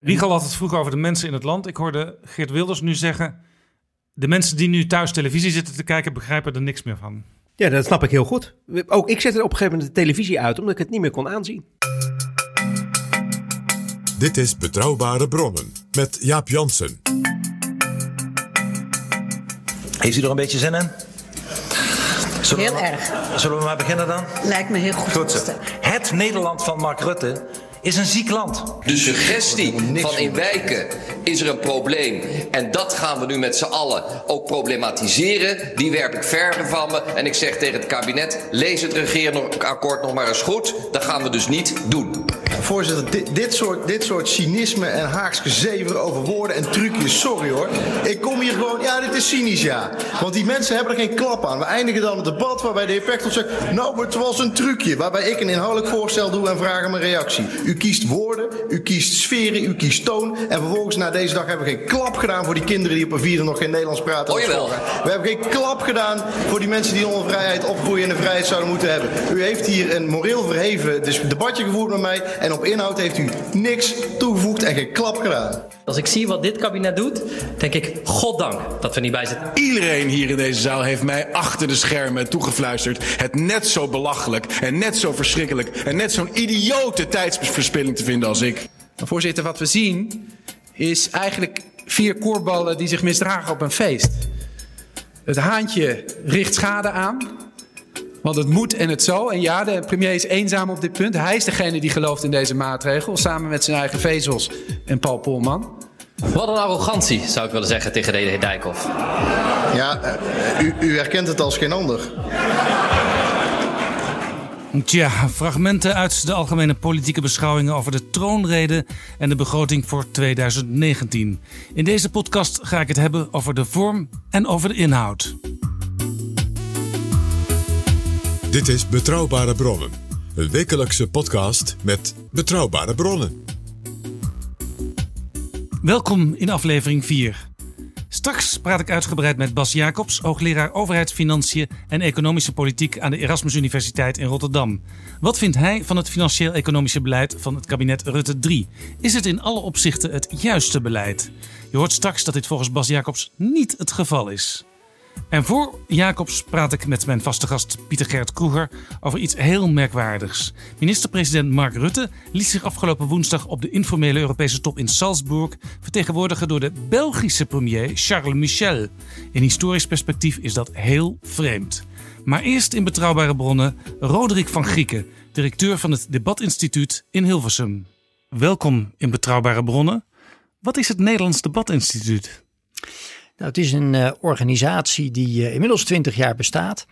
Wiegel had het vroeger over de mensen in het land. Ik hoorde Geert Wilders nu zeggen... de mensen die nu thuis televisie zitten te kijken... begrijpen er niks meer van. Ja, dat snap ik heel goed. Ook ik zette op een gegeven moment de televisie uit omdat ik het niet meer kon aanzien. Dit is Betrouwbare Bronnen met Jaap Jansen. Heeft u er een beetje zin in? Zullen Heel we, erg. Zullen we maar beginnen dan? Lijkt me heel goed. Goed zo. Het Nederland van Mark Rutte is een ziek land. De suggestie van in wijken is er een probleem en dat gaan we nu met z'n allen ook problematiseren. Die werp ik verder van me en ik zeg tegen het kabinet: lees het regeerakkoord nog maar eens goed. Dat gaan we dus niet doen. Voorzitter, dit, dit, soort, dit soort cynisme en haaks gezever over woorden en trucjes, sorry hoor. Ik kom hier gewoon, ja, dit is cynisch, ja. Want die mensen hebben er geen klap aan. We eindigen dan het debat waarbij de Pechtold zegt... nou, maar het was een trucje. Waarbij ik een inhoudelijk voorstel doe en vraag om een reactie. U kiest woorden, u kiest sferen, u kiest toon. En vervolgens na deze dag hebben we geen klap gedaan... voor die kinderen die op een vierde nog geen Nederlands praten. Oh, jawel. We hebben geen klap gedaan voor die mensen die onder vrijheid opgroeien... en de vrijheid zouden moeten hebben. U heeft hier een moreel verheven dus debatje gevoerd met mij... en op inhoud heeft u niks toegevoegd en geen klap gedaan. Als ik zie wat dit kabinet doet, denk ik, goddank dat we niet bij zitten. Iedereen hier in deze zaal heeft mij achter de schermen toegefluisterd. Het net zo belachelijk en net zo verschrikkelijk en net zo'n idiote tijdsverspilling te vinden als ik. Voorzitter, wat we zien is eigenlijk vier koorballen die zich misdragen op een feest. Het haantje richt schade aan. Want het moet en het zal. En ja, de premier is eenzaam op dit punt. Hij is degene die gelooft in deze maatregel. Samen met zijn eigen vezels en Paul Polman. Wat een arrogantie, zou ik willen zeggen tegen de heer Dijkhoff. Ja, eh, u, u herkent het als geen ander. Tja, fragmenten uit de algemene politieke beschouwingen over de troonrede en de begroting voor 2019. In deze podcast ga ik het hebben over de vorm en over de inhoud. Dit is Betrouwbare Bronnen. Een wekelijkse podcast met betrouwbare bronnen. Welkom in aflevering 4. Straks praat ik uitgebreid met Bas Jacobs, hoogleraar overheidsfinanciën en economische politiek aan de Erasmus Universiteit in Rotterdam. Wat vindt hij van het financieel-economische beleid van het kabinet Rutte 3? Is het in alle opzichten het juiste beleid? Je hoort straks dat dit volgens Bas Jacobs niet het geval is. En voor Jacobs praat ik met mijn vaste gast Pieter Gert Kroeger over iets heel merkwaardigs. Minister-president Mark Rutte liet zich afgelopen woensdag op de informele Europese top in Salzburg vertegenwoordigen door de Belgische premier Charles Michel. In historisch perspectief is dat heel vreemd. Maar eerst in betrouwbare bronnen Roderick van Grieken, directeur van het Debatinstituut in Hilversum. Welkom in betrouwbare bronnen. Wat is het Nederlands Debatinstituut? Nou, het is een uh, organisatie die uh, inmiddels 20 jaar bestaat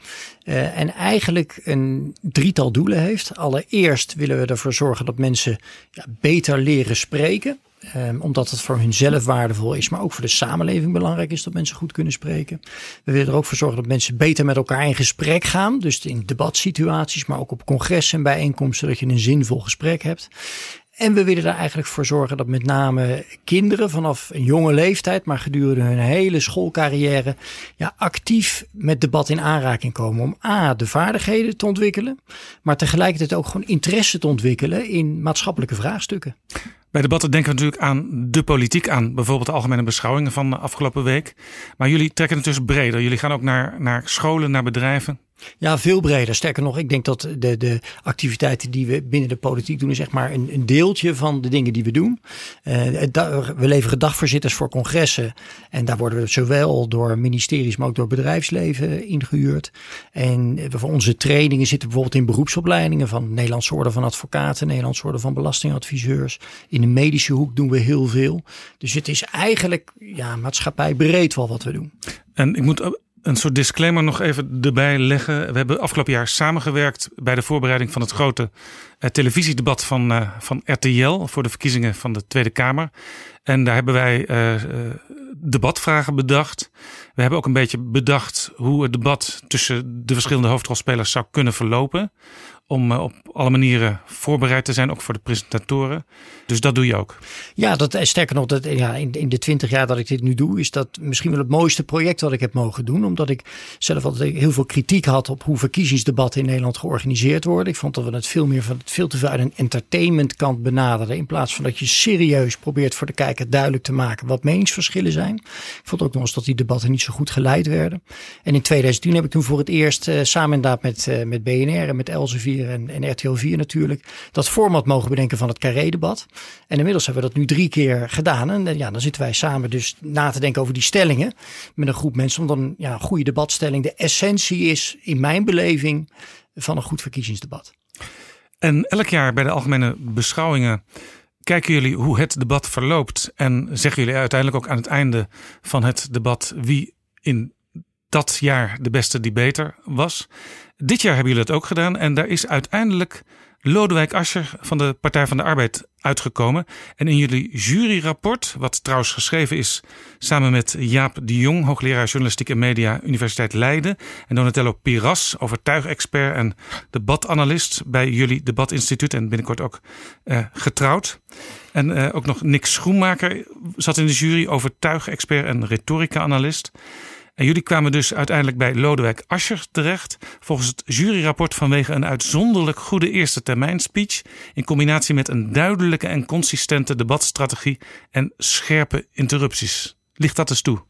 uh, en eigenlijk een drietal doelen heeft. Allereerst willen we ervoor zorgen dat mensen ja, beter leren spreken. Um, omdat het voor hunzelf waardevol is, maar ook voor de samenleving belangrijk is dat mensen goed kunnen spreken. We willen er ook voor zorgen dat mensen beter met elkaar in gesprek gaan. Dus in debatsituaties, maar ook op congressen en bijeenkomsten, dat je een zinvol gesprek hebt. En we willen er eigenlijk voor zorgen dat met name kinderen vanaf een jonge leeftijd, maar gedurende hun hele schoolcarrière, ja, actief met debat in aanraking komen. Om A, de vaardigheden te ontwikkelen, maar tegelijkertijd ook gewoon interesse te ontwikkelen in maatschappelijke vraagstukken. Bij debatten denken we natuurlijk aan de politiek, aan bijvoorbeeld de algemene beschouwingen van de afgelopen week. Maar jullie trekken het dus breder. Jullie gaan ook naar, naar scholen, naar bedrijven. Ja, veel breder. Sterker nog, ik denk dat de, de activiteiten die we binnen de politiek doen, is zeg maar een, een deeltje van de dingen die we doen. Uh, we leveren dagvoorzitters voor congressen. En daar worden we zowel door ministeries, maar ook door bedrijfsleven ingehuurd. En voor onze trainingen zitten bijvoorbeeld in beroepsopleidingen van Nederlandse Orde van Advocaten, Nederlandse Orde van Belastingadviseurs. In de medische hoek doen we heel veel. Dus het is eigenlijk ja, maatschappij breed wel wat we doen. En ik moet een soort disclaimer nog even erbij leggen. We hebben afgelopen jaar samengewerkt bij de voorbereiding van het grote uh, televisiedebat van, uh, van RTL voor de verkiezingen van de Tweede Kamer. En daar hebben wij uh, debatvragen bedacht. We hebben ook een beetje bedacht hoe het debat tussen de verschillende hoofdrolspelers zou kunnen verlopen om op alle manieren voorbereid te zijn, ook voor de presentatoren. Dus dat doe je ook. Ja, dat, eh, sterker nog, dat, ja, in, in de twintig jaar dat ik dit nu doe, is dat misschien wel het mooiste project dat ik heb mogen doen. Omdat ik zelf altijd heel veel kritiek had op hoe verkiezingsdebatten in Nederland georganiseerd worden. Ik vond dat we het veel meer van veel te veel uit een entertainment kant benaderen. In plaats van dat je serieus probeert voor de kijker duidelijk te maken wat meningsverschillen zijn. Ik vond ook nog eens dat die debatten niet zo goed geleid werden. En in 2010 heb ik toen voor het eerst uh, samen inderdaad met, met BNR en met Elsevier en, RTL 4 natuurlijk dat format mogen bedenken van het Carré-debat. En inmiddels hebben we dat nu drie keer gedaan. En ja, dan zitten wij samen dus na te denken over die stellingen met een groep mensen. Om dan ja, een goede debatstelling. De essentie is in mijn beleving van een goed verkiezingsdebat. En elk jaar bij de algemene beschouwingen kijken jullie hoe het debat verloopt. En zeggen jullie uiteindelijk ook aan het einde van het debat wie in dat jaar de beste debater was. Dit jaar hebben jullie het ook gedaan. En daar is uiteindelijk Lodewijk Asscher van de Partij van de Arbeid uitgekomen. En in jullie juryrapport, wat trouwens geschreven is samen met Jaap de Jong, hoogleraar journalistiek en media, Universiteit Leiden, en Donatello Piras, overtuigexpert en debatanalist bij jullie debatinstituut en binnenkort ook uh, getrouwd. En uh, ook nog Nick Schoenmaker zat in de jury, overtuigexpert en retorica-analyst. En jullie kwamen dus uiteindelijk bij Lodewijk Asscher terecht. Volgens het juryrapport vanwege een uitzonderlijk goede eerste termijn speech. In combinatie met een duidelijke en consistente debatstrategie en scherpe interrupties. Ligt dat eens toe?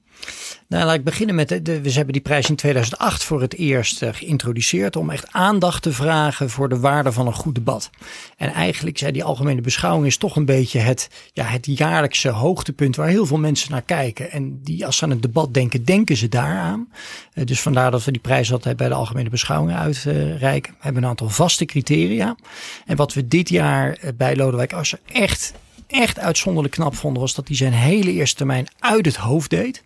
Nou, laat ik beginnen met. De, we hebben die prijs in 2008 voor het eerst uh, geïntroduceerd. om echt aandacht te vragen voor de waarde van een goed debat. En eigenlijk zei die algemene beschouwing is toch een beetje het, ja, het jaarlijkse hoogtepunt. waar heel veel mensen naar kijken. En die, als ze aan het debat denken, denken ze daaraan. Uh, dus vandaar dat we die prijs altijd bij de algemene beschouwing uitreiken. we hebben een aantal vaste criteria. En wat we dit jaar uh, bij Lodewijk Asscher echt echt uitzonderlijk knap vonden, was dat hij zijn hele eerste termijn uit het hoofd deed.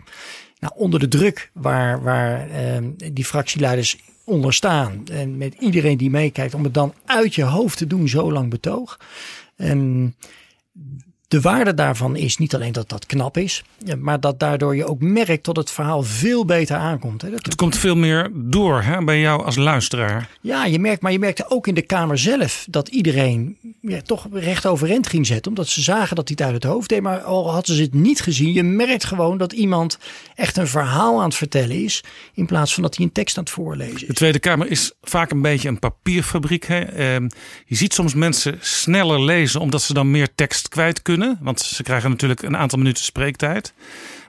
Nou, onder de druk waar, waar uh, die fractieleiders onder staan. En met iedereen die meekijkt, om het dan uit je hoofd te doen, zo lang betoog. Um, de waarde daarvan is niet alleen dat dat knap is, maar dat daardoor je ook merkt dat het verhaal veel beter aankomt. Hè. Dat het komt veel meer door hè, bij jou als luisteraar. Ja, je merkt, maar je merkte ook in de Kamer zelf dat iedereen ja, toch recht overeind ging zetten. Omdat ze zagen dat hij het uit het hoofd deed. Maar al hadden ze het niet gezien, je merkt gewoon dat iemand echt een verhaal aan het vertellen is. In plaats van dat hij een tekst aan het voorlezen is. De Tweede Kamer is vaak een beetje een papierfabriek. Hè. Ehm, je ziet soms mensen sneller lezen omdat ze dan meer tekst kwijt kunnen. Want ze krijgen natuurlijk een aantal minuten spreektijd.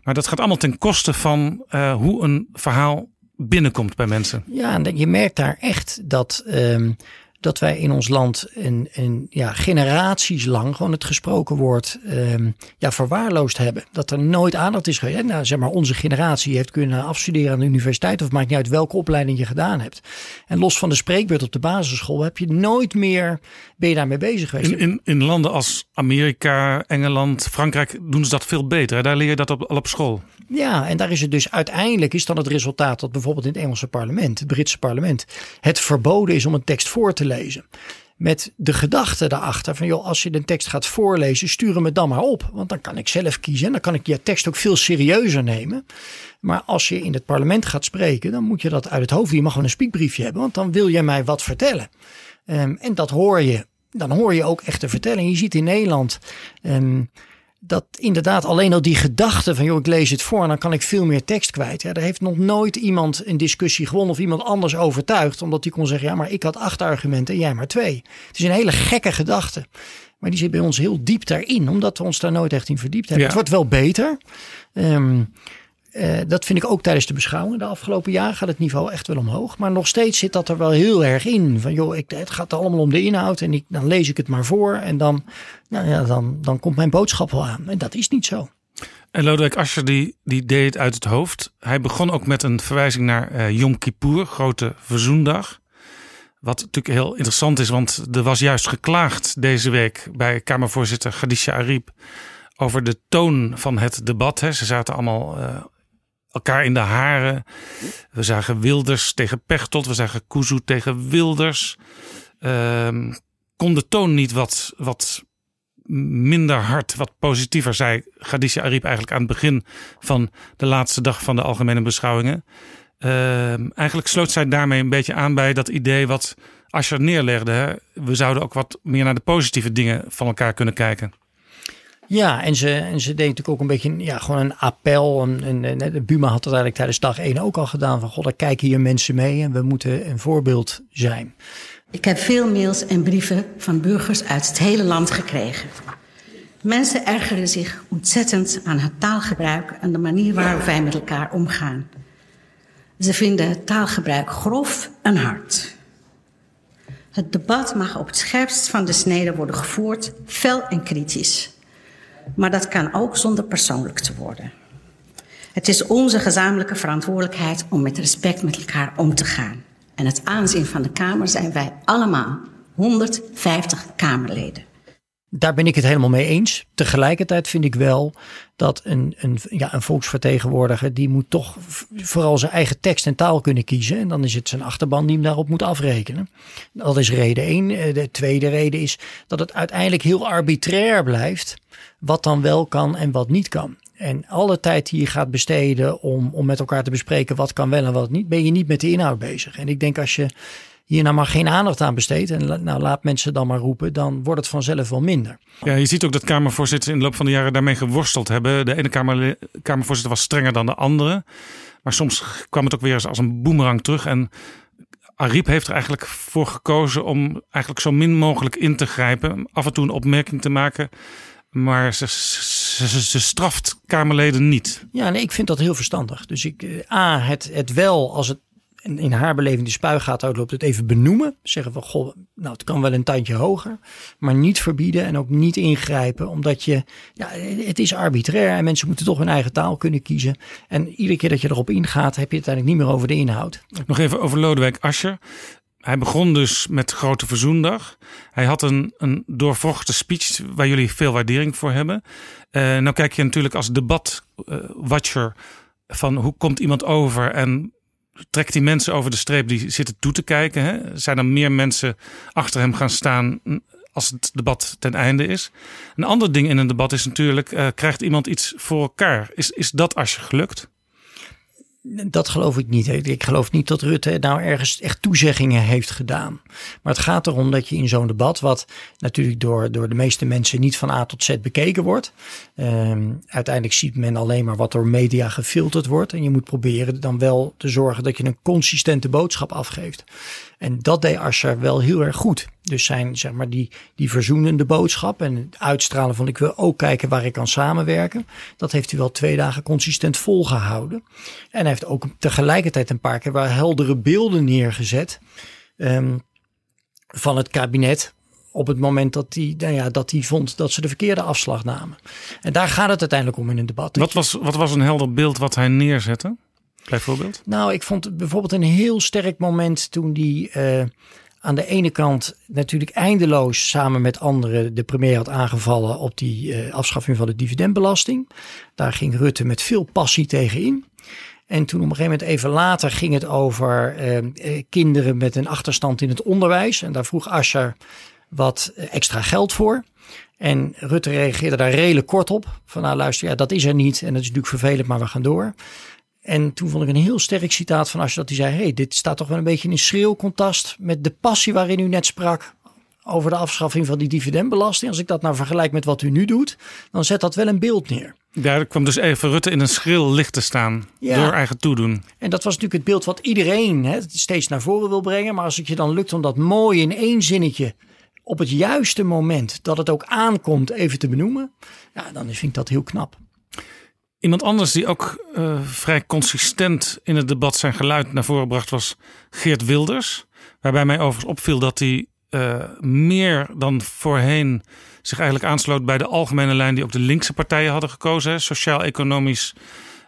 Maar dat gaat allemaal ten koste van uh, hoe een verhaal binnenkomt bij mensen. Ja, en je merkt daar echt dat um, dat wij in ons land een, een ja, generaties lang gewoon het gesproken woord um, ja, verwaarloosd hebben. Dat er nooit aandacht is geweest. Nou, zeg maar, onze generatie heeft kunnen afstuderen aan de universiteit of maakt niet uit welke opleiding je gedaan hebt. En los van de spreekbeurt op de basisschool heb je nooit meer, ben je daarmee bezig geweest. In, in, in landen als Amerika, Engeland, Frankrijk doen ze dat veel beter. Daar leer je dat op, al op school. Ja, en daar is het dus uiteindelijk is dan het resultaat dat bijvoorbeeld in het Engelse parlement, het Britse parlement, het verboden is om een tekst voor te lezen. Met de gedachte daarachter van joh, als je een tekst gaat voorlezen, stuur hem dan maar op. Want dan kan ik zelf kiezen en dan kan ik je tekst ook veel serieuzer nemen. Maar als je in het parlement gaat spreken, dan moet je dat uit het hoofd. Je mag gewoon een spiekbriefje hebben, want dan wil jij mij wat vertellen. Um, en dat hoor je. Dan hoor je ook echt de vertelling. Je ziet in Nederland. Um, dat inderdaad alleen al die gedachte van joh, ik lees het voor en dan kan ik veel meer tekst kwijt. Ja, er heeft nog nooit iemand een discussie gewonnen of iemand anders overtuigd. Omdat die kon zeggen, ja, maar ik had acht argumenten en jij maar twee. Het is een hele gekke gedachte. Maar die zit bij ons heel diep daarin, omdat we ons daar nooit echt in verdiept hebben. Het wordt wel beter. Um, uh, dat vind ik ook tijdens de beschouwing. De afgelopen jaar gaat het niveau echt wel omhoog. Maar nog steeds zit dat er wel heel erg in. Van joh, ik, het gaat allemaal om de inhoud. En ik, dan lees ik het maar voor. En dan, nou ja, dan, dan komt mijn boodschap wel aan. En dat is niet zo. En Lodewijk Asscher die, die deed het uit het hoofd. Hij begon ook met een verwijzing naar uh, Yom Kippur, grote verzoendag. Wat natuurlijk heel interessant is, want er was juist geklaagd deze week bij Kamervoorzitter Khadija Ariep over de toon van het debat. Ze zaten allemaal uh, elkaar in de haren. We zagen Wilders tegen Pechtold, we zagen Kuzu tegen Wilders. Uh, kon de toon niet wat, wat minder hard, wat positiever, zei Khadija Ariep eigenlijk aan het begin van de laatste dag van de algemene beschouwingen. Uh, eigenlijk sloot zij daarmee een beetje aan bij dat idee wat Asscher neerlegde. Hè? We zouden ook wat meer naar de positieve dingen van elkaar kunnen kijken. Ja, en ze, en ze deed natuurlijk ook een beetje ja, gewoon een appel. En, en, de Buma had dat eigenlijk tijdens dag 1 ook al gedaan. Van god, er kijken hier mensen mee en we moeten een voorbeeld zijn. Ik heb veel mails en brieven van burgers uit het hele land gekregen. Mensen ergeren zich ontzettend aan het taalgebruik en de manier waarop wij met elkaar omgaan. Ze vinden taalgebruik grof en hard. Het debat mag op het scherpst van de snede worden gevoerd, fel en kritisch. Maar dat kan ook zonder persoonlijk te worden. Het is onze gezamenlijke verantwoordelijkheid om met respect met elkaar om te gaan. En het aanzien van de Kamer zijn wij allemaal, 150 Kamerleden. Daar ben ik het helemaal mee eens. Tegelijkertijd vind ik wel dat een, een, ja, een volksvertegenwoordiger, die moet toch vooral zijn eigen tekst en taal kunnen kiezen. En dan is het zijn achterban die hem daarop moet afrekenen. Dat is reden één. Eh, de tweede reden is dat het uiteindelijk heel arbitrair blijft wat dan wel kan en wat niet kan. En alle tijd die je gaat besteden om, om met elkaar te bespreken wat kan wel en wat niet, ben je niet met de inhoud bezig. En ik denk als je hier nou maar geen aandacht aan besteedt en nou, laat mensen dan maar roepen, dan wordt het vanzelf wel minder. Ja, je ziet ook dat Kamervoorzitters in de loop van de jaren daarmee geworsteld hebben. De ene kamer, Kamervoorzitter was strenger dan de andere. Maar soms kwam het ook weer als een boemerang terug. En Ariep heeft er eigenlijk voor gekozen om eigenlijk zo min mogelijk in te grijpen. Af en toe een opmerking te maken. Maar ze, ze, ze, straft Kamerleden niet. Ja, nee, ik vind dat heel verstandig. Dus ik, eh, A, het, het wel als het in haar beleving de spuigaat uitloopt, het even benoemen. Zeggen van, goh, nou het kan wel een tandje hoger. Maar niet verbieden en ook niet ingrijpen. Omdat je, ja, het is arbitrair en mensen moeten toch hun eigen taal kunnen kiezen. En iedere keer dat je erop ingaat, heb je het eigenlijk niet meer over de inhoud. Nog even over Lodewijk Asscher. Hij begon dus met Grote Verzoendag. Hij had een, een doorvochte speech waar jullie veel waardering voor hebben. Uh, nou kijk je natuurlijk als debatwatcher van hoe komt iemand over en trekt die mensen over de streep die zitten toe te kijken. Hè? Zijn er meer mensen achter hem gaan staan als het debat ten einde is? Een ander ding in een debat is natuurlijk, uh, krijgt iemand iets voor elkaar? Is, is dat als je gelukt? Dat geloof ik niet. Ik geloof niet dat Rutte nou ergens echt toezeggingen heeft gedaan. Maar het gaat erom dat je in zo'n debat, wat natuurlijk door, door de meeste mensen niet van A tot Z bekeken wordt. Um, uiteindelijk ziet men alleen maar wat door media gefilterd wordt. En je moet proberen dan wel te zorgen dat je een consistente boodschap afgeeft. En dat deed Asscher wel heel erg goed. Dus zijn, zeg maar, die, die verzoenende boodschap en het uitstralen van ik wil ook kijken waar ik kan samenwerken. Dat heeft hij wel twee dagen consistent volgehouden. En hij heeft ook tegelijkertijd een paar keer wel heldere beelden neergezet um, van het kabinet op het moment dat hij, nou ja, dat hij vond dat ze de verkeerde afslag namen. En daar gaat het uiteindelijk om in een debat. Wat was, wat was een helder beeld wat hij neerzette? Bijvoorbeeld? Nou, ik vond bijvoorbeeld een heel sterk moment toen die uh, aan de ene kant natuurlijk eindeloos samen met anderen de premier had aangevallen op die uh, afschaffing van de dividendbelasting. Daar ging Rutte met veel passie tegen in. En toen op een gegeven moment even later ging het over uh, kinderen met een achterstand in het onderwijs. En daar vroeg Asscher wat extra geld voor. En Rutte reageerde daar redelijk kort op. Van nou luister, ja, dat is er niet en dat is natuurlijk vervelend, maar we gaan door. En toen vond ik een heel sterk citaat van Asscher dat hij zei: hey, dit staat toch wel een beetje in schreeuw contrast met de passie waarin u net sprak over de afschaffing van die dividendbelasting. Als ik dat nou vergelijk met wat u nu doet, dan zet dat wel een beeld neer. Daar kwam dus even Rutte in een schril licht te staan door eigen toedoen. En dat was natuurlijk het beeld wat iedereen hè, steeds naar voren wil brengen. Maar als het je dan lukt om dat mooi in één zinnetje op het juiste moment dat het ook aankomt even te benoemen, ja, dan vind ik dat heel knap. Iemand anders die ook uh, vrij consistent in het debat zijn geluid naar voren bracht was Geert Wilders. Waarbij mij overigens opviel dat hij uh, meer dan voorheen zich eigenlijk aansloot bij de algemene lijn die ook de linkse partijen hadden gekozen. Sociaal-economisch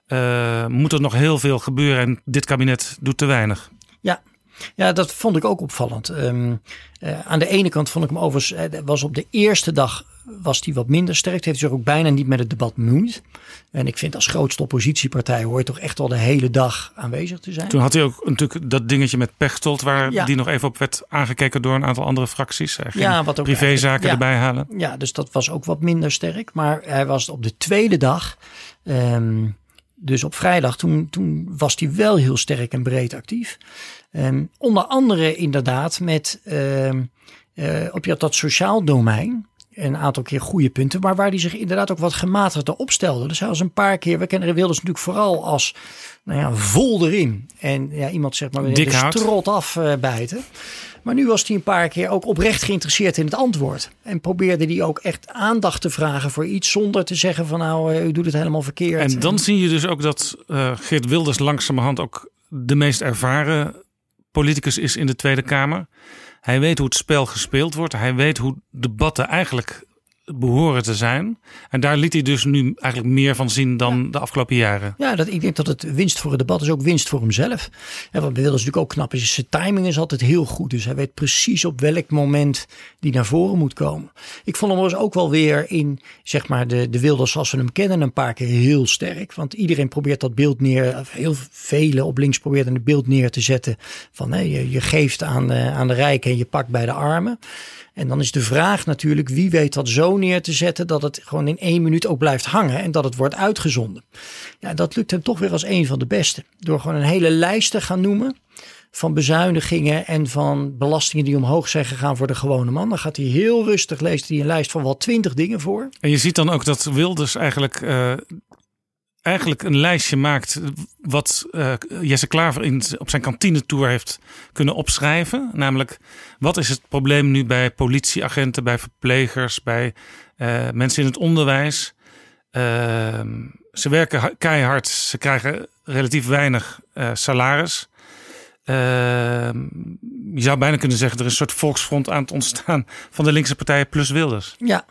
uh, moet er nog heel veel gebeuren en dit kabinet doet te weinig. Ja, ja, dat vond ik ook opvallend. Um, uh, aan de ene kant vond ik hem overigens, uh, was op de eerste dag was hij wat minder sterk. heeft zich ook bijna niet met het debat bemoeid. En ik vind als grootste oppositiepartij hoor je toch echt wel de hele dag aanwezig te zijn. Toen had hij ook natuurlijk dat dingetje met Pechtold, waar ja. die nog even op werd aangekeken door een aantal andere fracties. ja, wat ook privézaken ja, erbij halen. Ja, dus dat was ook wat minder sterk. Maar hij was op de tweede dag. Um, dus op vrijdag, toen, toen was hij wel heel sterk en breed actief. Um, onder andere inderdaad met um, uh, op dat sociaal domein een aantal keer goede punten, maar waar hij zich inderdaad ook wat gematigder opstelde. Dus hij was een paar keer, we kennen Wilders natuurlijk vooral als nou ja, vol erin. En ja, iemand zegt maar weer de strot af uh, bijten. Maar nu was hij een paar keer ook oprecht geïnteresseerd in het antwoord. En probeerde hij ook echt aandacht te vragen voor iets zonder te zeggen van nou, uh, u doet het helemaal verkeerd. En dan zie je dus ook dat uh, Geert Wilders langzamerhand ook de meest ervaren politicus is in de Tweede Kamer. Hij weet hoe het spel gespeeld wordt. Hij weet hoe debatten eigenlijk behoren te zijn. En daar liet hij dus nu eigenlijk meer van zien dan de afgelopen jaren. Ja, dat, ik denk dat het winst voor het debat is ook winst voor hemzelf. En wat Wilders natuurlijk ook knap is, zijn timing is altijd heel goed. Dus hij weet precies op welk moment die naar voren moet komen. Ik vond hem dus ook wel weer in, zeg maar, de, de Wilders zoals we hem kennen een paar keer heel sterk. Want iedereen probeert dat beeld neer, heel velen op links proberen een beeld neer te zetten van hè, je, je geeft aan, aan de rijken en je pakt bij de armen. En dan is de vraag natuurlijk, wie weet dat zo neer te zetten dat het gewoon in één minuut ook blijft hangen en dat het wordt uitgezonden. Ja, dat lukt hem toch weer als een van de beste. Door gewoon een hele lijst te gaan noemen van bezuinigingen en van belastingen die omhoog zijn gegaan voor de gewone man. Dan gaat hij heel rustig, leest hij een lijst van wel twintig dingen voor. En je ziet dan ook dat Wilders eigenlijk uh, eigenlijk een lijstje maakt wat uh, Jesse Klaver in, op zijn kantinetour heeft kunnen opschrijven. Namelijk, wat is het probleem nu bij politieagenten, bij verplegers, bij uh, mensen in het onderwijs? Uh, ze werken keihard, ze krijgen relatief weinig salaris. Ehm, je zou bijna kunnen zeggen, er is een soort volksfront aan het ontstaan van de linkse partijen plus Wilders. Ja,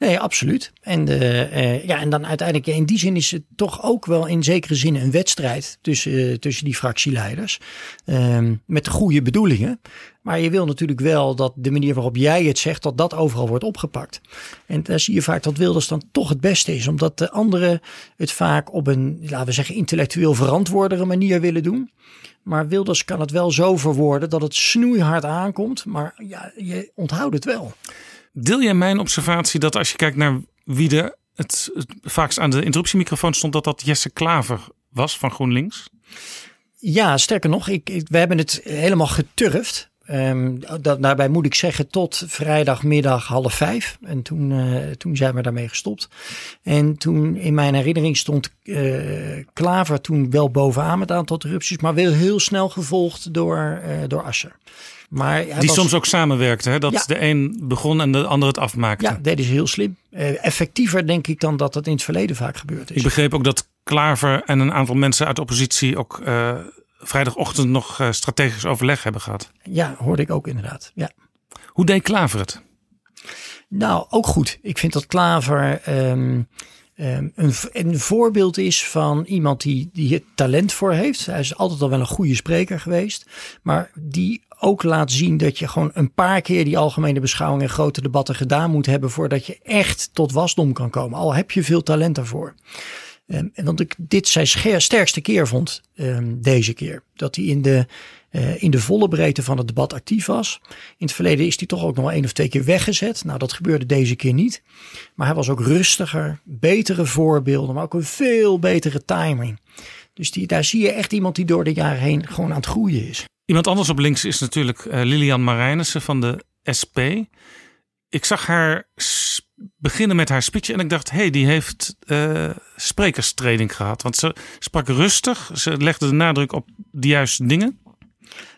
Nee, absoluut. En, de, uh, ja, en dan uiteindelijk, in die zin is het toch ook wel in zekere zin een wedstrijd tussen, uh, tussen die fractieleiders. Uh, met de goede bedoelingen. Maar je wil natuurlijk wel dat de manier waarop jij het zegt, dat dat overal wordt opgepakt. En daar zie je vaak dat Wilders dan toch het beste is. Omdat de anderen het vaak op een, laten we zeggen, intellectueel verantwoordere manier willen doen. Maar Wilders kan het wel zo verwoorden dat het snoeihard aankomt. Maar ja, je onthoudt het wel. Deel jij mijn observatie dat als je kijkt naar wie er het, vaakst aan de interruptiemicrofoon stond, dat dat Jesse Klaver was van GroenLinks? Ja, sterker nog, ik, we hebben het helemaal geturfd. Um, dat, daarbij moet ik zeggen tot vrijdagmiddag half vijf. En toen, uh, toen zijn we daarmee gestopt. En toen in mijn herinnering stond uh, Klaver toen wel bovenaan met aantal interrupties. Maar wel heel snel gevolgd door, uh, door Asser. Maar die was, soms ook samenwerkte, hè? dat ja. de een begon en de ander het afmaakte. Ja, dat is heel slim. Uh, effectiever denk ik dan dat dat in het verleden vaak gebeurd is. Ik begreep ook dat Klaver en een aantal mensen uit de oppositie ook uh, vrijdagochtend nog uh, strategisch overleg hebben gehad. Ja, hoorde ik ook inderdaad. Ja. Hoe deed Klaver het? Nou, ook goed. Ik vind dat Klaver um, um, een, een, voorbeeld is van iemand die, die het talent voor heeft. Hij is altijd al wel een goede spreker geweest. Maar die ook laat zien dat je gewoon een paar keer die algemene beschouwing en grote debatten gedaan moet hebben voordat je echt tot wasdom kan komen. Al heb je veel talent daarvoor. Um, en dat ik dit zijn sterkste keer vond um, deze keer. Dat hij in de, uh, in de volle breedte van het debat actief was. In het verleden is hij toch ook nog wel één of twee keer weggezet. Nou, dat gebeurde deze keer niet. Maar hij was ook rustiger, betere voorbeelden, maar ook een veel betere timing. Dus die, daar zie je echt iemand die door de jaren heen gewoon aan het groeien is. Iemand anders op links is natuurlijk uh, Lilian Marijnissen van de SP. Ik zag haar beginnen met haar speech en ik dacht, hé, hey, die heeft uh, sprekerstraining gehad. Want ze sprak rustig, ze legde de nadruk op de juiste dingen.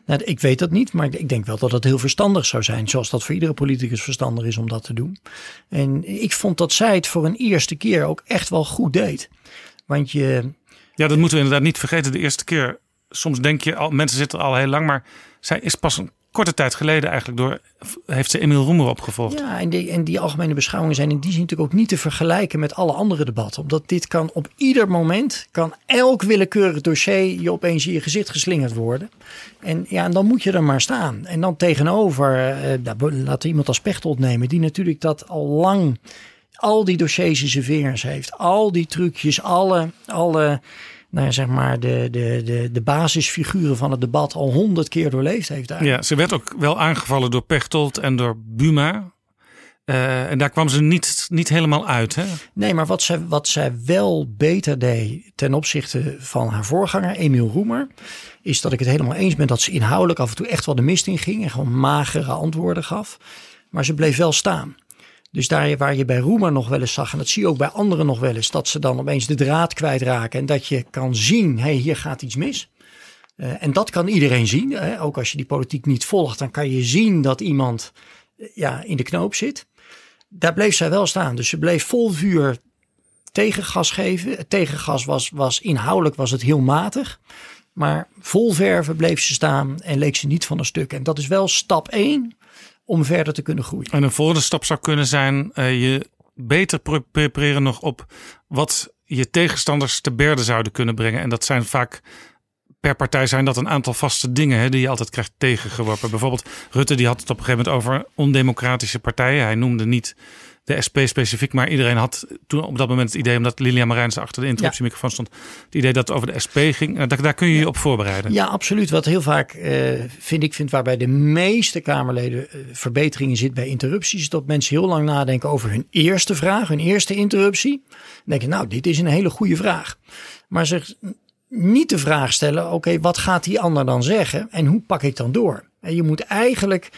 Nou, ik weet dat niet, maar ik denk wel dat het heel verstandig zou zijn. Zoals dat voor iedere politicus verstandig is om dat te doen. En ik vond dat zij het voor een eerste keer ook echt wel goed deed. Want je. Ja, dat moeten we inderdaad niet vergeten. De eerste keer, soms denk je al, mensen zitten al heel lang, maar zij is pas een korte tijd geleden eigenlijk door, heeft ze Emiel Roemer opgevolgd. Ja, en die, en die algemene beschouwingen zijn in die zin natuurlijk ook niet te vergelijken met alle andere debatten. Omdat dit kan op ieder moment, kan elk willekeurig dossier je opeens in je gezicht geslingerd worden. En ja, en dan moet je er maar staan. En dan tegenover, eh, laten iemand als Pechtold nemen, die natuurlijk dat al lang, al die dossiers in zijn vingers heeft. Al die trucjes, alle, alle nou ja, zeg maar de, de, de, de basisfiguren van het debat al honderd keer doorleefd heeft. Eigenlijk. Ja, ze werd ook wel aangevallen door Pechtold en door Buma. Uh, en daar kwam ze niet, niet helemaal uit. Hè? Nee, maar wat zij, wat zij wel beter deed ten opzichte van haar voorganger, Emiel Roemer, is dat ik het helemaal eens ben dat ze inhoudelijk af en toe echt wel de mist in ging en gewoon magere antwoorden gaf. Maar ze bleef wel staan. Dus daar waar je bij Roemer nog wel eens zag, en dat zie je ook bij anderen nog wel eens, dat ze dan opeens de draad kwijtraken en dat je kan zien, hé, hey, hier gaat iets mis. Uh, en dat kan iedereen zien. Hè? Ook als je die politiek niet volgt, dan kan je zien dat iemand uh, ja, in de knoop zit. Daar bleef zij wel staan. Dus ze bleef vol vuur tegengas geven. Het tegengas was, was inhoudelijk was het heel matig. Maar vol verven bleef ze staan en leek ze niet van een stuk. En dat is wel stap 1 om verder te kunnen groeien. En een volgende stap zou kunnen zijn uh, je beter prepareren nog op wat je tegenstanders te berde zouden kunnen brengen. En dat zijn vaak per partij zijn dat een aantal vaste dingen hè, die je altijd krijgt tegengeworpen. Bijvoorbeeld Rutte die had het op een gegeven moment over ondemocratische partijen. Hij noemde niet de SP specifiek, maar iedereen had toen op dat moment het idee, omdat Lilian Marijns achter de interruptiemicrofoon stond, het idee dat het over de SP ging. Nou, daar, daar kun je je op voorbereiden. Ja, absoluut. Wat heel vaak uh, vind ik, vind waarbij de meeste Kamerleden uh, verbeteringen zit bij interrupties, is dat mensen heel lang nadenken over hun eerste vraag, hun eerste interruptie. Dan denk je, nou, dit is een hele goede vraag. Maar zich niet de vraag stellen, oké, okay, wat gaat die ander dan zeggen en hoe pak ik dan door? En je moet eigenlijk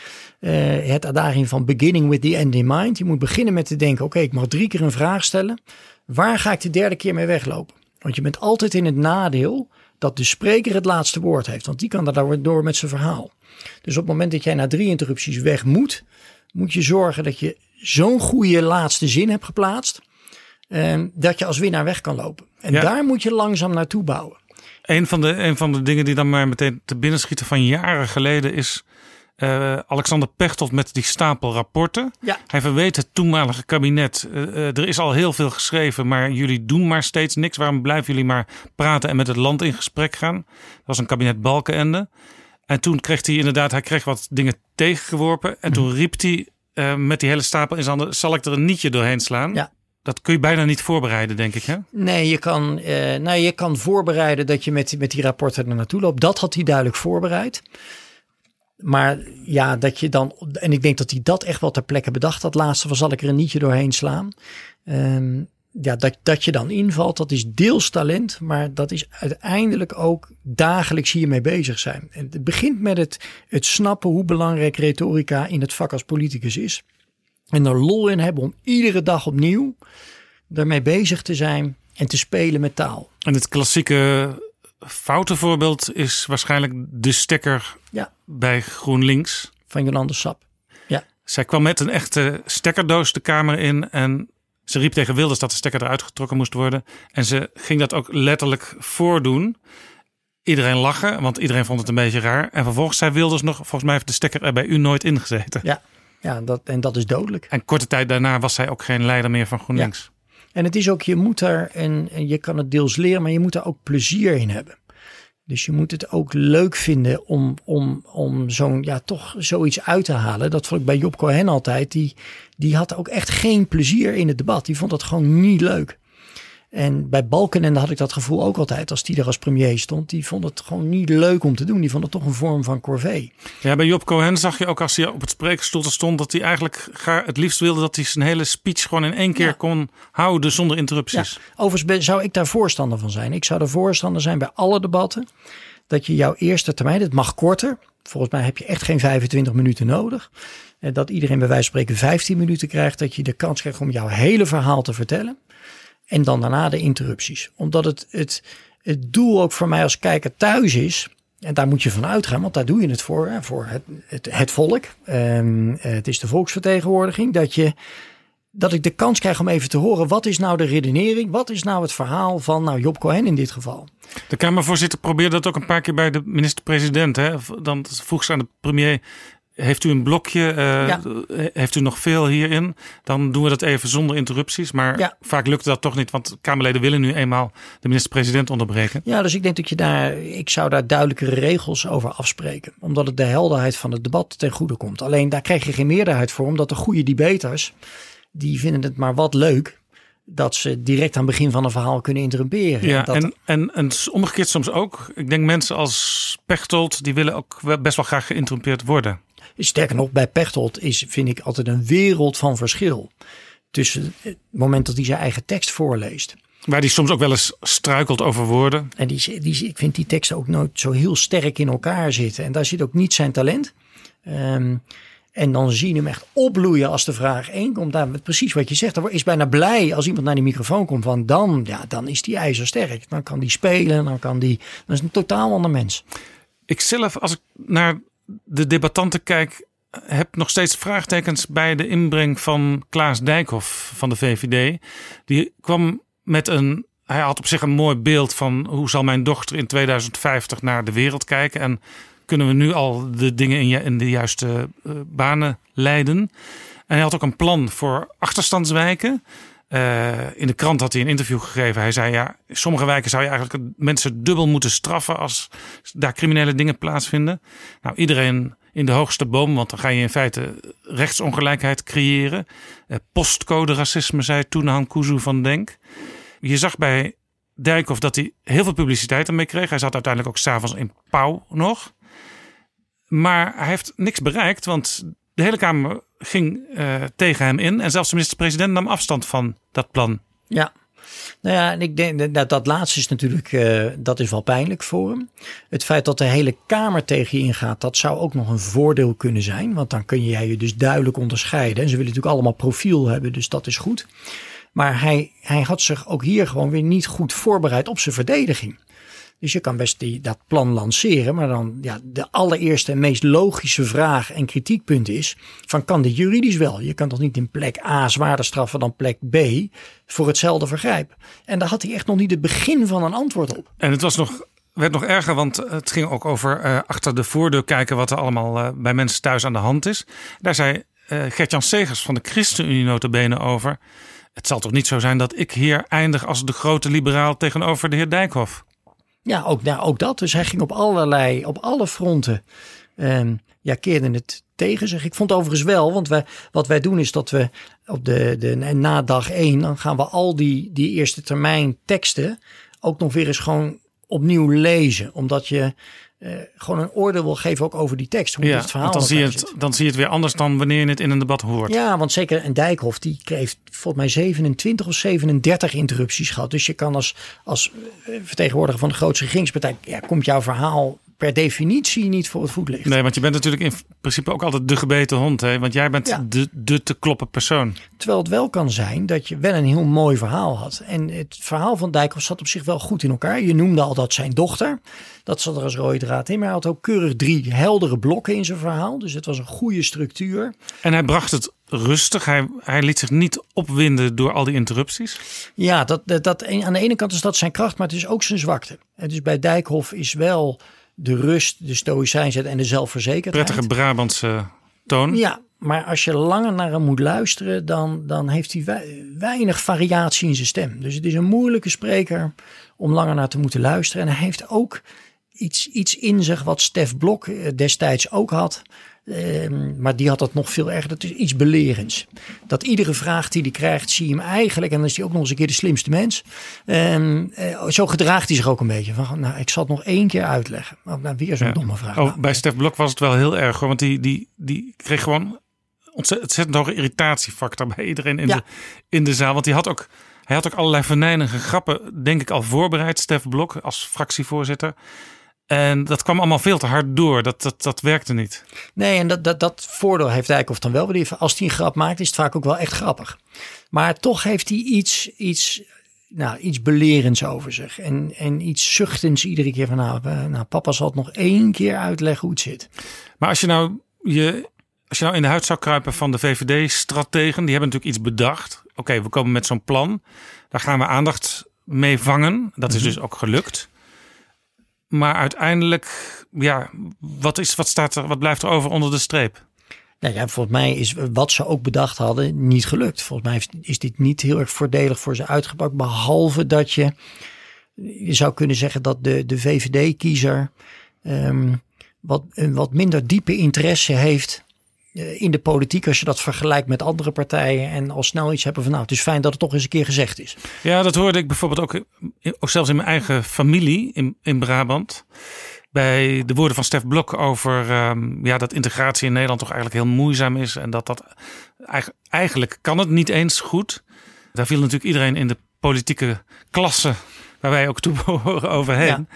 het adagium van beginning with the end in mind. Je moet beginnen met te denken, oké, okay, ik mag drie keer een vraag stellen. Waar ga ik de derde keer mee weglopen? Want je bent altijd in het nadeel dat de spreker het laatste woord heeft. Want die kan daar door met zijn verhaal. Dus op het moment dat jij na drie interrupties weg moet, moet je zorgen dat je zo'n goede laatste zin hebt geplaatst. Uh, dat je als winnaar weg kan lopen. En ja. daar moet je langzaam naartoe bouwen. Een van, de, een van de dingen die dan maar meteen te binnen schieten van jaren geleden is uh, Alexander Pechtold met die stapel rapporten. Ja. Hij verweet het toenmalige kabinet. Uh, uh, er is al heel veel geschreven, maar jullie doen maar steeds niks. Waarom blijven jullie maar praten en met het land in gesprek gaan? Dat was een kabinet Balkenende. En toen kreeg hij inderdaad, hij kreeg wat dingen tegengeworpen. En toen riep hij met die hele stapel in zijn handen, zal ik er een nietje doorheen slaan? Ja. Dat kun je bijna niet voorbereiden, denk ik. Hè? Nee, je kan, nou, je kan voorbereiden dat je met, met die rapporten er naartoe loopt. Dat had hij duidelijk voorbereid. Maar ja, dat je dan. En ik denk dat hij dat echt wel ter plekke bedacht. Dat laatste van zal ik er een nietje doorheen slaan. Um, ja, dat, dat je dan invalt, dat is deels talent. Maar dat is uiteindelijk ook dagelijks hiermee bezig zijn. En het begint met het, het snappen hoe belangrijk retorica in het vak als politicus is. En er lol in hebben om iedere dag opnieuw daarmee bezig te zijn en te spelen met taal. En het klassieke foute voorbeeld is waarschijnlijk de stekker ja. bij GroenLinks. Van Jolande Sap. Ja. Zij kwam met een echte stekkerdoos de Kamer in en ze riep tegen Wilders dat de stekker eruit getrokken moest worden. En ze ging dat ook letterlijk voordoen. Iedereen lachen, want iedereen vond het een beetje raar. En vervolgens zei Wilders nog, volgens mij heeft de stekker er bij u nooit ingezeten. Ja, ja dat, en dat is dodelijk. En korte tijd daarna was zij ook geen leider meer van GroenLinks. Ja. En het is ook, je moet daar, en, en je kan het deels leren, maar je moet daar ook plezier in hebben. Dus je moet het ook leuk vinden om, om, om zo'n, ja, toch zoiets uit te halen. Dat vond ik bij Job Cohen altijd. Die, die had ook echt geen plezier in het debat. Die vond dat gewoon niet leuk. En bij Balkenende had ik dat gevoel ook altijd als die er als premier stond. Die vond het gewoon niet leuk om te doen. Die vond het toch een vorm van corvée. Ja, bij Job Cohen zag je ook als hij op het spreekstoel stond... dat hij eigenlijk het liefst wilde dat hij zijn hele speech gewoon in één keer ja. kon houden zonder interrupties. Ja. Overigens zou ik daar voorstander van zijn. Ik zou er voorstander zijn bij alle debatten... dat je jouw eerste termijn, het mag korter... Volgens mij heb je echt geen 25 minuten nodig. Dat iedereen bij wijze van spreken 15 minuten krijgt. Dat je de kans krijgt om jouw hele verhaal te vertellen. En dan daarna de interrupties. Omdat het, het, het doel ook voor mij als kijker thuis is. En daar moet je van uitgaan, want daar doe je het voor. Hè, voor het, het, volk. Um, het is de volksvertegenwoordiging. Dat je dat ik de kans krijg om even te horen. Wat is nou de redenering? Wat is nou het verhaal van nou, Job Cohen in dit geval? De Kamervoorzitter probeerde dat ook een paar keer bij de minister-president. Dan vroeg ze aan de premier. Heeft u een blokje? Uh, Heeft u nog veel hierin? Dan doen we dat even zonder interrupties. Maar Ja. vaak lukt dat toch niet, want Kamerleden willen nu eenmaal de minister-president onderbreken. Ja, dus ik denk dat je daar, ik zou daar duidelijkere regels over afspreken. Omdat het de helderheid van het debat ten goede komt. Alleen daar krijg je geen meerderheid voor, omdat de goede debaters, die vinden het maar wat leuk dat ze direct aan het begin van een verhaal kunnen interrumperen. Ja, dat, en, en, en omgekeerd soms ook. Ik denk mensen als Pechtold, die willen ook best wel graag geïnterrumpeerd worden. Sterker nog, bij Pechtold is, vind ik altijd een wereld van verschil. Tussen het moment dat hij zijn eigen tekst voorleest. Waar die soms ook wel eens struikelt over woorden. En die, die, ik vind die teksten ook nooit zo heel sterk in elkaar zitten. En daar zit ook niet zijn talent. Ehm, en dan zie je hem echt opbloeien als de vraag 1 komt. Daar, precies wat je zegt. Dan is bijna blij als iemand naar die microfoon komt. Want dan, ja, dan is die ijzersterk. Dan kan die spelen. Dan kan die. Dat is een totaal ander mens. Ik zelf, als ik naar de debattanten kijk, heb nog steeds vraagtekens bij de inbreng van Klaas Dijkhoff van de VVD. Die kwam met een. Hij had op zich een mooi beeld van hoe zal mijn dochter in 2050 naar de wereld kijken. En kunnen we nu al de dingen in, in de juiste eh, banen leiden. En hij had ook een plan voor achterstandswijken. Eh, in de krant had hij een interview gegeven. Hij zei: Ja, sommige wijken zou je eigenlijk mensen dubbel moeten straffen als daar criminele dingen plaatsvinden. Nou, iedereen in de hoogste boom, want dan ga je in feite rechtsongelijkheid creëren. Eh, postcode racisme, zei toen Han Kuzu van Denk. Je zag bij Dijkhoff dat hij heel veel publiciteit ermee kreeg. Hij zat uiteindelijk ook s'avonds in Pauw nog. Maar hij heeft niks bereikt, want de hele Kamer ging eh, tegen hem in. En zelfs de minister-president nam afstand van dat plan. Ja. Nou ja, en ik denk dat dat laatste is natuurlijk, eh, dat is wel pijnlijk voor hem. Het feit dat de hele Kamer tegen je ingaat, dat zou ook nog een voordeel kunnen zijn. Want dan kun jij je dus duidelijk onderscheiden. En ze willen natuurlijk allemaal profiel hebben, dus dat is goed. Maar hij, hij had zich ook hier gewoon weer niet goed voorbereid op zijn verdediging. Dus je kan best die, dat plan lanceren, maar dan ja, de allereerste en meest logische vraag en kritiekpunt is: van kan dit juridisch wel? Je kan toch niet in plek A zwaarder straffen dan plek B voor hetzelfde vergrijp? En daar had hij echt nog niet het begin van een antwoord op. En het was nog, werd nog erger, want het ging ook over eh, achter de voordeur kijken wat er allemaal eh, bij mensen thuis aan de hand is. Daar zei eh Gert-Jan Segers van de ChristenUnie notabene over. Het zal toch niet zo zijn dat ik hier eindig als de grote liberaal tegenover de heer Dijkhoff? Ja, ook, nou, ook dat. Dus hij ging op allerlei, op alle fronten, ehm, ja, keerde het tegen zich. Ik vond overigens wel, want wij, wat wij doen is dat we op de, de na dag één, dan gaan we al die, die eerste termijn teksten ook nog weer eens gewoon opnieuw lezen. Omdat je eh, gewoon een oordeel wil geven ook over die tekst. Hoe Ja, het verhaal dan zie, je het, dan zie je het weer anders dan wanneer je het in een debat hoort. ja, want zeker een Dijkhoff, die heeft volgens mij 27 of 37 interrupties gehad. Dus je kan als, als eh, vertegenwoordiger van de grootste regeringspartij, ja, komt jouw verhaal per definitie niet voor het voetlicht. Nee, want je bent natuurlijk in principe ook altijd de gebeten hond. Hè? Want jij bent Ja. de, de te kloppen persoon. Terwijl het wel kan zijn dat je wel een heel mooi verhaal had. En het verhaal van Dijkhoff zat op zich wel goed in elkaar. Je noemde al dat zijn dochter, dat zat er als rode draad in. Maar hij had ook keurig drie heldere blokken in zijn verhaal. Dus het was een goede structuur. En hij bracht het rustig. Hij, hij liet zich niet opwinden door al die interrupties. Ja, dat, dat, dat, aan de ene kant is dat zijn kracht, maar het is ook zijn zwakte. En dus bij Dijkhoff is wel de rust, de stoïcijnsheid en de zelfverzekerdheid. Prettige Brabantse toon. Ja, maar als je langer naar hem moet luisteren, dan, dan heeft hij wei- weinig variatie in zijn stem. Dus het is een moeilijke spreker om langer naar te moeten luisteren. En hij heeft ook iets, iets in zich wat Stef Blok eh, destijds ook had. Ehm, maar die had dat nog veel erger. Dat is iets belerends. Dat iedere vraag die hij krijgt, zie je hem eigenlijk. En dan is hij ook nog eens een keer de slimste mens. Ehm, eh, zo gedraagt hij zich ook een beetje. Van, nou, ik zal het nog één keer uitleggen. Oh, nou, weer zo'n Ja. domme vraag. Oh, Nou, bij Stef Blok was het wel heel erg hoor. Want die, die, die kreeg gewoon ontzettend, ontzettend hoge irritatiefactor bij iedereen in, Ja. de, in de zaal. Want die had ook, hij had ook allerlei venijnige grappen, denk ik, al voorbereid. Stef Blok als fractievoorzitter. En dat kwam allemaal veel te hard door. Dat, dat, dat werkte niet. Nee, en dat, dat, dat voordeel heeft Dijkhoff dan wel. Als hij een grap maakt, is het vaak ook wel echt grappig. Maar toch heeft hij iets, iets, nou, iets belerends over zich. En, en iets zuchtends iedere keer van, nou, eh, nou, papa zal het nog één keer uitleggen hoe het zit. Maar als je nou je Als je nou in de huid zou kruipen van de VVD-strategen, die hebben natuurlijk iets bedacht. Oké, we komen met zo'n plan. Daar gaan we aandacht mee vangen. Dat is Mhm. dus ook gelukt. Maar uiteindelijk, ja, wat, is, wat, staat er, wat blijft er over onder de streep? Nou ja, volgens mij is wat ze ook bedacht hadden niet gelukt. Volgens mij is- dit niet heel erg voordelig voor ze uitgepakt. Behalve dat je, zou kunnen zeggen dat de, de VVD-kiezer ehm, wat, een wat minder diepe interesse heeft in de politiek. Als je dat vergelijkt met andere partijen. En al snel iets hebben van nou, het is fijn dat het toch eens een keer gezegd is. Ja, dat hoorde ik bijvoorbeeld ook, ook zelfs in mijn eigen familie in, in Brabant. Bij de woorden van Stef Blok over ehm, ja, dat integratie in Nederland toch eigenlijk heel moeizaam is. En dat dat eigenlijk, eigenlijk kan het niet eens goed. Daar viel natuurlijk iedereen in de politieke klasse, waar wij ook toe behoren, overheen.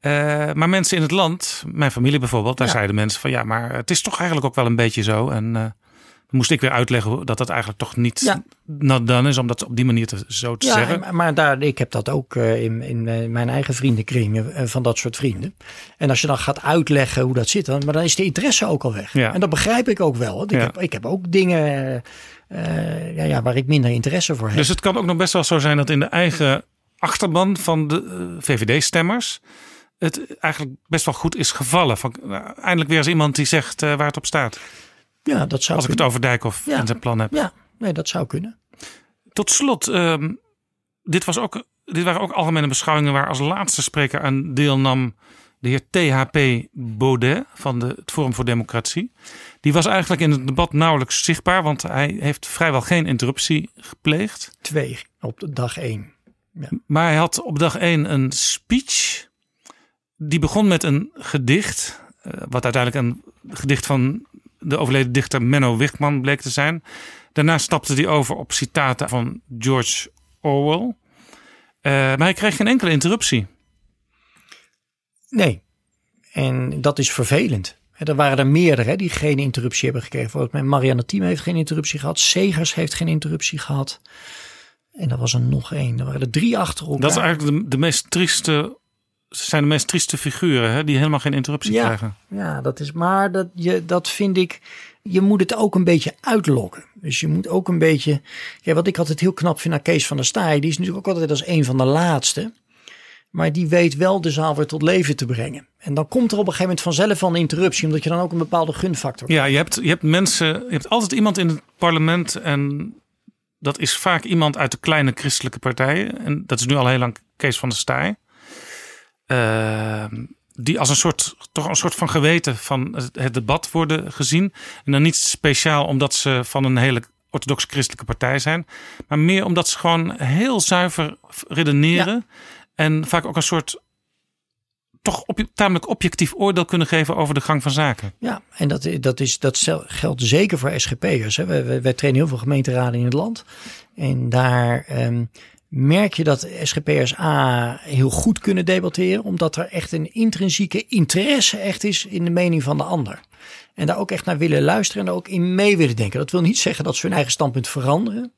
Eh, maar mensen in het land, mijn familie bijvoorbeeld, daar Ja. zeiden mensen van ja, maar het is toch eigenlijk ook wel een beetje zo. En eh, moest ik weer uitleggen dat dat eigenlijk toch niet Ja. not done is om dat op die manier te, zo te Ja, zeggen. maar- maar daar, ik heb dat ook eh, in, in mijn eigen vriendenkring eh, van dat soort vrienden. En als je dan gaat uitleggen hoe dat zit, dan, maar dan is de interesse ook al weg. Ja. En dat begrijp ik ook wel. Want ik, heb, ik heb ook dingen ja, ja, waar ik minder interesse voor heb. Dus het kan ook nog best wel zo zijn dat in de eigen achterban van de VVD-stemmers het eigenlijk best wel goed is gevallen. Van, nou, eindelijk weer eens iemand die zegt eh, waar het op staat. ja, dat zou Als ik het over Dijkhoff Ja. en zijn plan heb. Ja, nee, dat zou kunnen. Tot slot, ehm, dit, was ook, dit waren ook algemene beschouwingen waar als laatste spreker aan deelnam de heer THP Baudet van de, het Forum voor Democratie. Die was eigenlijk in het debat nauwelijks zichtbaar, want hij heeft vrijwel geen interruptie gepleegd. Twee op de dag één. Maar hij had op dag één een speech. Die begon met een gedicht. eh, wat uiteindelijk een gedicht van de overleden dichter Menno Wichman bleek te zijn. Daarna stapte hij over op citaten van George Orwell. Eh, maar hij kreeg geen enkele interruptie. Nee. En dat is vervelend. Er waren er meerdere die geen interruptie hebben gekregen. Volgens mij Marianne Thieme heeft geen interruptie gehad. Segers heeft geen interruptie gehad. En er was er nog één. Er waren er drie achter elkaar. Dat is eigenlijk de, de meest trieste. Ze zijn de meest trieste figuren hè, die helemaal geen interruptie ja, krijgen. Ja, dat is maar dat, je, dat vind ik. Je moet het ook een beetje uitlokken. Dus je moet ook een beetje. Ja, wat ik altijd heel knap vind aan Kees van der Staaij. Die is natuurlijk ook altijd als een van de laatste. Maar die weet wel de zaal weer tot leven te brengen. En dan komt er op een gegeven moment vanzelf een interruptie. Omdat je dan ook een bepaalde gunfactor Ja, je hebt, je hebt mensen, je hebt altijd iemand in het parlement en dat is vaak iemand uit de kleine christelijke partijen. En dat is nu al heel lang Kees van der Staaij. Ehm, die als een soort, toch een soort van geweten van het- het debat worden gezien. En dan niet speciaal omdat ze van een hele orthodoxe christelijke partij zijn. Maar meer omdat ze gewoon heel zuiver redeneren. En vaak ook een soort toch op, tamelijk objectief oordeel kunnen geven over de gang van zaken. Ja, en dat, dat, is, dat geldt zeker voor SGP'ers. Wij, wij, wij trainen heel veel gemeenteraden in het land. En daar ehm, merk je dat SGP'ers A heel goed kunnen debatteren. Omdat er echt een intrinsieke interesse echt is in de mening van de ander. En daar ook echt naar willen luisteren en ook in mee willen denken. Dat wil niet zeggen dat ze hun eigen standpunt veranderen.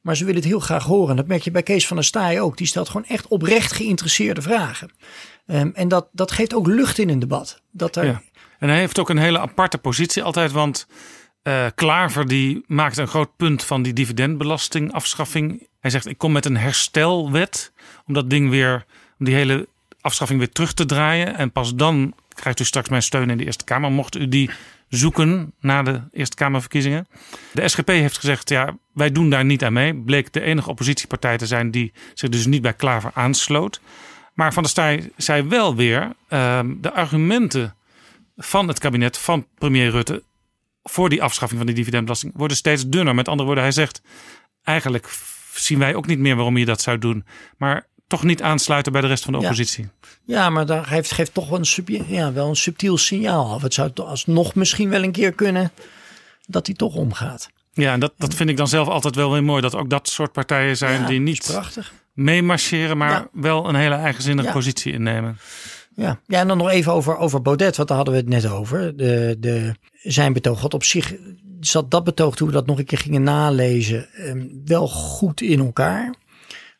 Maar ze willen het heel graag horen. Dat merk je bij Kees van der Staaij ook. Die stelt gewoon echt oprecht geïnteresseerde vragen. Ehm, en dat, dat geeft ook lucht in een debat. Dat er. En hij heeft ook een hele aparte positie altijd, want eh, Klaver die maakt een groot punt van die dividendbelastingafschaffing. Hij zegt ik kom met een herstelwet om dat ding weer, om die hele afschaffing weer terug te draaien. En pas dan krijgt u straks mijn steun in de Eerste Kamer, mocht u die zoeken na de Eerste Kamerverkiezingen. De SGP heeft gezegd, ja, wij doen daar niet aan mee. Bleek de enige oppositiepartij te zijn die zich dus niet bij Klaver aansloot. Maar Van der Staaij zei wel weer, ehm, de argumenten van het kabinet van premier Rutte voor die afschaffing van die dividendbelasting worden steeds dunner. Met andere woorden, hij zegt eigenlijk zien wij ook niet meer waarom je dat zou doen. Maar toch niet aansluiten bij de rest van de oppositie. Ja, maar daar geeft, geeft toch wel een, sub, ja, wel een subtiel signaal af. Het zou toch alsnog misschien wel een keer kunnen dat hij toch omgaat. Ja, en dat, dat vind ik dan zelf altijd wel weer mooi. Dat ook dat soort partijen zijn Ja, die dat niet meemarcheren, maar Ja. wel een hele eigenzinnige positie innemen. Ja. ja, en dan nog even over, over Baudet, want daar hadden we het net over. De, de, zijn betoog had op zich, zat dat betoog toen we dat nog een keer gingen nalezen, ehm, wel goed in elkaar.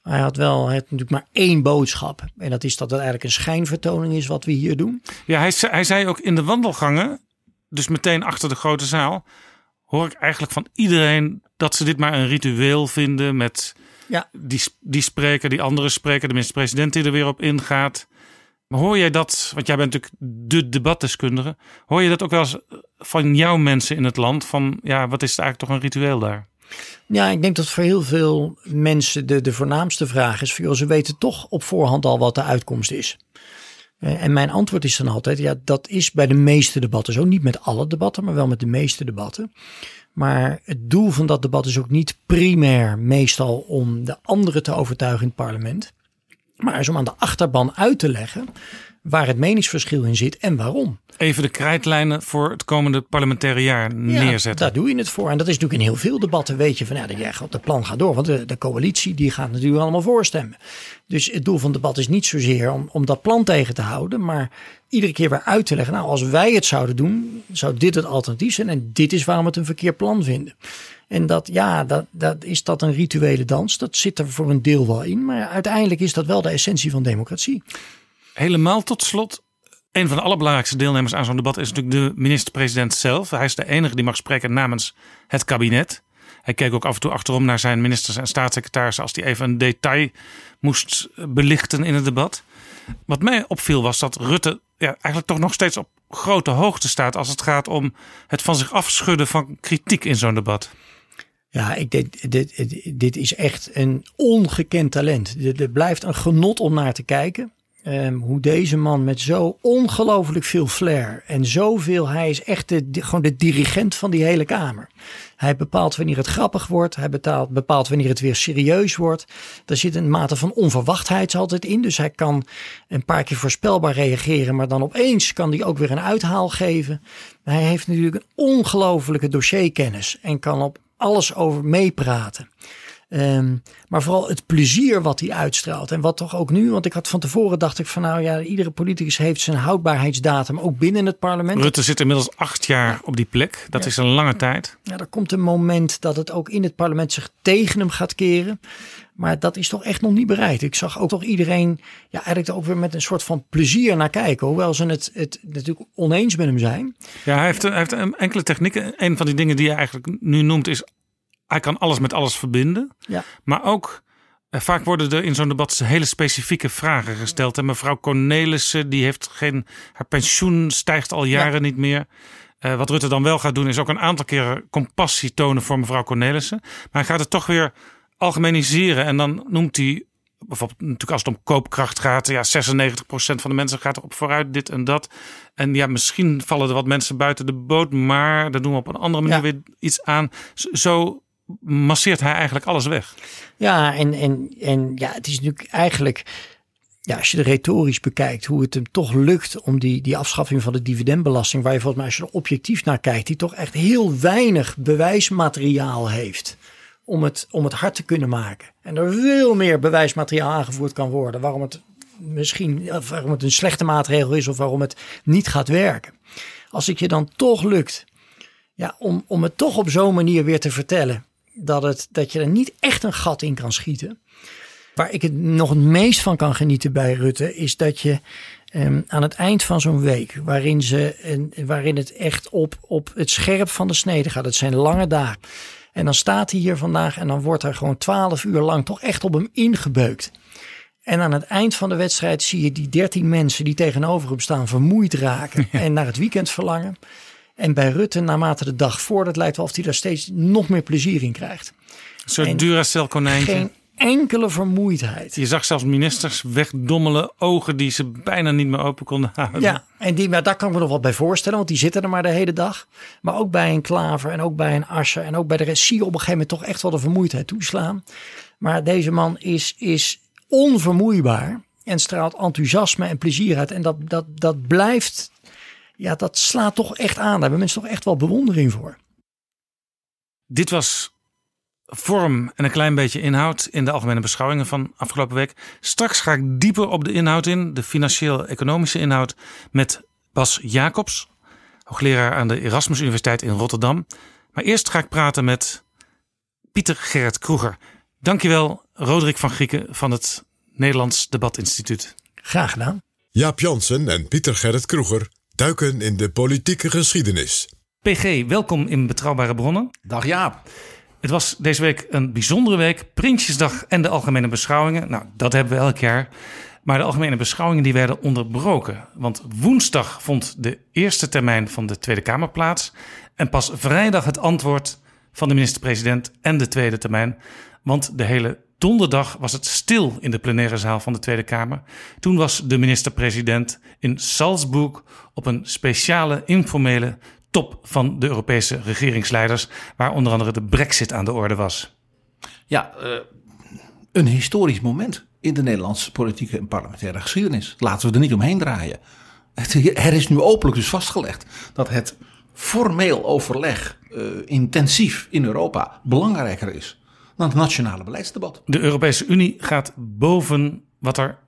Hij had wel had natuurlijk maar één boodschap. En dat is dat het eigenlijk een schijnvertoning is wat we hier doen. Ja, hij, ze- hij zei ook in de wandelgangen dus meteen achter de grote zaal, hoor ik eigenlijk van iedereen dat ze dit maar een ritueel vinden met ja. die, die spreker, die andere spreker, de minister-president die er weer op ingaat. Maar hoor jij dat, want jij bent natuurlijk de debatdeskundige, hoor je dat ook wel eens van jouw mensen in het land? Van ja, wat is het eigenlijk toch een ritueel daar? Ja, ik denk dat voor heel veel mensen de, de voornaamste vraag is: voor, ze weten toch op voorhand al wat de uitkomst is. Eh, en mijn antwoord is dan altijd: ja, dat is bij de meeste debatten zo. Niet met alle debatten, maar wel met de meeste debatten. Maar het doel van dat debat is ook niet primair meestal om de anderen te overtuigen in het parlement. Maar is om aan de achterban uit te leggen waar het meningsverschil in zit en waarom. Even de krijtlijnen voor het komende parlementaire jaar neerzetten. Ja, daar doe je het voor. En dat is natuurlijk in heel veel debatten weet je van ja, de plan gaat door. Want de, de coalitie die gaat natuurlijk allemaal voorstemmen. Dus het doel van het debat is niet zozeer om, om dat plan tegen te houden. Maar iedere keer weer uit te leggen. Nou, als wij het zouden doen, zou dit het alternatief zijn. En dit is waarom we het een verkeerd plan vinden. En dat, ja, dat, dat, is dat een rituele dans? Dat zit er voor een deel wel in. Maar uiteindelijk is dat wel de essentie van democratie. Helemaal tot slot. Een van de allerbelangrijkste deelnemers aan zo'n debat is natuurlijk de minister-president zelf. Hij is de enige die mag spreken namens het kabinet. Hij keek ook af en toe achterom naar zijn ministers en staatssecretarissen als hij even een detail moest belichten in het debat. Wat mij opviel was dat Rutte ja, eigenlijk toch nog steeds op grote hoogte staat als het gaat om het van zich afschudden van kritiek in zo'n debat. Ja, ik, dit, dit, dit is echt een ongekend talent. Het blijft een genot om naar te kijken. Um, hoe deze man met zo ongelooflijk veel flair en zoveel, hij is echt gewoon de dirigent van die hele kamer. Hij bepaalt wanneer het grappig wordt, hij bepaalt, bepaalt wanneer het weer serieus wordt. Er zit een mate van onverwachtheid altijd in, dus hij kan een paar keer voorspelbaar reageren, maar dan opeens kan hij ook weer een uithaal geven. Hij heeft natuurlijk een ongelofelijke dossierkennis en kan op alles over meepraten. Um, maar vooral het plezier wat hij uitstraalt. En wat toch ook nu, want ik had van tevoren dacht ik van nou ja, iedere politicus heeft zijn houdbaarheidsdatum ook binnen het parlement. Rutte zit inmiddels acht jaar op die plek. Dat is een lange tijd. Ja, er komt een moment dat het ook in het parlement zich tegen hem gaat keren. Maar dat is toch echt nog niet bereikt. Ik zag ook toch iedereen ja, eigenlijk ook weer met een soort van plezier naar kijken. Hoewel ze het, het natuurlijk oneens met hem zijn. Ja, hij heeft, hij heeft enkele technieken. Een van die dingen die je eigenlijk nu noemt is hij kan alles met alles verbinden. Ja. Maar ook eh, vaak worden er in zo'n debat hele specifieke vragen gesteld. En mevrouw Cornelissen, die heeft geen. Haar pensioen stijgt al jaren niet meer. Uh, wat Rutte dan wel gaat doen, is ook een aantal keren compassie tonen voor mevrouw Cornelissen. Maar hij gaat het toch weer algemeniseren. En dan noemt hij bijvoorbeeld natuurlijk als het om koopkracht gaat, ja, 96% van de mensen gaat erop vooruit, dit en dat. En ja, misschien vallen er wat mensen buiten de boot, maar daar doen we op een andere manier weer iets aan. Zo masseert hij eigenlijk alles weg. Ja, en, en, en ja, het is natuurlijk eigenlijk ja, als je de retorisch bekijkt, hoe het hem toch lukt om die, die afschaffing van de dividendbelasting, waar je volgens mij als je er objectief naar kijkt, die toch echt heel weinig bewijsmateriaal heeft om het, om het hard te kunnen maken. En er veel meer bewijsmateriaal aangevoerd kan worden waarom het misschien waarom het een slechte maatregel is of waarom het niet gaat werken. Als het je dan toch lukt ja, om, om het toch op zo'n manier weer te vertellen dat, het, dat je er niet echt een gat in kan schieten. Waar ik het nog het meest van kan genieten bij Rutte, is dat je um, aan het eind van zo'n week, waarin, ze, en, waarin het echt op, op het scherp van de snede gaat, het zijn lange dagen. En dan staat hij hier vandaag en dan wordt er gewoon twaalf uur lang toch echt op hem ingebeukt. En aan het eind van de wedstrijd zie je die dertien mensen die tegenover hem staan vermoeid raken en naar het weekend verlangen. En bij Rutte, naarmate de dag voordat, lijkt wel of hij daar steeds nog meer plezier in krijgt. Een soort Duracell konijntje. Geen enkele vermoeidheid. Je zag zelfs ministers wegdommelen, ogen die ze bijna niet meer open konden houden. Ja, en die, maar daar kan ik me nog wat bij voorstellen, want die zitten er maar de hele dag. Maar ook bij een Klaver en ook bij een Ascher en ook bij de rest zie je op een gegeven moment toch echt wel de vermoeidheid toeslaan. Maar deze man is, is onvermoeibaar en straalt enthousiasme en plezier uit. En dat, dat, dat blijft ja, dat slaat toch echt aan. Daar hebben mensen toch echt wel bewondering voor. Dit was vorm en een klein beetje inhoud in de algemene beschouwingen van afgelopen week. Straks ga ik dieper op de inhoud in, de financieel-economische inhoud, met Bas Jacobs, hoogleraar aan de Erasmus Universiteit in Rotterdam. Maar eerst ga ik praten met Pieter Gerrit Kroeger. Dankjewel, Roderick van Grieken van het Nederlands Debatinstituut. Graag gedaan. Jaap Jansen en Pieter Gerrit Kroeger Duiken in de politieke geschiedenis. PG, welkom in Betrouwbare Bronnen. Dag Jaap. Het was deze week een bijzondere week. Prinsjesdag en de algemene beschouwingen. Nou, dat hebben we elk jaar. Maar de algemene beschouwingen die werden onderbroken. Want woensdag vond de eerste termijn van de Tweede Kamer plaats. En pas vrijdag het antwoord van de minister-president en de tweede termijn. Want de hele donderdag was het stil in de plenaire zaal van de Tweede Kamer. Toen was de minister-president in Salzburg op een speciale informele top van de Europese regeringsleiders, waar onder andere de Brexit aan de orde was. Ja, uh, een historisch moment in de Nederlandse politieke en parlementaire geschiedenis. Laten we er niet omheen draaien. Er is nu openlijk dus vastgelegd dat het formeel overleg uh, intensief in Europa belangrijker is dan het nationale beleidsdebat. De Europese Unie gaat boven wat er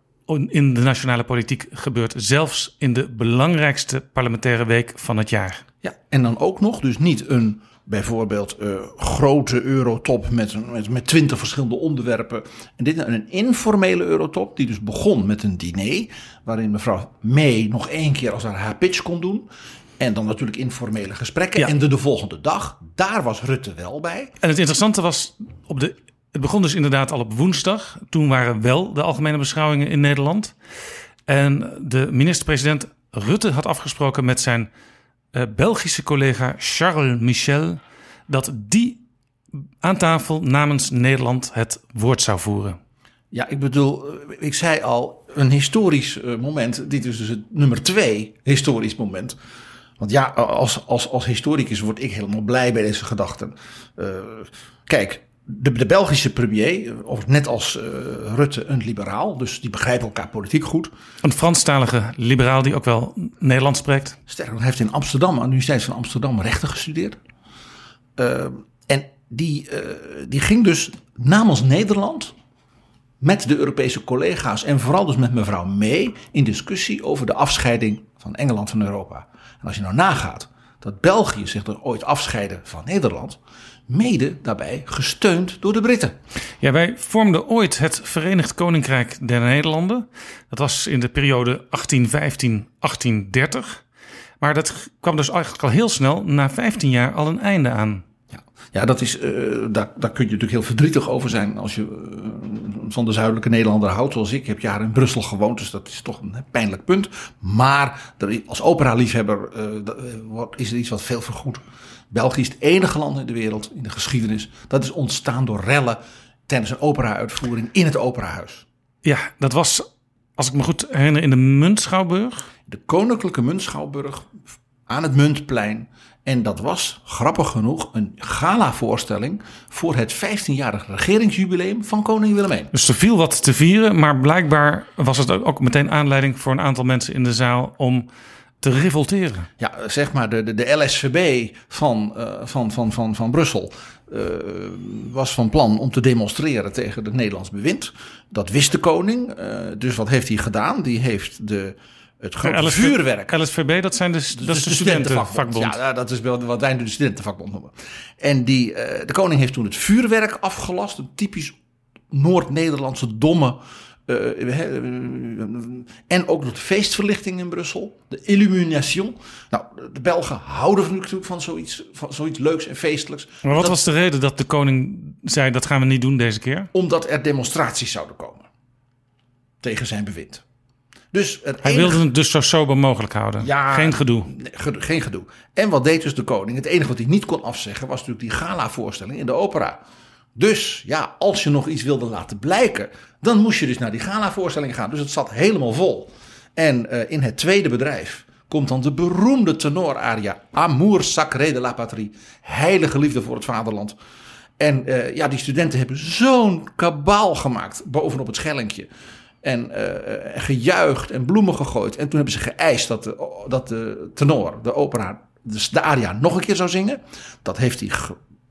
in de nationale politiek gebeurt, zelfs in de belangrijkste parlementaire week van het jaar. Ja, en dan ook nog, dus niet een bijvoorbeeld uh, grote eurotop met, met, met twintig verschillende onderwerpen. En dit een informele eurotop, die dus begon met een diner, waarin mevrouw May nog één keer als haar, haar pitch kon doen. En dan natuurlijk informele gesprekken. En de, de volgende dag, daar was Rutte wel bij. En het interessante was, op de, het begon dus inderdaad al op woensdag. Toen waren wel de algemene beschouwingen in Nederland. En de minister-president Rutte had afgesproken met zijn uh, Belgische collega Charles Michel... dat die aan tafel namens Nederland het woord zou voeren. Ja, ik bedoel, ik zei al, een historisch uh, moment. Dit is dus het nummer twee historisch moment. Want ja, als, als, als historicus word ik helemaal blij bij deze gedachten. Uh, kijk, de, de, Belgische premier, of net als uh, Rutte, een liberaal. Dus die begrijpen elkaar politiek goed. Een Franstalige liberaal die ook wel Nederlands spreekt. Sterker hij heeft in Amsterdam, aan de Universiteit van Amsterdam, rechten gestudeerd. Uh, en die, die ging dus namens Nederland met de Europese collega's en vooral dus met mevrouw May in discussie over de afscheiding van Engeland van Europa. Als je nou nagaat dat België zich er ooit afscheidde van Nederland, mede daarbij gesteund door de Britten. Ja, wij vormden ooit het Verenigd Koninkrijk der Nederlanden. Dat was in de periode 1815-1830. Maar dat kwam dus eigenlijk al heel snel, na 15 jaar, al een einde aan. Ja, dat is, uh, daar, daar kun je natuurlijk heel verdrietig over zijn als je uh, van de zuidelijke Nederlander houdt, zoals ik. Ik heb jaren in Brussel gewoond, dus dat is toch een pijnlijk punt. Maar als opera-liefhebber uh, is er iets wat veel vergoed. België is het enige land in de wereld, in de geschiedenis, dat is ontstaan door rellen tijdens een opera-uitvoering in het operahuis. Ja, dat was, als ik me goed herinner, in de Muntschouwburg. De Koninklijke Muntschouwburg aan het Muntplein. En dat was, grappig genoeg, een gala-voorstelling voor het 15-jarig regeringsjubileum van koning Willem I. Dus er viel wat te vieren, maar blijkbaar was het ook meteen aanleiding voor een aantal mensen in de zaal om te revolteren. Ja, zeg maar de, de, de LSVB van, uh, van, van, van, van Brussel uh, was van plan om te demonstreren tegen het Nederlands bewind. Dat wist de koning. Uh, dus wat heeft hij gedaan? Die heeft de het grote LSV, vuurwerk. LSVB, dat, zijn dus, dat is de, de studentenvakbond. Ja, dat is wat wij nu de studentenvakbond noemen. En die, uh, de koning heeft toen het vuurwerk afgelast. Een typisch Noord-Nederlandse domme... Uh, en ook de feestverlichting in Brussel. De illumination. Nou, de Belgen houden natuurlijk van zoiets, van zoiets leuks en feestelijks. Maar wat dat, was de reden dat de koning zei... dat gaan we niet doen deze keer? Omdat er demonstraties zouden komen. Tegen zijn bewind. Dus het Hij enige... wilde het dus zo sober mogelijk houden. Ja, geen gedoe. Geen gedoe. En wat deed dus de koning? Het enige wat hij niet kon afzeggen was natuurlijk die gala-voorstelling in de opera. Dus ja, als je nog iets wilde laten blijken, dan moest je dus naar die gala-voorstelling gaan. Dus het zat helemaal vol. En uh, in het tweede bedrijf komt dan de beroemde tenoraria Amour sacré de la patrie. Heilige liefde voor het vaderland. En uh, ja, die studenten hebben zo'n kabaal gemaakt bovenop het schellinkje. En uh, gejuicht en bloemen gegooid. En toen hebben ze geëist dat de, dat de tenor, de opera, dus de aria nog een keer zou zingen. Dat heeft hij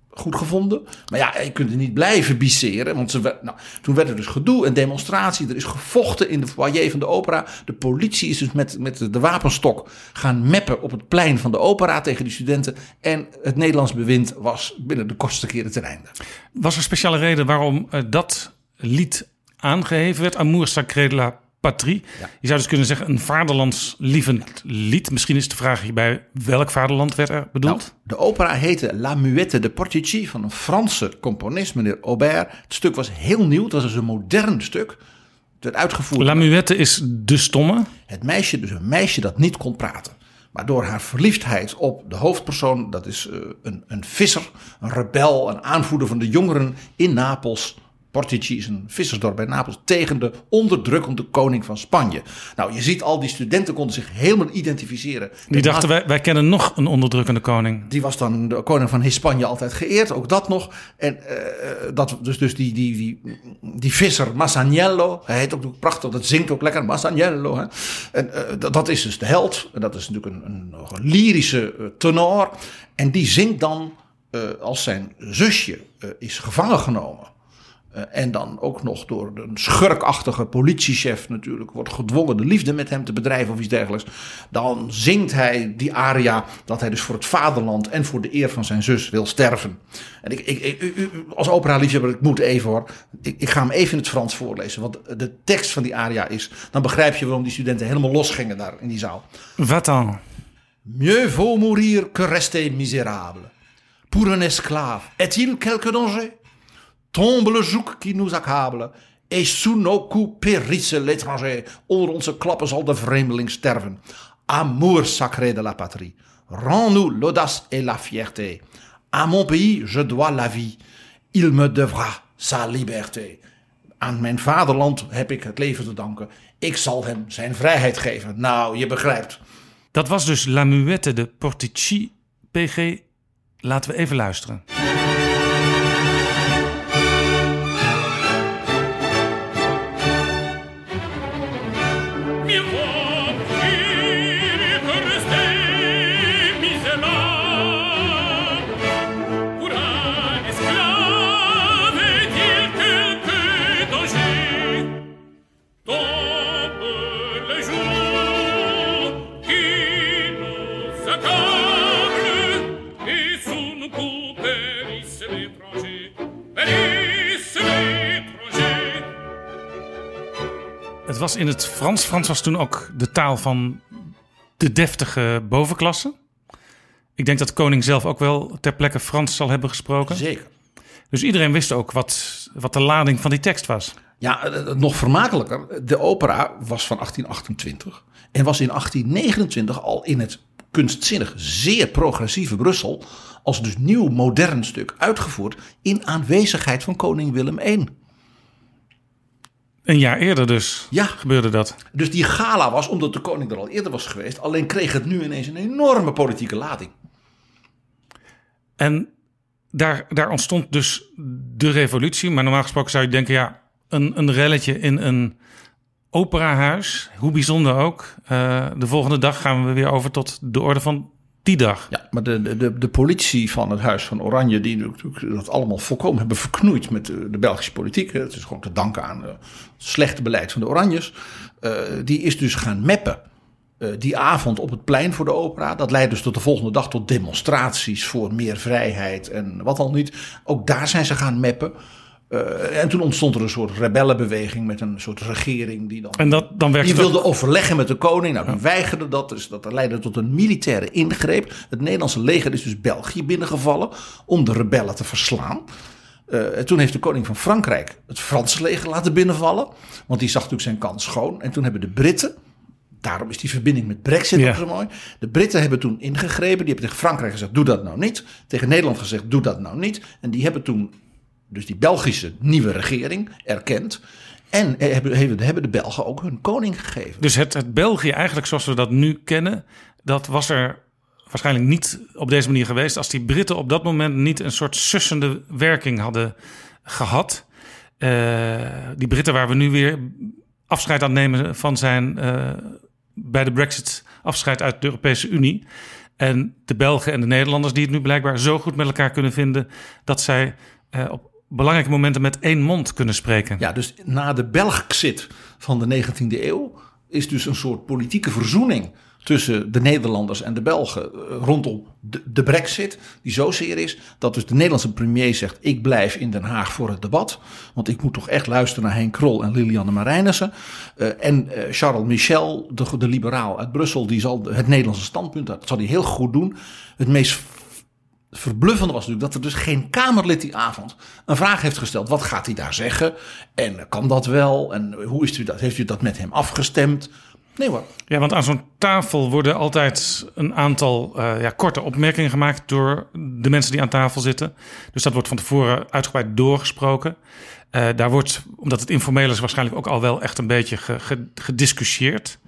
goed gevonden. Maar ja, je kunt er niet blijven bisseren. Want ze, nou, toen werd er dus gedoe en demonstratie. Er is gevochten in de foyer van de opera. De politie is dus met, met de wapenstok gaan meppen op het plein van de opera tegen die studenten. En het Nederlands bewind was binnen de kortste keren ten einde. Was er speciale reden waarom uh, dat lied aangeheven werd. Amour sacré de la patrie. Je zou dus kunnen zeggen een vaderlandslievend lied. Misschien is de vraag hierbij welk vaderland werd er bedoeld? Nou, de opera heette La Muette de Portici van een Franse componist, meneer Aubert. Het stuk was heel nieuw, het was dus een modern stuk. Het werd uitgevoerd. La Muette is de stomme. Het meisje, dus een meisje dat niet kon praten. Maar door haar verliefdheid op de hoofdpersoon, dat is uh, een, een visser, een rebel, een aanvoerder van de jongeren in Napels, Portici is een vissersdorp bij Napels tegen de onderdrukkende koning van Spanje. Nou, je ziet al die studenten konden zich helemaal identificeren. Die dachten wij, wij kennen nog een onderdrukkende koning. Die was dan de koning van Hispanje altijd geëerd, ook dat nog. En uh, dat, dus, dus die, die, die, die visser Masaniello, hij heet ook prachtig, dat zingt ook lekker, Masaniello. Hè? En uh, dat, dat, is dus de held, en dat is natuurlijk een, een, een lyrische uh, tenor. En die zingt dan als zijn zusje is gevangen genomen. Uh, en dan ook nog door een schurkachtige politiechef natuurlijk wordt gedwongen de liefde met hem te bedrijven of iets dergelijks. Dan zingt hij die aria dat hij dus voor het vaderland en voor de eer van zijn zus wil sterven. En ik, ik, ik als opera-liefhebber, ik moet even hoor. Ik, ik, ga hem even in het Frans voorlezen. Want de tekst van die aria is. Dan begrijp je waarom die studenten helemaal losgingen daar in die zaal. Wat dan? Mieux vaut mourir que rester misérable. Pour un esclave, est-il quelque danger? Tombe le joug qui nous accable. Et sous nos coups périsse l'étranger. Onder onze klappen zal de vreemdeling sterven. Amour sacré de la patrie. Rends-nous l'audace et la fierté. À mon pays, je dois la vie. Il me devra sa liberté. Aan mijn vaderland heb ik het leven te danken. Ik zal hem zijn vrijheid geven. Nou, je begrijpt. Dat was dus La Muette de Portici. PG, laten we even luisteren. Was in het Frans. Frans was toen ook de taal van de deftige bovenklasse. Ik denk dat de koning zelf ook wel ter plekke Frans zal hebben gesproken. Zeker. Dus iedereen wist ook wat, wat de lading van die tekst was. Ja, nog vermakelijker. De opera was van 1828 en was in 1829 al in het kunstzinnig zeer progressieve Brussel als dus nieuw modern stuk uitgevoerd in aanwezigheid van koning Willem I. Een jaar eerder dus ja. gebeurde dat. Dus die gala was, omdat de koning er al eerder was geweest, alleen kreeg het nu ineens een enorme politieke lading. En daar, daar ontstond dus de revolutie. Maar normaal gesproken zou je denken, ja, een, een relletje in een operahuis, hoe bijzonder ook. Uh, de volgende dag gaan we weer over tot de orde van die dag. Ja, maar de, de, de politie van het Huis van Oranje, die natuurlijk dat allemaal volkomen hebben verknoeid met de, Belgische politiek. Het is gewoon te danken aan het slechte beleid van de Oranjes. Uh, die is dus gaan meppen. Uh, die avond op het plein voor de opera. Dat leidt dus tot de volgende dag tot demonstraties voor meer vrijheid en wat al niet. Ook daar zijn ze gaan meppen. Uh, en toen ontstond er een soort rebellenbeweging met een soort regering die dan. En dat, dan werd die wilde overleggen met de koning. Nou, die weigerde dat. Dus dat leidde tot een militaire ingreep. Het Nederlandse leger is dus België binnengevallen om de rebellen te verslaan. Uh, en toen heeft de koning van Frankrijk het Franse leger laten binnenvallen. Want die zag natuurlijk zijn kans schoon. En toen hebben de Britten. Daarom is die verbinding met Brexit Ja. ook zo mooi. De Britten hebben toen ingegrepen. Die hebben tegen Frankrijk gezegd: doe dat nou niet. Tegen Nederland gezegd: doe dat nou niet. En die hebben toen dus die Belgische nieuwe regering erkend. En hebben, hebben hebben de Belgen ook hun koning gegeven. Dus het, het België eigenlijk zoals we dat nu kennen, dat was er waarschijnlijk niet op deze manier geweest als die Britten op dat moment niet een soort sussende werking hadden gehad. Uh, die Britten waar we nu weer afscheid aan nemen van zijn uh, bij de Brexit afscheid uit de Europese Unie. En de Belgen en de Nederlanders die het nu blijkbaar zo goed met elkaar kunnen vinden dat zij op belangrijke momenten met één mond kunnen spreken. Ja, dus na de Belgxit van de 19e eeuw is dus een soort politieke verzoening tussen de Nederlanders en de Belgen eh, rondom de, de brexit. Die zozeer is dat dus de Nederlandse premier zegt ik blijf in Den Haag voor het debat. Want ik moet toch echt luisteren naar Henk Krol en Lilianne Marijnissen. Uh, en uh, Charles Michel, de, de liberaal uit Brussel, die zal het Nederlandse standpunt, dat zal hij heel goed doen. Het meest verbluffende was natuurlijk dat er dus geen Kamerlid die avond een vraag heeft gesteld. Wat gaat hij daar zeggen? En kan dat wel? En hoe is u dat? Heeft u dat met hem afgestemd? Nee hoor. Ja, want aan zo'n tafel worden altijd een aantal uh, ja, korte opmerkingen gemaakt door de mensen die aan tafel zitten. Dus dat wordt van tevoren uitgebreid doorgesproken. Uh, daar wordt, omdat het informeel is, waarschijnlijk ook al wel echt een beetje ge, ge, gediscussieerd.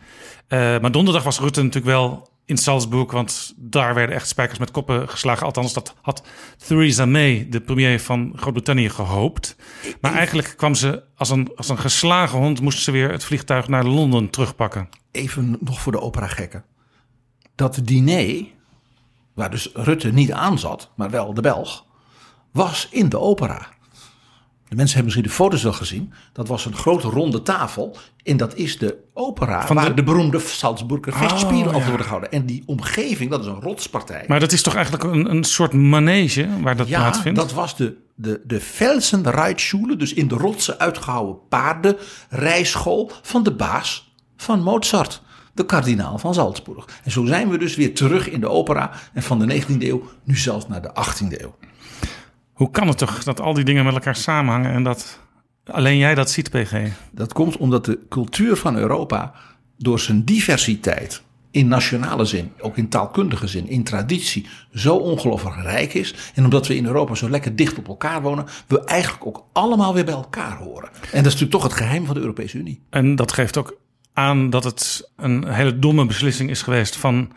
Uh, maar donderdag was Rutte natuurlijk wel in Salzburg, want daar werden echt spijkers met koppen geslagen. Althans, dat had Theresa May, de premier van Groot-Brittannië, gehoopt. Maar eigenlijk kwam ze als een, als een geslagen hond, moest ze weer het vliegtuig naar Londen terugpakken. Even nog voor de opera-gekken. Dat diner, waar dus Rutte niet aan zat, maar wel de Belg, was in de opera. De mensen hebben misschien de foto's wel gezien. Dat was een grote ronde tafel. En dat is de opera Van waar de- de, beroemde Salzburger Oh, vechtspieren over worden gehouden. En die omgeving, dat is een rotspartij. Maar dat is toch eigenlijk een, een soort manege waar dat ja, plaatsvindt? dat was de, de, de dus in de rotsen uitgehouwen paardenrijschool van de baas van Mozart. De kardinaal van Salzburg. En zo zijn we dus weer terug in de opera. En van de 19e eeuw nu zelfs naar de 18e eeuw. Hoe kan het toch dat al die dingen met elkaar samenhangen en dat alleen jij dat ziet, PG? Dat komt omdat de cultuur van Europa door zijn diversiteit in nationale zin, ook in taalkundige zin, in traditie, zo ongelooflijk rijk is. En omdat we in Europa zo lekker dicht op elkaar wonen, we eigenlijk ook allemaal weer bij elkaar horen. En dat is natuurlijk toch het geheim van de Europese Unie. En dat geeft ook aan dat het een hele domme beslissing is geweest van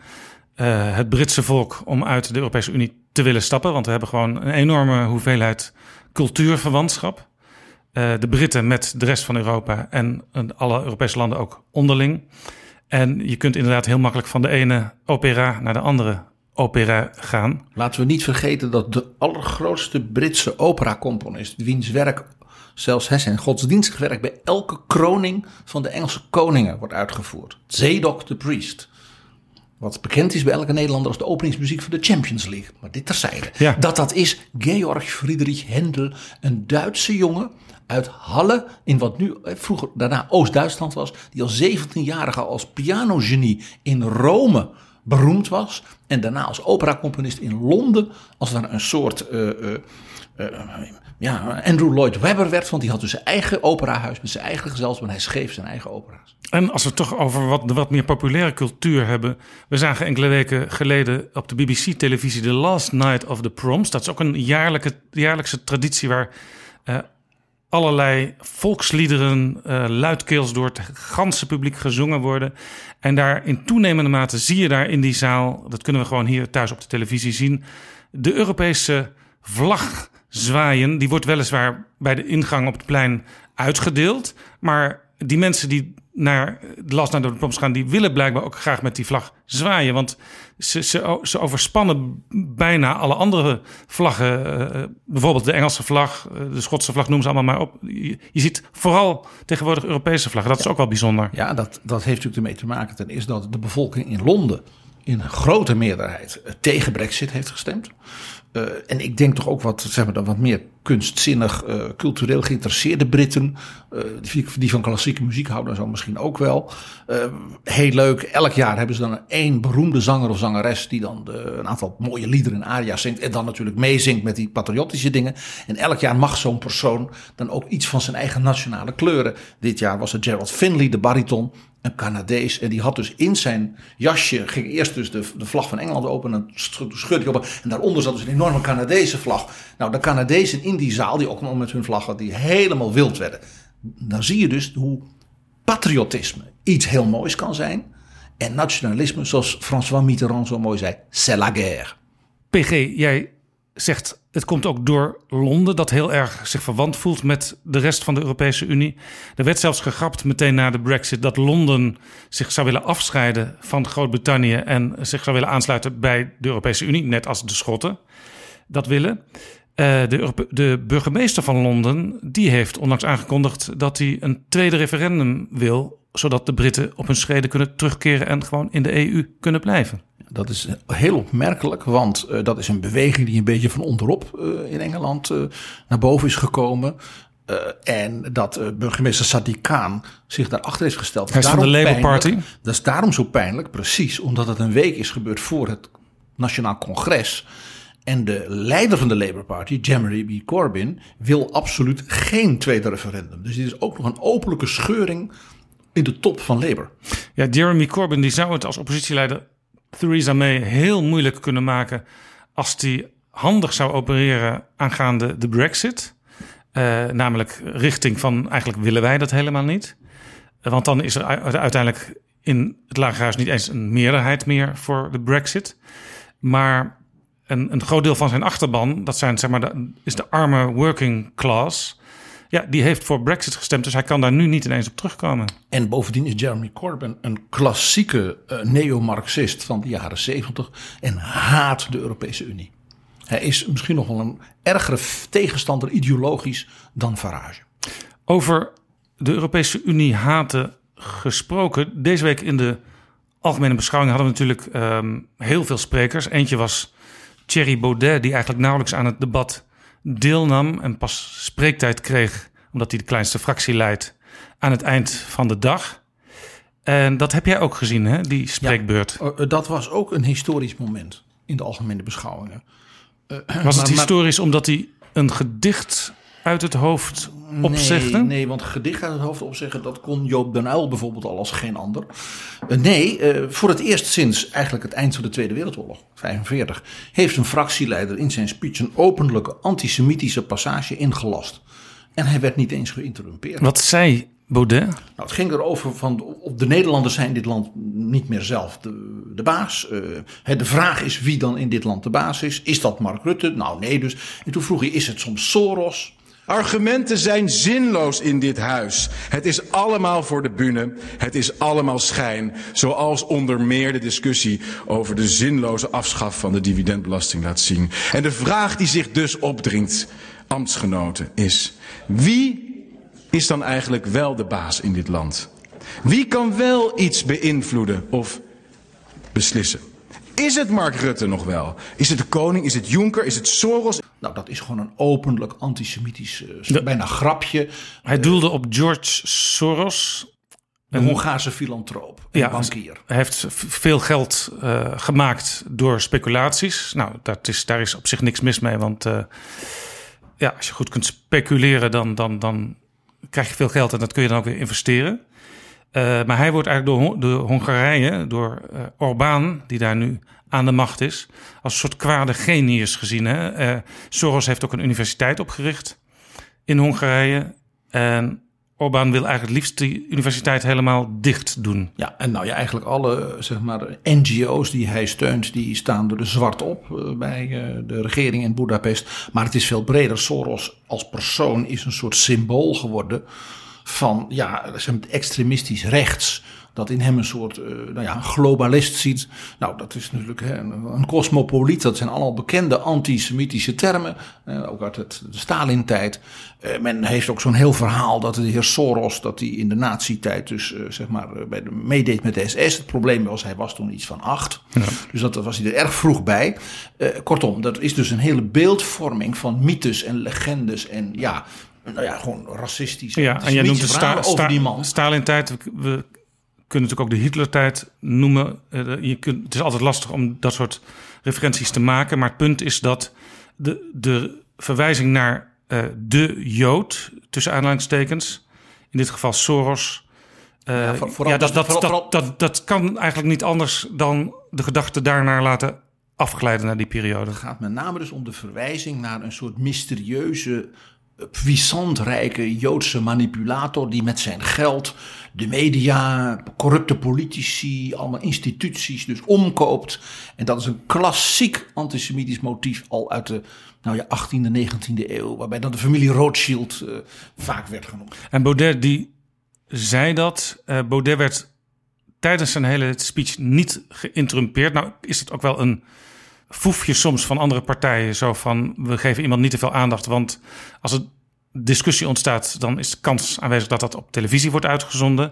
eh, het Britse volk om uit de Europese Unie te willen stappen. Want we hebben gewoon een enorme hoeveelheid cultuurverwantschap. Eh, de Britten met de rest van Europa en alle Europese landen ook onderling. En je kunt inderdaad heel makkelijk van de ene opera naar de andere opera gaan. Laten we niet vergeten dat de allergrootste Britse operacomponist, wiens werk zelfs zijn godsdienstig werk bij elke kroning van de Engelse koningen wordt uitgevoerd. Zedok the Priest. Wat bekend is bij elke Nederlander als de openingsmuziek van de Champions League. Maar dit terzijde. Ja. Dat dat is Georg Friedrich Händel, een Duitse jongen uit Halle, in wat nu eh, vroeger daarna Oost-Duitsland was, die al 17-jarige als pianogenie in Rome beroemd was. En daarna als operacomponist in Londen, als ware een soort eh, eh, ja, Andrew Lloyd Webber werd. Want die had dus zijn eigen operahuis met zijn eigen gezelschap. En hij schreef zijn eigen opera's. En als we het toch over wat, wat meer populaire cultuur hebben. We zagen enkele weken geleden op de BBC-televisie The Last Night of the Proms. Dat is ook een jaarlijke, jaarlijkse traditie waar eh, allerlei volksliederen eh, luidkeels door het ganse publiek gezongen worden. En daar in toenemende mate zie je daar in die zaal, dat kunnen we gewoon hier thuis op de televisie zien, de Europese vlag zwaaien. Die wordt weliswaar bij de ingang op het plein uitgedeeld. Maar die mensen die naar de last naar de proms gaan, die willen blijkbaar ook graag met die vlag zwaaien. Want ze, ze, ze overspannen bijna alle andere vlaggen. eh, bijvoorbeeld de Engelse vlag, eh, de Schotse vlag, noem ze allemaal maar op. Je, je ziet vooral tegenwoordig Europese vlaggen. Dat is ook wel bijzonder. Ja, dat, dat heeft natuurlijk ermee te maken. Ten eerste dat de bevolking in Londen in een grote meerderheid eh, tegen Brexit heeft gestemd. Uh, en ik denk toch ook wat, zeg maar, dan wat meer kunstzinnig, uh, cultureel geïnteresseerde Britten. Uh, die, van klassieke muziek houden zo misschien ook wel. heel leuk. Elk jaar hebben ze dan één beroemde zanger of zangeres. die dan een aantal mooie liederen en aria's zingt. En dan natuurlijk meezingt met die patriotische dingen. En elk jaar mag zo'n persoon dan ook iets van zijn eigen nationale kleuren. Dit jaar was het Gerald Finley, de bariton een Canadees. En die had dus in zijn jasje, ging eerst dus de, de vlag van Engeland open. En dan scheurde hij op. En daaronder zat dus een enorme Canadese vlag. Nou, de Canadezen in die zaal, die ook allemaal met hun vlaggen, die helemaal wild werden. Dan zie je dus hoe patriotisme iets heel moois kan zijn. En nationalisme, zoals François Mitterrand zo mooi zei, c'est la guerre. PG, jij zegt het komt ook door Londen, dat heel erg zich verwant voelt met de rest van de Europese Unie. Er werd zelfs gegrapt meteen na de Brexit dat Londen zich zou willen afscheiden van Groot-Brittannië en zich zou willen aansluiten bij de Europese Unie, net als de Schotten dat willen. Eh, de, de burgemeester van Londen die heeft onlangs aangekondigd dat hij een tweede referendum wil, zodat de Britten op hun schreden kunnen terugkeren en gewoon in de EU kunnen blijven. Dat is heel opmerkelijk, want eh, dat is een beweging die een beetje van onderop eh, in Engeland naar boven is gekomen. En dat burgemeester Sadiq Khan zich daarachter heeft gesteld. Hij is van de Labour Party. Dat is daarom zo pijnlijk, precies, omdat het een week is gebeurd voor het Nationaal Congres. En de leider van de Labour Party, Jeremy B. Corbyn, wil absoluut geen tweede referendum. Dus dit is ook nog een openlijke scheuring in de top van Labour. Ja, Jeremy Corbyn die zou het als oppositieleider Theresa May heel moeilijk kunnen maken als die handig zou opereren aangaande de Brexit. Eh, namelijk richting van eigenlijk willen wij dat helemaal niet. Want dan is er uiteindelijk in het Lagerhuis niet eens een meerderheid meer voor de Brexit. Maar een, een groot deel van zijn achterban, dat zijn, zeg maar, de, is de arme working class. Ja, die heeft voor Brexit gestemd, dus hij kan daar nu niet ineens op terugkomen. En bovendien is Jeremy Corbyn een klassieke eh, neo-Marxist van de jaren 70 en haat de Europese Unie. Hij is misschien nog wel een ergere tegenstander ideologisch dan Farage. Over de Europese Unie haten gesproken. Deze week in de algemene beschouwing hadden we natuurlijk ehm, heel veel sprekers. Eentje was Thierry Baudet, die eigenlijk nauwelijks aan het debat deelnam en pas spreektijd kreeg, omdat hij de kleinste fractie leidt, aan het eind van de dag. En dat heb jij ook gezien, hè, die spreekbeurt. Eh, eh, dat was ook een historisch moment in de algemene beschouwingen. Eh, Was het maar- maar- historisch omdat hij een gedicht uit het hoofd opzegde? Nee, nee, want gedicht uit het hoofd opzeggen, dat kon Joop den Uyl bijvoorbeeld al als geen ander. Eh, nee, eh, voor het eerst sinds eigenlijk het eind van de Tweede Wereldoorlog, 45, heeft een fractieleider in zijn speech een openlijke antisemitische passage ingelast. En hij werd niet eens geïnterrumpeerd. Wat zei Baudet? Nou, het ging erover van de Nederlanders zijn dit land niet meer zelf de, de baas. Eh, de vraag is wie dan in dit land de baas is. Is dat Mark Rutte? Nou nee dus. En toen vroeg hij, is het soms Soros? Argumenten zijn zinloos in dit huis. Het is allemaal voor de bühne. Het is allemaal schijn. Zoals onder meer de discussie over de zinloze afschaf van de dividendbelasting laat zien. En de vraag die zich dus opdringt, ambtsgenoten, is: wie is dan eigenlijk wel de baas in dit land? Wie kan wel iets beïnvloeden of beslissen? Is het Mark Rutte nog wel? Is het de koning? Is het Juncker? Is het Soros? Nou, dat is gewoon een openlijk antisemitisch, eh, bijna grapje. Hij doelde op George Soros. De Hongaarse filantroop en Ja, bankier. hij heeft veel geld eh, gemaakt door speculaties. Nou, dat is, daar is op zich niks mis mee. Want eh, ja, als je goed kunt speculeren, dan, dan, dan krijg je veel geld en dat kun je dan ook weer investeren. Eh, maar hij wordt eigenlijk door, door Hongarije, door eh Orbán, die daar nu aan de macht is, als een soort kwade genius gezien. Hè? Eh, Soros heeft ook een universiteit opgericht in Hongarije. En Orbán wil eigenlijk het liefst die universiteit helemaal dicht doen. Ja, en nou ja, eigenlijk alle zeg maar, NGO's die hij steunt, die staan er zwart op bij de regering in Budapest. Maar het is veel breder. Soros als persoon is een soort symbool geworden van ja, extremistisch rechts. Dat in hem een soort eh, nou ja, globalist ziet. Nou, dat is natuurlijk hè, een, cosmopoliet. Dat zijn allemaal bekende antisemitische termen. eh, ook uit het, de Stalin-tijd. Eh, men heeft ook zo'n heel verhaal dat de heer Soros... dat hij in de nazi-tijd dus zeg maar bij de, meedeed met de SS. Het probleem was, hij was toen iets van acht. Dus dat, dat was hij er erg vroeg bij. Kortom, dat is dus een hele beeldvorming van mythes en legendes. En ja, nou ja, gewoon racistisch. Ja, en jij noemt de sta, over sta, die man. Stalin-tijd. We, kunnen natuurlijk ook de Hitler-tijd noemen. Eh, je kunt, het is altijd lastig om dat soort referenties te maken. Maar het punt is dat de, de verwijzing naar eh, de Jood, tussen aanhalingstekens, in dit geval Soros. eh, Ja, voor- vooral- ja, dat, dat, vooral- dat, dat, dat kan eigenlijk niet anders dan de gedachte daarnaar laten afglijden naar die periode. Het gaat met name dus om de verwijzing naar een soort mysterieuze, eh, puissantrijke Joodse manipulator die met zijn geld de media, corrupte politici, allemaal instituties dus omkoopt. En dat is een klassiek antisemitisch motief al uit de nou ja, 18e, 19e eeuw, waarbij dan de familie Rothschild eh, vaak werd genoemd. En Baudet die zei dat. Eh, Baudet werd tijdens zijn hele speech niet geïnterrumpeerd. Nou is het ook wel een foefjes soms van andere partijen. Zo van, we geven iemand niet te veel aandacht. Want als er discussie ontstaat, dan is de kans aanwezig dat dat op televisie wordt uitgezonden.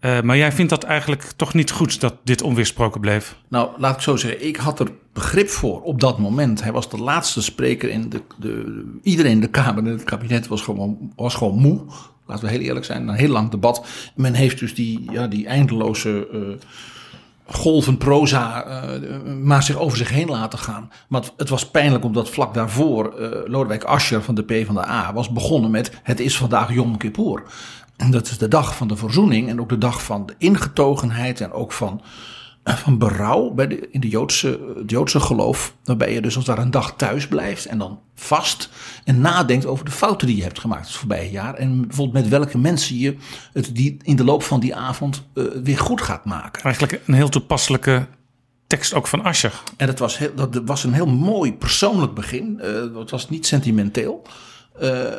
Uh, maar jij vindt dat eigenlijk toch niet goed dat dit onweersproken bleef? Nou, laat ik zo zeggen. Ik had er begrip voor op dat moment. Hij was de laatste spreker in de. de iedereen in de Kamer en het kabinet was gewoon, was gewoon moe. Laten we heel eerlijk zijn. Een heel lang debat. Men heeft dus die, ja, die eindeloze. Uh, golvend proza uh, maar zich over zich heen laten gaan. Maar het, was pijnlijk omdat vlak daarvoor uh, Lodewijk Asscher van de PvdA was begonnen met het is vandaag Yom Kippur. En dat is de dag van de verzoening en ook de dag van de ingetogenheid en ook van, eh, van berouw bij de, in de Joodse, het Joodse geloof. Waarbij je dus als daar een dag thuis blijft en dan vast en nadenkt over de fouten die je hebt gemaakt het voorbije jaar. En bijvoorbeeld met welke mensen je het die in de loop van die avond uh, weer goed gaat maken. Eigenlijk een heel toepasselijke tekst ook van Ascher. En dat was, heel, dat was een heel mooi persoonlijk begin. Uh, het was niet sentimenteel. Uh,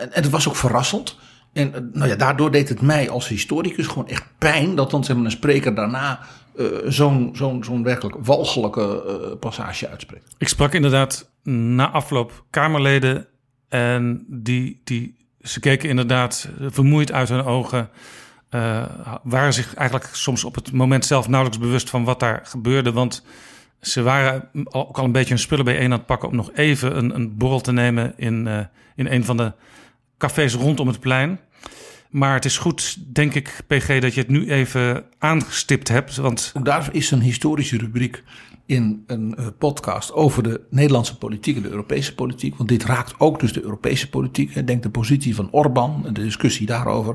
en, en het was ook verrassend. En eh, nou ja, daardoor deed het mij als historicus gewoon echt pijn dat dan zeg maar, een spreker daarna uh, zo'n zo'n zo'n werkelijk walgelijke uh, passage uitspreekt. Ik sprak inderdaad na afloop Kamerleden en die, die, ze keken inderdaad vermoeid uit hun ogen. Uh, waren zich eigenlijk soms op het moment zelf nauwelijks bewust van wat daar gebeurde. Want ze waren ook al een beetje hun spullen bijeen aan het pakken om nog even een, een borrel te nemen in, in een van de cafés rondom het plein. Maar het is goed, denk ik, PG, dat je het nu even aangestipt hebt. Want... Daar is een historische rubriek in een uh, podcast over de Nederlandse politiek en de Europese politiek. Want dit raakt ook dus de Europese politiek. Denk de positie van Orbán en de discussie daarover.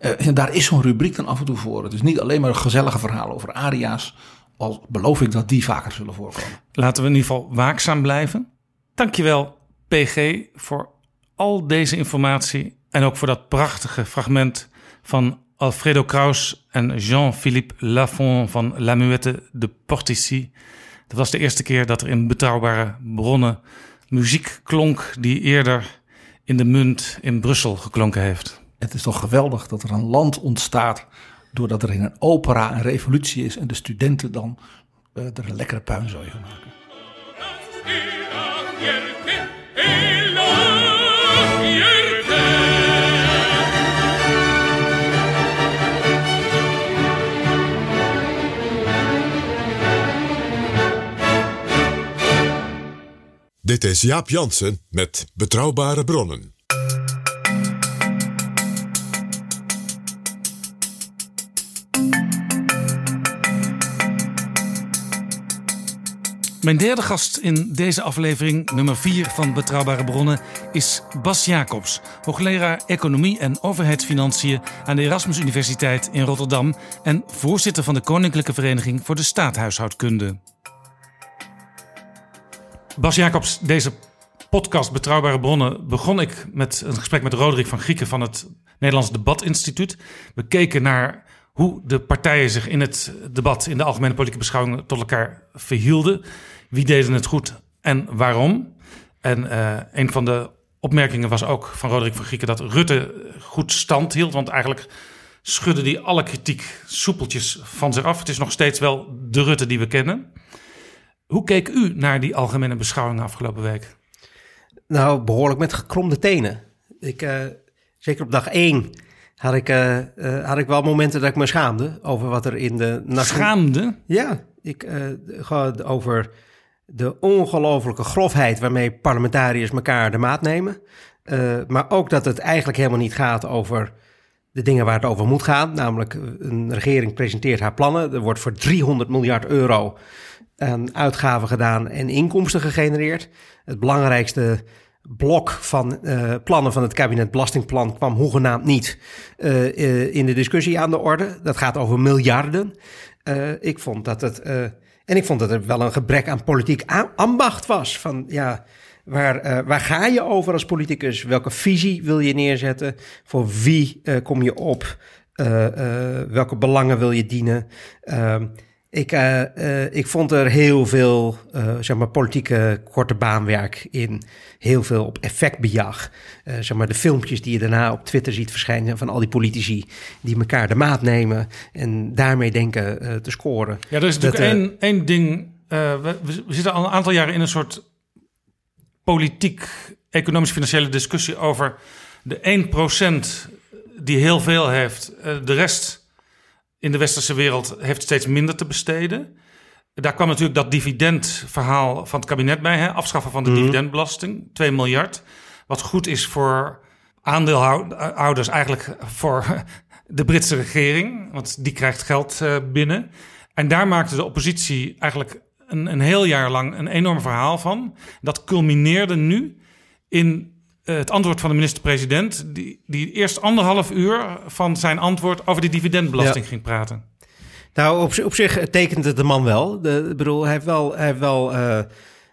Uh, en daar is zo'n rubriek dan af en toe voor. Het is niet alleen maar een gezellige verhaal over aria's. Al beloof ik dat die vaker zullen voorkomen. Laten we in ieder geval waakzaam blijven. Dankjewel, PG, voor al deze informatie en ook voor dat prachtige fragment van Alfredo Kraus en Jean-Philippe Lafont van La Muette de Portici. Dat was de eerste keer dat er in betrouwbare bronnen muziek klonk die eerder in de munt in Brussel geklonken heeft. Het is toch geweldig dat er een land ontstaat doordat er in een opera een revolutie is en de studenten dan uh, er een lekkere puinzooi van maken. Dit is Jaap Jansen met Betrouwbare Bronnen. Mijn derde gast in deze aflevering, nummer 4 van Betrouwbare Bronnen, is Bas Jacobs, hoogleraar Economie en Overheidsfinanciën aan de Erasmus Universiteit in Rotterdam en voorzitter van de Koninklijke Vereniging voor de Staathuishoudkunde. Bas Jacobs, deze podcast Betrouwbare Bronnen begon ik met een gesprek met Roderick van Grieken van het Nederlands Debatinstituut. We keken naar hoe de partijen zich in het debat, in de algemene politieke beschouwingen, tot elkaar verhielden. Wie deden het goed en waarom? En uh, een van de opmerkingen was ook van Roderick van Grieken dat Rutte goed stand hield. Want eigenlijk schudde hij alle kritiek soepeltjes van zich af. Het is nog steeds wel de Rutte die we kennen. Hoe keek u naar die algemene beschouwing afgelopen week? Nou, behoorlijk met gekromde tenen. Ik, uh, zeker op dag één had ik, uh, uh, had ik wel momenten dat ik me schaamde over wat er in de... Schaamde? Ja, ik, over de ongelofelijke grofheid waarmee parlementariërs elkaar de maat nemen. maar ook dat het eigenlijk helemaal niet gaat over de dingen waar het over moet gaan. Namelijk, een regering presenteert haar plannen. Er wordt voor 300 miljard euro aan uitgaven gedaan en inkomsten gegenereerd. Het belangrijkste blok van uh, plannen van het kabinet Belastingplan kwam hoegenaamd niet uh, uh, in de discussie aan de orde. Dat gaat over miljarden. ik vond dat het. en ik vond dat er wel een gebrek aan politiek ambacht was. Van ja. Waar, waar ga je over als politicus? Welke visie wil je neerzetten? Voor wie kom je op? welke belangen wil je dienen? Ik, uh, uh, ik vond er heel veel uh, zeg maar, politieke korte baanwerk in. Heel veel op effectbejag. zeg maar, de filmpjes die je daarna op Twitter ziet verschijnen van al die politici die elkaar de maat nemen en daarmee denken te scoren. Ja, er is natuurlijk één, één ding we, we, zitten al een aantal jaren in een soort politiek, economisch, financiële discussie over de 1% die heel veel heeft. de rest in de westerse wereld heeft steeds minder te besteden. Daar kwam natuurlijk dat dividendverhaal van het kabinet bij. Hè? Afschaffen van de Mhm. dividendbelasting, 2 miljard. Wat goed is voor aandeelhouders, eigenlijk voor de Britse regering. Want die krijgt geld eh, binnen. En daar maakte de oppositie eigenlijk een, een heel jaar lang een enorm verhaal van. Dat culmineerde nu in het antwoord van de minister-president... Die, die eerst anderhalf uur van zijn antwoord over die dividendbelasting Ja. ging praten. Nou, op, zi- op zich tekent het de man wel. De, ik bedoel, hij heeft wel, hij heeft wel, eh,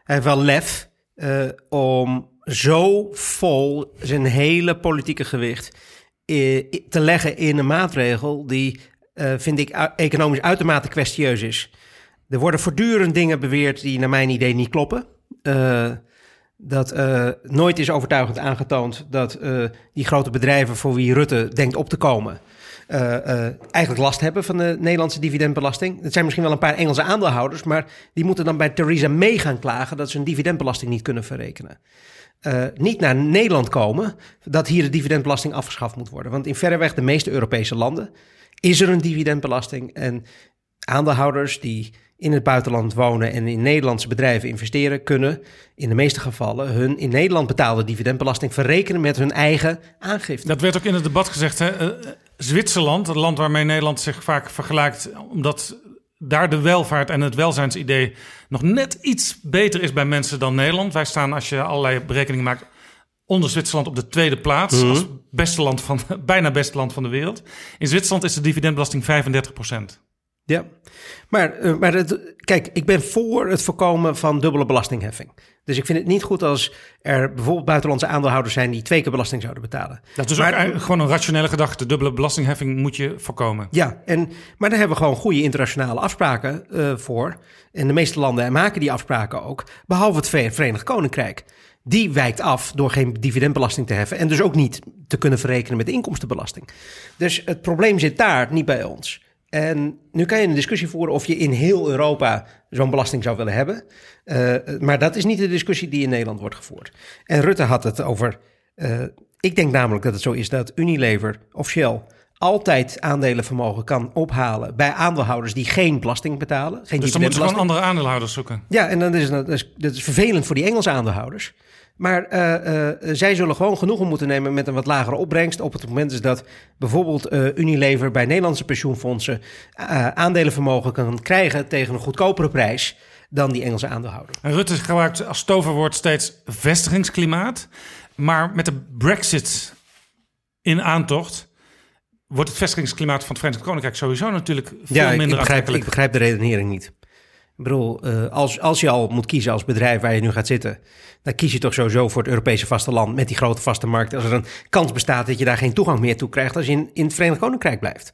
hij heeft wel lef eh, om zo vol zijn hele politieke gewicht eh, i- te leggen in een maatregel die, eh, vind ik, economisch uitermate kwestieus is. Er worden voortdurend dingen beweerd die naar mijn idee niet kloppen. Dat eh, nooit is overtuigend aangetoond dat eh, die grote bedrijven voor wie Rutte denkt op te komen, eh, eigenlijk last hebben van de Nederlandse dividendbelasting. Het zijn misschien wel een paar Engelse aandeelhouders, maar die moeten dan bij Theresa May gaan klagen dat ze een dividendbelasting niet kunnen verrekenen. Niet naar Nederland komen dat hier de dividendbelasting afgeschaft moet worden. Want in verreweg de meeste Europese landen is er een dividendbelasting. En aandeelhouders die in het buitenland wonen en in Nederlandse bedrijven investeren, kunnen in de meeste gevallen hun in Nederland betaalde dividendbelasting verrekenen met hun eigen aangifte. Dat werd ook in het debat gezegd. Hè? Eh, Zwitserland, het land waarmee Nederland zich vaak vergelijkt, omdat daar de welvaart en het welzijnsidee nog net iets beter is bij mensen dan Nederland. Wij staan, als je allerlei berekeningen maakt, onder Zwitserland op de tweede plaats. Mhm. Als beste land van, bijna beste land van de wereld. In Zwitserland is de dividendbelasting 35 procent. Ja, maar, eh, maar het, kijk, ik ben voor het voorkomen van dubbele belastingheffing. Dus ik vind het niet goed als er bijvoorbeeld buitenlandse aandeelhouders zijn die twee keer belasting zouden betalen. Dat is maar, ook gewoon een rationele gedachte. Dubbele belastingheffing moet je voorkomen. Ja, en, maar daar hebben we gewoon goede internationale afspraken eh, voor. En de meeste landen maken die afspraken ook, behalve het Ve- Verenigd Koninkrijk. Die wijkt af door geen dividendbelasting te heffen en dus ook niet te kunnen verrekenen met de inkomstenbelasting. Dus het probleem zit daar, niet bij ons. En nu kan je een discussie voeren of je in heel Europa zo'n belasting zou willen hebben. Eh, maar dat is niet de discussie die in Nederland wordt gevoerd. En Rutte had het over. eh, ik denk namelijk dat het zo is dat Unilever of Shell altijd aandelenvermogen kan ophalen bij aandeelhouders die geen belasting betalen. Geen Dus dan moeten ze gewoon andere aandeelhouders zoeken. Ja, en dan is dat, is, dat is vervelend voor die Engelse aandeelhouders. Maar eh, eh, zij zullen gewoon genoegen moeten nemen met een wat lagere opbrengst. Op het moment is dat bijvoorbeeld eh, Unilever bij Nederlandse pensioenfondsen eh, aandelenvermogen kan krijgen tegen een goedkopere prijs dan die Engelse aandeelhouder. Rutte gebruikt als toverwoord steeds vestigingsklimaat. Maar met de brexit in aantocht... wordt het vestigingsklimaat van het Verenigd Koninkrijk sowieso natuurlijk veel Ja, minder ik, begrijp, aantrekkelijk. ik begrijp de redenering niet. Ik bedoel, eh, als, als je al moet kiezen als bedrijf waar je nu gaat zitten, dan kies je toch sowieso voor het Europese vasteland met die grote vaste markt. Als er een kans bestaat dat je daar geen toegang meer toe krijgt als je in, in het Verenigd Koninkrijk blijft.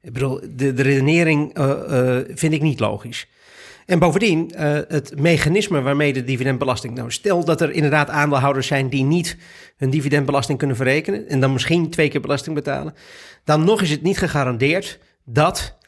Ik bedoel, de, de redenering eh, eh, vind ik niet logisch. En bovendien, het mechanisme waarmee de dividendbelasting. Nou, stel dat er inderdaad aandeelhouders zijn die niet hun dividendbelasting kunnen verrekenen. en dan misschien twee keer belasting betalen. dan nog is het niet gegarandeerd dat.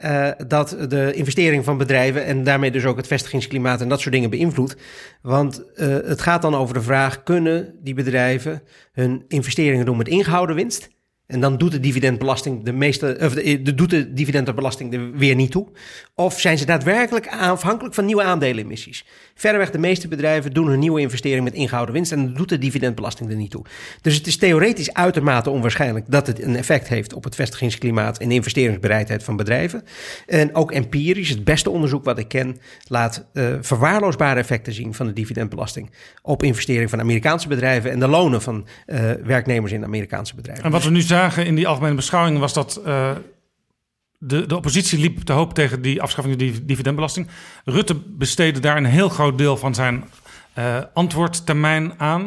Eh, dat de investering van bedrijven en daarmee dus ook het vestigingsklimaat en dat soort dingen beïnvloedt. Want eh, het gaat dan over de vraag: kunnen die bedrijven hun investeringen doen met ingehouden winst? En dan doet de dividendbelasting de meeste, of de, doet de dividendbelasting er weer niet toe. Of zijn ze daadwerkelijk afhankelijk van nieuwe aandelenemissies? Verreweg de meeste bedrijven doen hun nieuwe investering met ingehouden winst en doet de dividendbelasting er niet toe. Dus het is theoretisch uitermate onwaarschijnlijk dat het een effect heeft op het vestigingsklimaat en de investeringsbereidheid van bedrijven. En ook empirisch, het beste onderzoek wat ik ken, laat eh, verwaarloosbare effecten zien van de dividendbelasting op investering van Amerikaanse bedrijven en de lonen van eh, werknemers in Amerikaanse bedrijven. En wat we nu zagen in die algemene beschouwing was dat eh, de, de oppositie liep te hoop tegen die afschaffing van die dividendbelasting. Rutte besteedde daar een heel groot deel van zijn eh, antwoordtermijn aan.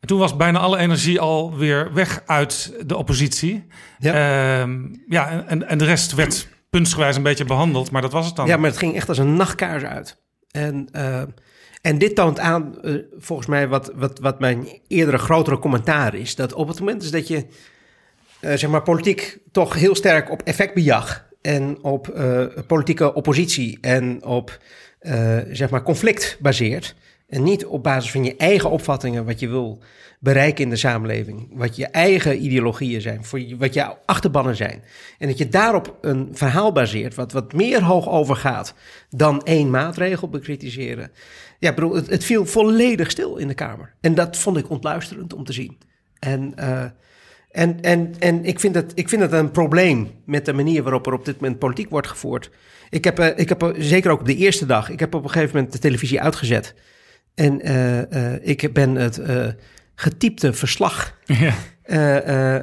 En toen was bijna alle energie alweer weg uit de oppositie. Ja, ja en, en de rest werd puntsgewijs een beetje behandeld, maar dat was het dan. Ja, maar het ging echt als een nachtkaars uit. En, eh, en dit toont aan, eh, volgens mij, wat, wat, wat mijn eerdere grotere commentaar is. Dat op het moment is dat je, zeg maar, politiek toch heel sterk op effectbejag en op eh, politieke oppositie en op eh, zeg maar conflict baseert. En niet op basis van je eigen opvattingen, wat je wil bereiken in de samenleving. Wat je eigen ideologieën zijn, voor je, wat jouw achterbannen zijn. En dat je daarop een verhaal baseert, wat, wat meer hoog overgaat dan één maatregel bekritiseren. Ja, bedoel, het, viel volledig stil in de Kamer. En dat vond ik ontluisterend om te zien. En, uh, en, en, en ik, vind het, ik vind het een probleem met de manier waarop er op dit moment politiek wordt gevoerd. Ik heb, uh, ik heb zeker ook op de eerste dag, ik heb op een gegeven moment de televisie uitgezet. En uh, ik ben het getypte verslag ja.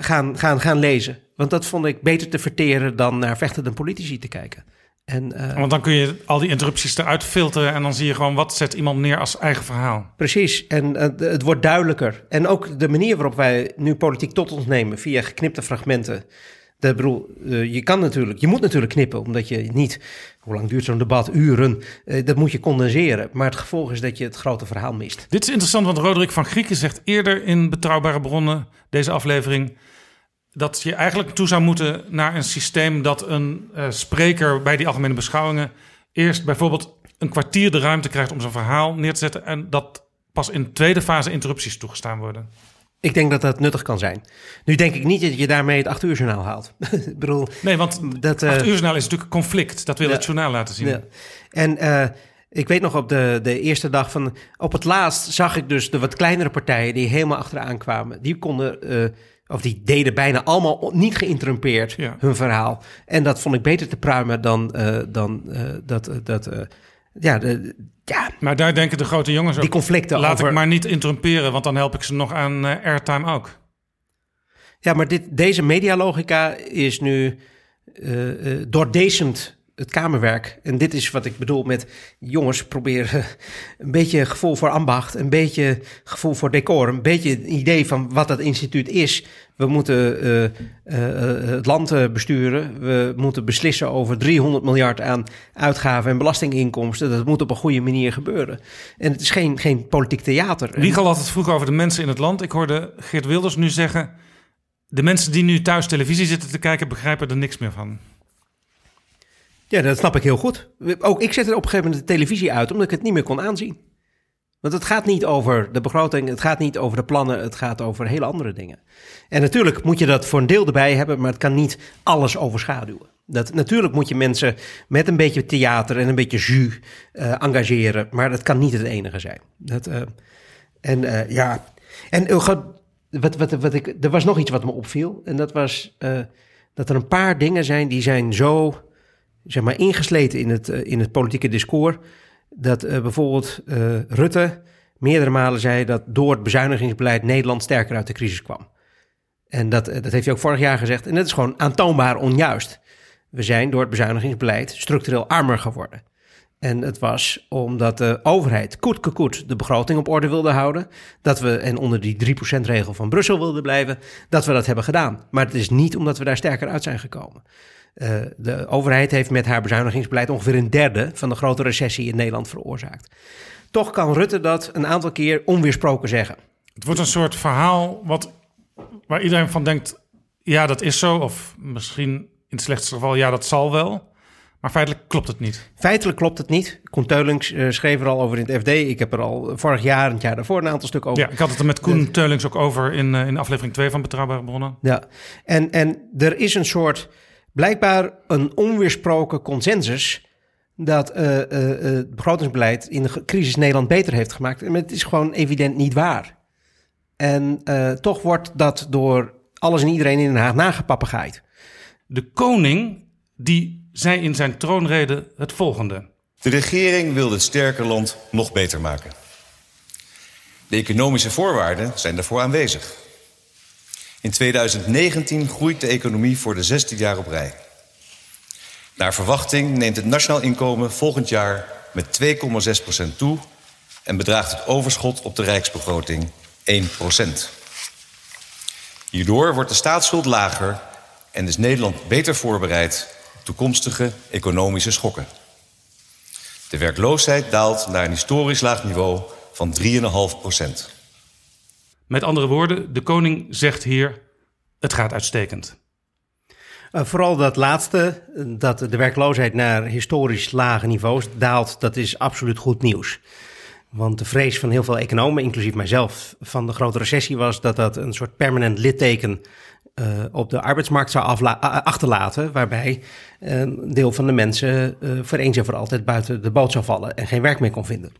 gaan, gaan, gaan lezen. Want dat vond ik beter te verteren dan naar vechtende politici te kijken. En, uh, Want dan kun je al die interrupties eruit filteren en dan zie je gewoon wat zet iemand neer als eigen verhaal. Precies, en uh, het wordt duidelijker. En ook de manier waarop wij nu politiek tot ons nemen via geknipte fragmenten. De, bedoel, uh, je kan natuurlijk, je moet natuurlijk knippen, omdat je niet, hoe lang duurt zo'n debat? Uren. dat moet je condenseren. Maar het gevolg is dat je het grote verhaal mist. Dit is interessant, want Roderick van Grieken zegt eerder in Betrouwbare Bronnen, deze aflevering dat je eigenlijk toe zou moeten naar een systeem dat een uh, spreker bij die algemene beschouwingen eerst bijvoorbeeld een kwartier de ruimte krijgt om zijn verhaal neer te zetten en dat pas in tweede fase interrupties toegestaan worden. Ik denk dat dat nuttig kan zijn. Nu denk ik niet dat je daarmee het acht uur journaal haalt. ik bedoel, nee, want dat uh, acht uur journaal is natuurlijk conflict. Dat wil ja, het journaal laten zien. Ja. En uh, ik weet nog op de, de eerste dag van. Op het laatst zag ik dus de wat kleinere partijen die helemaal achteraan kwamen. Die konden uh, of die deden bijna allemaal niet geïnterrumpeerd ja. hun verhaal. En dat vond ik beter te pruimen dan, uh, dan uh, dat. dat uh, ja, de, ja. Maar daar denken de grote jongens die ook. conflicten Laat over... ik maar niet interrumperen, want dan help ik ze nog aan airtime ook. Ja, maar dit, deze medialogica is nu doordecent het kamerwerk. En dit is wat ik bedoel met jongens proberen een beetje gevoel voor ambacht, een beetje gevoel voor decor, een beetje idee van wat dat instituut is. We moeten uh, uh, het land besturen. We moeten beslissen over 300 miljard aan uitgaven en belastinginkomsten. Dat moet op een goede manier gebeuren. En het is geen, geen politiek theater. Wiegel had het vroeg over de mensen in het land. Ik hoorde Geert Wilders nu zeggen... de mensen die nu thuis televisie zitten te kijken... begrijpen er niks meer van. Ja, dat snap ik heel goed. Ook ik zette op een gegeven moment de televisie uit omdat ik het niet meer kon aanzien. Want het gaat niet over de begroting, het gaat niet over de plannen, het gaat over hele andere dingen. En natuurlijk moet je dat voor een deel erbij hebben, maar het kan niet alles overschaduwen. Dat, natuurlijk moet je mensen met een beetje theater en een beetje jus uh, engageren, maar dat kan niet het enige zijn. Dat, uh, en uh, ja, en wat, wat, wat ik, er was nog iets wat me opviel, en dat was dat er een paar dingen zijn die zijn zo zeg maar, ingesleten in het, in het politieke discours. Dat uh, bijvoorbeeld uh, Rutte meerdere malen zei dat door het bezuinigingsbeleid Nederland sterker uit de crisis kwam. En dat, dat heeft hij ook vorig jaar gezegd. En dat is gewoon aantoonbaar onjuist. We zijn door het bezuinigingsbeleid structureel armer geworden. En het was omdat de overheid koet koet de begroting op orde wilde houden. Dat we, en onder die 3% regel van Brussel wilden blijven, dat we dat hebben gedaan. Maar het is niet omdat we daar sterker uit zijn gekomen. Uh, de overheid heeft met haar bezuinigingsbeleid ongeveer een derde van de grote recessie in Nederland veroorzaakt. Toch kan Rutte dat een aantal keer onweersproken zeggen. Het wordt een soort verhaal wat, waar iedereen van denkt: ja, dat is zo. Of misschien in het slechtste geval: ja, dat zal wel. Maar feitelijk klopt het niet. Feitelijk klopt het niet. Koen Teulings uh, schreef er al over in het FD. Ik heb er al vorig jaar het jaar daarvoor een aantal stukken over. Ja, ik had het er met Koen uh, Teulings ook over in, uh, in aflevering 2 van Betrouwbare Bronnen. Ja, en, en er is een soort blijkbaar een onweersproken consensus dat uh, uh, het begrotingsbeleid in de crisis Nederland beter heeft gemaakt. En het is gewoon evident niet waar. En uh, toch wordt dat door alles en iedereen in Den Haag nagepapegaaid. De koning die zei in zijn troonrede het volgende. De regering wil het sterke land nog beter maken. De economische voorwaarden zijn daarvoor aanwezig. In 2019 groeit de economie voor de zesde jaar op rij. Naar verwachting neemt het nationaal inkomen volgend jaar met 2,6% toe en bedraagt het overschot op de rijksbegroting 1% Hierdoor wordt de staatsschuld lager en is Nederland beter voorbereid op toekomstige economische schokken. De werkloosheid daalt naar een historisch laag niveau van 3,5 Met andere woorden, de koning zegt hier: het gaat uitstekend. Uh, vooral dat laatste, dat de werkloosheid naar historisch lage niveaus daalt, dat is absoluut goed nieuws. Want de vrees van heel veel economen, inclusief mijzelf, van de grote recessie was dat dat een soort permanent litteken uh, op de arbeidsmarkt zou achterlaten, waarbij een deel van de mensen uh, voor eens en voor altijd buiten de boot zou vallen en geen werk meer kon vinden.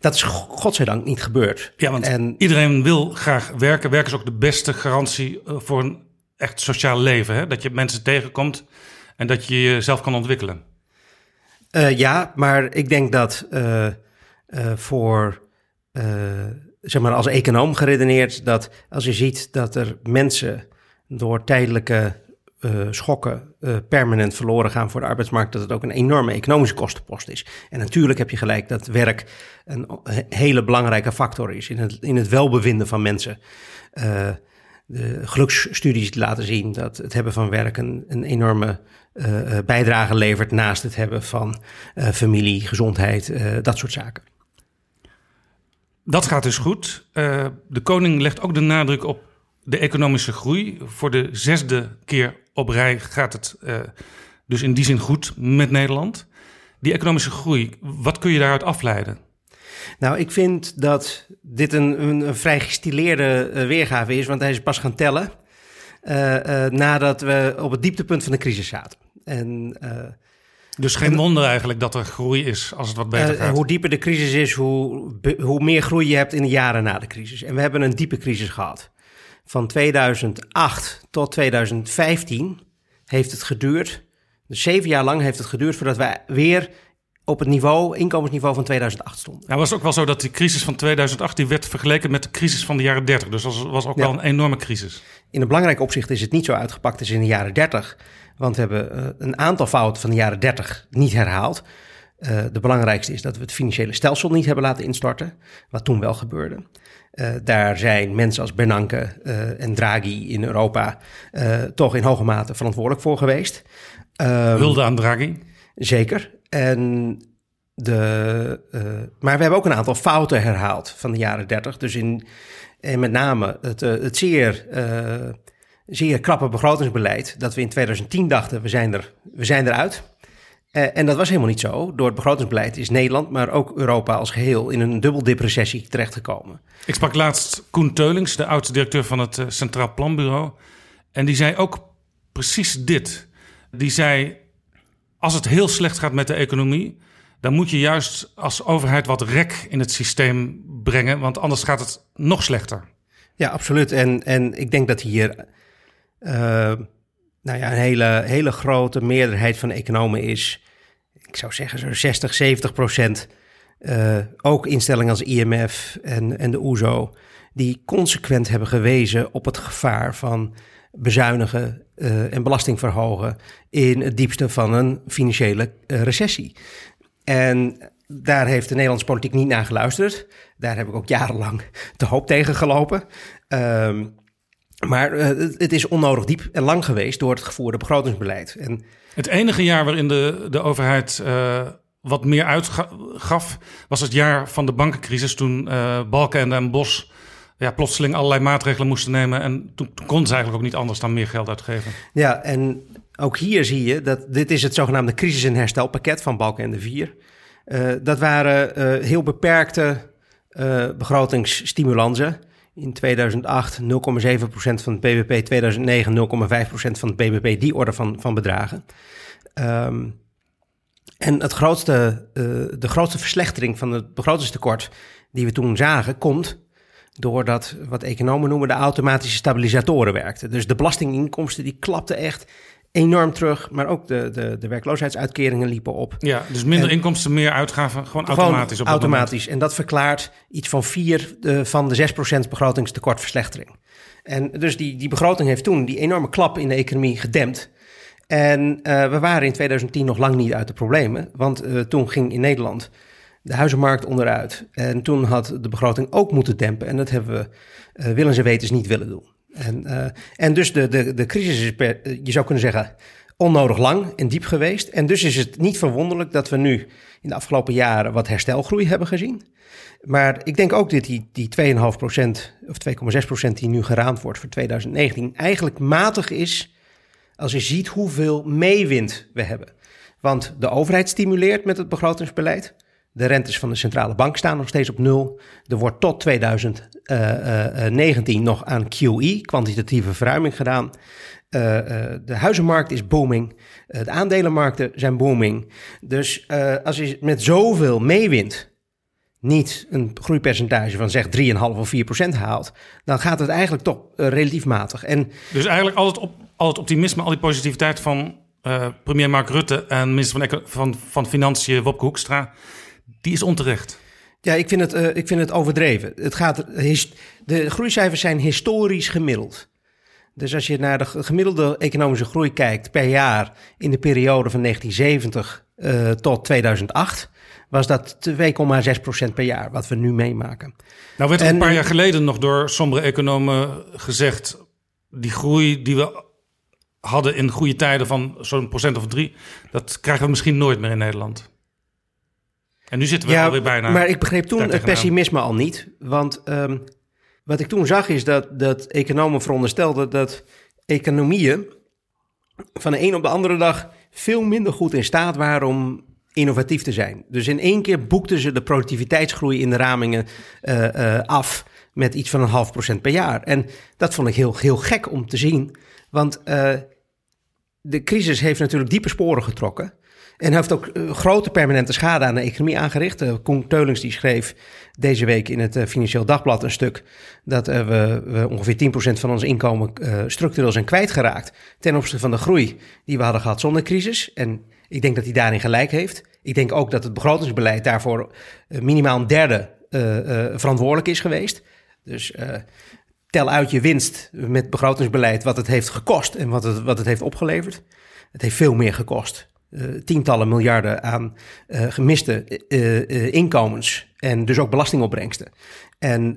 Dat is godzijdank niet gebeurd. Ja, want en, iedereen wil graag werken. Werken is ook de beste garantie voor een echt sociaal leven. Hè? Dat je mensen tegenkomt en dat je jezelf kan ontwikkelen. Uh, ja, maar ik denk dat voor, zeg maar als econoom geredeneerd, dat als je ziet dat er mensen door tijdelijke schokken permanent verloren gaan voor de arbeidsmarkt, dat het ook een enorme economische kostenpost is. En natuurlijk heb je gelijk dat werk een hele belangrijke factor is in het, in het welbevinden van mensen de geluksstudies laten zien dat het hebben van werk een, een enorme uh, bijdrage levert naast het hebben van uh, familie, gezondheid, dat soort zaken. Dat gaat dus goed. de koning legt ook de nadruk op de economische groei. Voor de zesde keer op rij gaat het dus in die zin goed met Nederland. Die economische groei, wat kun je daaruit afleiden? Nou, ik vind dat dit een, een, vrij gestileerde uh, weergave is, want hij is pas gaan tellen uh, uh, nadat we op het dieptepunt van de crisis zaten. En, dus geen wonder eigenlijk dat er groei is als het wat beter gaat. Hoe dieper de crisis is, hoe, hoe meer groei je hebt in de jaren na de crisis. En we hebben een diepe crisis gehad. Van 2008 tot 2015 heeft het geduurd. Dus zeven jaar lang heeft het geduurd voordat we weer op het niveau, inkomensniveau van 2008 stond. Nou, was ook wel zo dat die crisis van 2008 die werd vergeleken met de crisis van de jaren 30. Dus dat was ook wel een enorme crisis. In een belangrijk opzicht is het niet zo uitgepakt als in de jaren 30. Want we hebben uh, een aantal fouten van de jaren 30 niet herhaald. Uh, de belangrijkste is dat we het financiële stelsel niet hebben laten instorten, wat toen wel gebeurde. Uh, daar zijn mensen als Bernanke en Draghi in Europa toch in hoge mate verantwoordelijk voor geweest. Um, Hulde aan Draghi? Zeker. En de, maar we hebben ook een aantal fouten herhaald van de jaren 30. Dus in, en met name het, het zeer, zeer krappe begrotingsbeleid. Dat we in 2010 dachten, we zijn, er, we zijn eruit. En dat was helemaal niet zo. Door het begrotingsbeleid is Nederland, maar ook Europa als geheel... in een dubbeldepressie terechtgekomen. Ik sprak laatst Koen Teulings, de oud-directeur van het Centraal Planbureau. En die zei ook precies dit. Die zei, als het heel slecht gaat met de economie, dan moet je juist als overheid wat rek in het systeem brengen, want anders gaat het nog slechter. Ja, absoluut. En, en ik denk dat hier uh, nou ja, een hele, hele grote meerderheid van economen is. Ik zou zeggen zo'n 60, 70 procent. Uh, ook instellingen als IMF en, en de OESO, e die consequent hebben gewezen op het gevaar van bezuinigen uh, en belasting verhogen in het diepste van een financiële uh, recessie. En daar heeft de Nederlandse politiek niet naar geluisterd. Daar heb ik ook jarenlang te hoop tegen gelopen. Um, maar uh, het is onnodig diep en lang geweest door het gevoerde begrotingsbeleid. En, het enige jaar waarin de, de overheid wat meer uitgaf, was het jaar van de bankencrisis. Toen Balken en Bos ja, plotseling allerlei maatregelen moesten nemen. En toen, toen konden ze eigenlijk ook niet anders dan meer geld uitgeven. Ja, en ook hier zie je dat dit is het zogenaamde crisis- en herstelpakket van Balken en de Vier. Uh, dat waren uh, heel beperkte uh, begrotingsstimulansen. In 2008 0,7% van het BBP, 2009 0,5% van het BBP, die orde van, van bedragen. Um, en het grootste, de grootste verslechtering van het begrotingstekort die we toen zagen, komt doordat wat economen noemen de automatische stabilisatoren werkten. Dus de belastinginkomsten die klapten echt enorm terug, maar ook de, de, de werkloosheidsuitkeringen liepen op. Ja, dus minder inkomsten, meer uitgaven, gewoon automatisch. Op automatisch. En dat verklaart iets van vier de, van de 6% begrotingstekortverslechtering. En dus die, die begroting heeft toen die enorme klap in de economie gedempt. En uh, we waren in 2010 nog lang niet uit de problemen, want uh, toen ging in Nederland de huizenmarkt onderuit. En toen had de begroting ook moeten dempen. En dat hebben we uh, willens en wetens niet willen doen. En, uh, en dus de, de, de crisis is, per, je zou kunnen zeggen, onnodig lang en diep geweest. En dus is het niet verwonderlijk dat we nu in de afgelopen jaren wat herstelgroei hebben gezien. Maar ik denk ook dat die, die 2,5% of 2,6% die nu geraamd wordt voor 2019 eigenlijk matig is als je ziet hoeveel meewind we hebben. Want de overheid stimuleert met het begrotingsbeleid. De rentes van de centrale bank staan nog steeds op nul. Er wordt tot 2019 nog aan QE, kwantitatieve verruiming, gedaan. De huizenmarkt is booming. De aandelenmarkten zijn booming. Dus als je met zoveel meewint niet een groeipercentage van zeg 3,5 of 4 procent haalt, dan gaat het eigenlijk toch relatief matig. En, dus eigenlijk al het, op, al het optimisme, al die positiviteit van premier Mark Rutte en minister van, van, van Financiën Wopke Hoekstra, die is onterecht. Ja, ik vind het, uh, ik vind het overdreven. Het gaat, de groeicijfers zijn historisch gemiddeld. Dus als je naar de gemiddelde economische groei kijkt per jaar in de periode van 1970 uh, tot 2008, was dat 2,6% per jaar, wat we nu meemaken. Nou werd er een paar jaar geleden nog door sommige economen gezegd, die groei die we hadden in goede tijden van zo'n procent of drie, dat krijgen we misschien nooit meer in Nederland. En nu zitten we ja, alweer bijna. Maar ik begreep toen het pessimisme al niet. Want um, wat ik toen zag is dat, dat economen veronderstelden dat economieën van de een op de andere dag veel minder goed in staat waren om innovatief te zijn. Dus in één keer boekten ze de productiviteitsgroei in de ramingen uh, uh, af met iets van een half procent per jaar. En dat vond ik heel, heel gek om te zien. Want uh, de crisis heeft natuurlijk diepe sporen getrokken. En heeft ook uh, grote permanente schade aan de economie aangericht. Uh, Koen Teulings die schreef deze week in het uh, Financieel Dagblad een stuk... dat we, we, ongeveer 10% van ons inkomen structureel zijn kwijtgeraakt... ten opzichte van de groei die we hadden gehad zonder crisis. En ik denk dat hij daarin gelijk heeft. Ik denk ook dat het begrotingsbeleid daarvoor minimaal een derde verantwoordelijk is geweest. Dus tel uit je winst met begrotingsbeleid wat het heeft gekost en wat het, wat het heeft opgeleverd. Het heeft veel meer gekost tientallen miljarden aan uh, gemiste uh, inkomens en dus ook belastingopbrengsten. En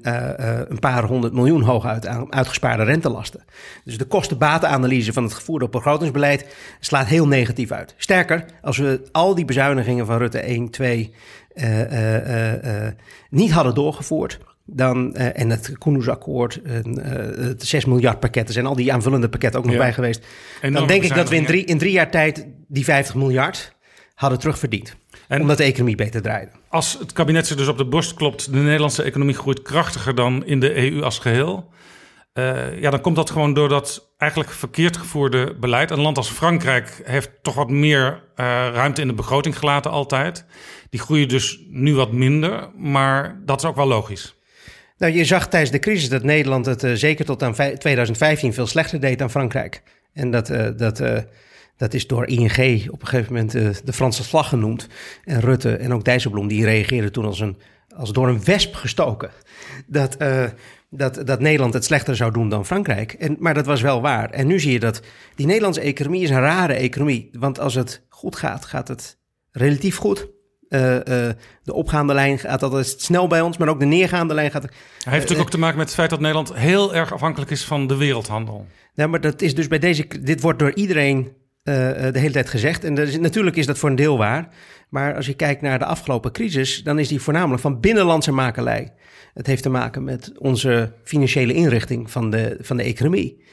een paar honderd miljoen hooguit aan uitgespaarde rentelasten. Dus de kosten-batenanalyse van het gevoerde begrotingsbeleid slaat heel negatief uit. Sterker, als we al die bezuinigingen van Rutte 1, 2 niet hadden doorgevoerd, dan, uh, en het Koenhoesakkoord, uh, het 6 miljard pakketten, zijn al die aanvullende pakketten ook nog ja. bij geweest. dan denk ik dat we in drie, in drie jaar tijd die 50 miljard hadden terugverdiend. En omdat de economie beter draaide. Als het kabinet zich dus op de borst klopt, de Nederlandse economie groeit krachtiger dan in de EU als geheel. Uh, ja, dan komt dat gewoon door dat eigenlijk verkeerd gevoerde beleid. Een land als Frankrijk heeft toch wat meer uh, ruimte in de begroting gelaten altijd. Die groeien dus nu wat minder, maar dat is ook wel logisch. Nou, je zag tijdens de crisis dat Nederland het uh, zeker tot aan 2015 veel slechter deed dan Frankrijk. En dat, uh, dat, uh, dat is door ING op een gegeven moment de Franse vlag genoemd. En Rutte en ook Dijsselbloem, die reageerden toen als, een, als door een wesp gestoken. Dat, dat, dat Nederland het slechter zou doen dan Frankrijk. En, maar dat was wel waar. En nu zie je dat die Nederlandse economie is een rare economie. Want als het goed gaat, gaat het relatief goed. Uh, uh, de opgaande lijn gaat altijd snel bij ons, maar ook de neergaande lijn gaat. Hij heeft natuurlijk ook te maken met het feit dat Nederland heel erg afhankelijk is van de wereldhandel. Nou, maar dat is dus bij deze. Dit wordt door iedereen de hele tijd gezegd. En is, natuurlijk is dat voor een deel waar. Maar als je kijkt naar de afgelopen crisis, dan is die voornamelijk van binnenlandse makelij. Het heeft te maken met onze financiële inrichting van de, van de economie.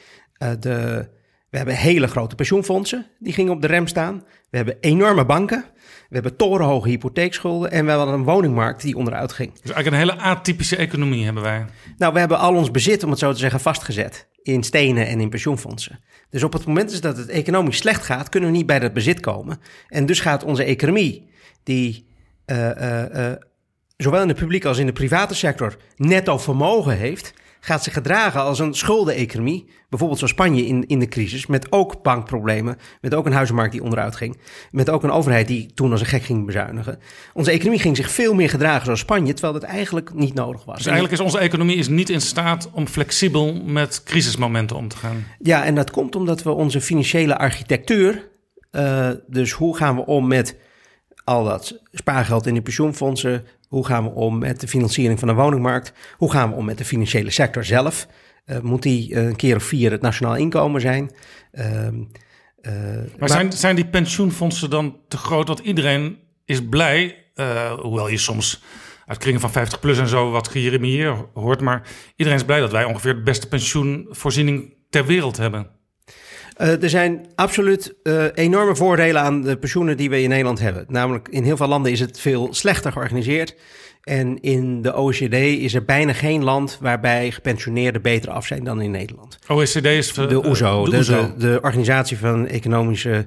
de, we hebben hele grote pensioenfondsen, die gingen op de rem staan. We hebben enorme banken. We hebben torenhoge hypotheekschulden en we hadden een woningmarkt die onderuit ging. Dus eigenlijk een hele atypische economie hebben wij. Nou, we hebben al ons bezit, om het zo te zeggen, vastgezet in stenen en in pensioenfondsen. Dus op het moment dat het economisch slecht gaat, kunnen we niet bij dat bezit komen. En dus gaat onze economie, die uh, uh, uh, zowel in de publieke als in de private sector netto vermogen heeft, gaat zich gedragen als een schuldeneconomie. Bijvoorbeeld zoals Spanje in, in de crisis, met ook bankproblemen, met ook een huizenmarkt die onderuit ging, met ook een overheid die toen als een gek ging bezuinigen. Onze economie ging zich veel meer gedragen zoals Spanje, terwijl dat eigenlijk niet nodig was. Dus eigenlijk is onze economie is niet in staat om flexibel met crisismomenten om te gaan. Ja, en dat komt omdat we onze financiële architectuur, uh, dus hoe gaan we om met al dat spaargeld in de pensioenfondsen, hoe gaan we om met de financiering van de woningmarkt? Hoe gaan we om met de financiële sector zelf? Uh, moet die uh, een keer of vier het nationaal inkomen zijn? Uh, maar, maar zijn, zijn die pensioenfondsen dan te groot? Want iedereen is blij, hoewel je soms uit kringen van 50 plus en zo wat hier hoort. Maar iedereen is blij dat wij ongeveer de beste pensioenvoorziening ter wereld hebben. Uh, er zijn absoluut uh, enorme voordelen aan de pensioenen die we in Nederland hebben. Namelijk, in heel veel landen is het veel slechter georganiseerd. En in de OECD is er bijna geen land waarbij gepensioneerden beter af zijn dan in Nederland. OECD is de OESO, de, de, de, Organisatie van Economische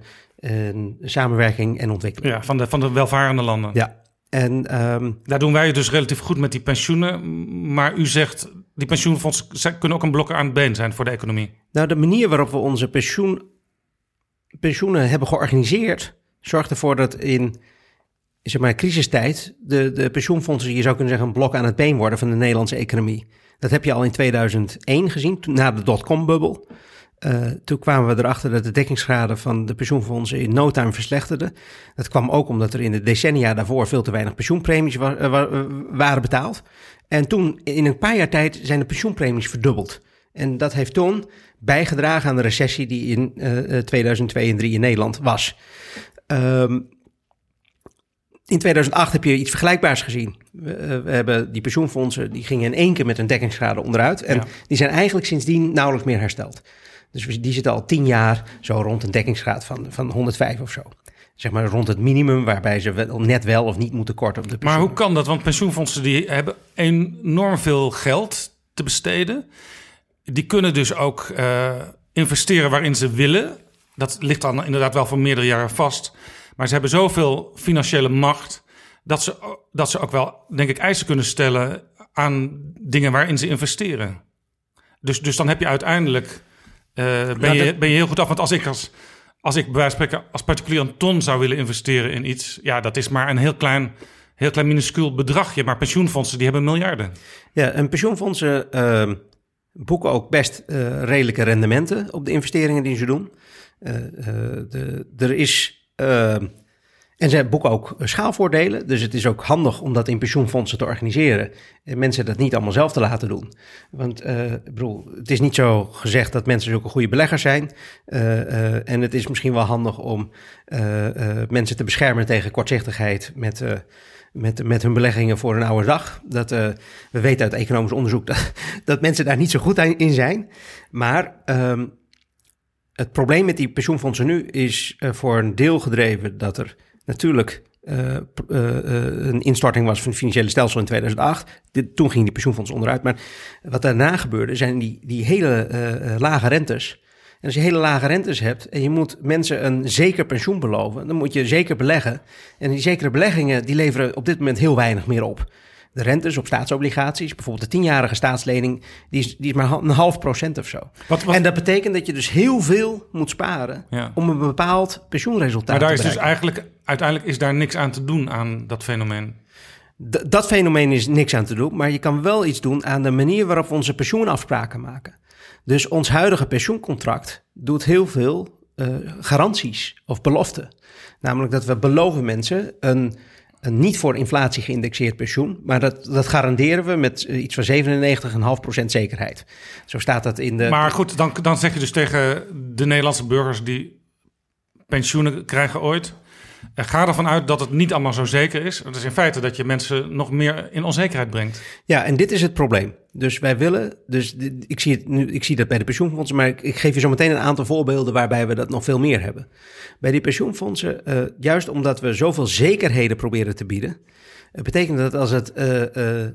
Samenwerking en Ontwikkeling. Ja, van de, van de welvarende landen. Ja. En, um, Daar doen wij het dus relatief goed met die pensioenen. Maar u zegt, die pensioenfondsen kunnen ook een blok aan het been zijn voor de economie. Nou, de manier waarop we onze pensioen, pensioenen hebben georganiseerd... zorgt ervoor dat in zeg maar, crisistijd de, de pensioenfondsen, je zou kunnen zeggen, een blok aan het been worden van de Nederlandse economie. Dat heb je al in 2001 gezien, toen, na de dotcom-bubbel. Uh, toen kwamen we erachter dat de dekkingsgraden van de pensioenfondsen in no time verslechterden. Dat kwam ook omdat er in de decennia daarvoor veel te weinig pensioenpremies wa wa waren betaald. En toen, in een paar jaar tijd, zijn de pensioenpremies verdubbeld. En dat heeft toen bijgedragen aan de recessie die in uh, 2002 en 2003 in Nederland was. Um, in 2008 heb je iets vergelijkbaars gezien. We, uh, we, hebben die pensioenfondsen, die gingen in één keer met een dekkingsgraden onderuit. En ja. die zijn eigenlijk sindsdien nauwelijks meer hersteld. Dus die zitten al tien jaar zo rond een dekkingsgraad van, van 105 of zo. Zeg maar rond het minimum waarbij ze wel, net wel of niet moeten korten op de pensioen. Maar hoe kan dat? Want pensioenfondsen die hebben enorm veel geld te besteden. Die kunnen dus ook uh, investeren waarin ze willen. Dat ligt dan inderdaad wel voor meerdere jaren vast. Maar ze hebben zoveel financiële macht dat ze, dat ze ook wel, denk ik, eisen kunnen stellen aan dingen waarin ze investeren. Dus, dus dan heb je uiteindelijk uh, ben, je, ben je heel goed af. Want als ik als, als ik bij wijze van spreken als particulier een ton zou willen investeren in iets, ja, dat is maar een heel klein, heel klein minuscuul bedragje. Maar pensioenfondsen die hebben miljarden. Ja, en pensioenfondsen uh, boeken ook best uh, redelijke rendementen op de investeringen die ze doen. de, er is en ze boeken ook schaalvoordelen. Dus het is ook handig om dat in pensioenfondsen te organiseren. En mensen dat niet allemaal zelf te laten doen. Want uh, bedoel, het is niet zo gezegd dat mensen zulke goede beleggers zijn. Uh, en het is misschien wel handig om mensen te beschermen tegen kortzichtigheid met, met, met hun beleggingen voor een oude dag. Dat, we weten uit economisch onderzoek dat, dat mensen daar niet zo goed in zijn. Maar um, het probleem met die pensioenfondsen nu is voor een deel gedreven dat er natuurlijk uh, een instorting was van het financiële stelsel in 2008. Dit, toen ging die pensioenfonds onderuit. Maar wat daarna gebeurde, zijn die, die hele lage rentes. En als je hele lage rentes hebt en je moet mensen een zeker pensioen beloven, dan moet je zeker beleggen. En die zekere beleggingen die leveren op dit moment heel weinig meer op. De rentes op staatsobligaties, bijvoorbeeld de tienjarige staatslening, die is, die is maar een half procent of zo. Wat, wat? En dat betekent dat je dus heel veel moet sparen Ja. om een bepaald pensioenresultaat Maar daar te is dus eigenlijk, uiteindelijk is daar niks aan te doen aan dat fenomeen. D- dat fenomeen is niks aan te doen, maar je kan wel iets doen aan de manier waarop we onze pensioenafspraken maken. Dus ons huidige pensioencontract doet heel veel eh, garanties of beloften. Namelijk dat we beloven mensen een, een niet voor inflatie geïndexeerd pensioen, maar dat, dat garanderen we met eh, iets van 97,5% zekerheid. Zo staat dat in de. Maar goed, dan, dan zeg je dus tegen de Nederlandse burgers die pensioenen krijgen ooit. Eh, Ga ervan uit dat het niet allemaal zo zeker is. Het is in feite dat je mensen nog meer in onzekerheid brengt. Ja, en dit is het probleem. Dus wij willen, dus ik zie, het nu, ik zie dat bij de pensioenfondsen, maar ik, geef je zo meteen een aantal voorbeelden waarbij we dat nog veel meer hebben. Bij die pensioenfondsen, eh, juist omdat we zoveel zekerheden proberen te bieden, eh, betekent dat als, het,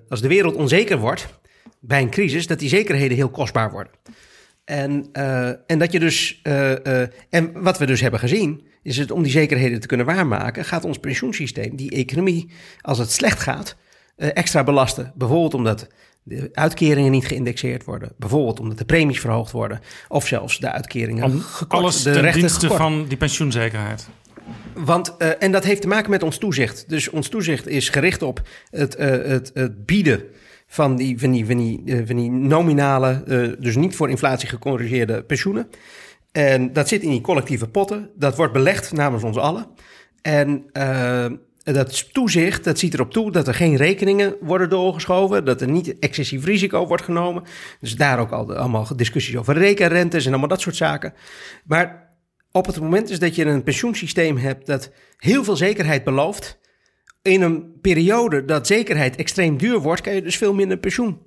als de wereld onzeker wordt bij een crisis, dat die zekerheden heel kostbaar worden. En, en dat je dus, en wat we dus hebben gezien, is het om die zekerheden te kunnen waarmaken, gaat ons pensioensysteem, die economie, als het slecht gaat, eh, extra belasten. Bijvoorbeeld omdat de uitkeringen niet geïndexeerd worden, bijvoorbeeld omdat de premies verhoogd worden, of zelfs de uitkeringen Om gekort, alles de ten rechten dienste gekort. van die pensioenzekerheid. Want, eh, en dat heeft te maken met ons toezicht. Dus ons toezicht is gericht op het, eh, het, het bieden van die, van die, van die, van die nominale, dus niet voor inflatie gecorrigeerde pensioenen. En dat zit in die collectieve potten. Dat wordt belegd namens ons allen. En eh, dat toezicht, dat ziet erop toe dat er geen rekeningen worden doorgeschoven. Dat er niet excessief risico wordt genomen. Dus daar ook al allemaal discussies over rekenrentes en allemaal dat soort zaken. Maar op het moment is dat je een pensioensysteem hebt dat heel veel zekerheid belooft. In een periode dat zekerheid extreem duur wordt, kan je dus veel minder pensioen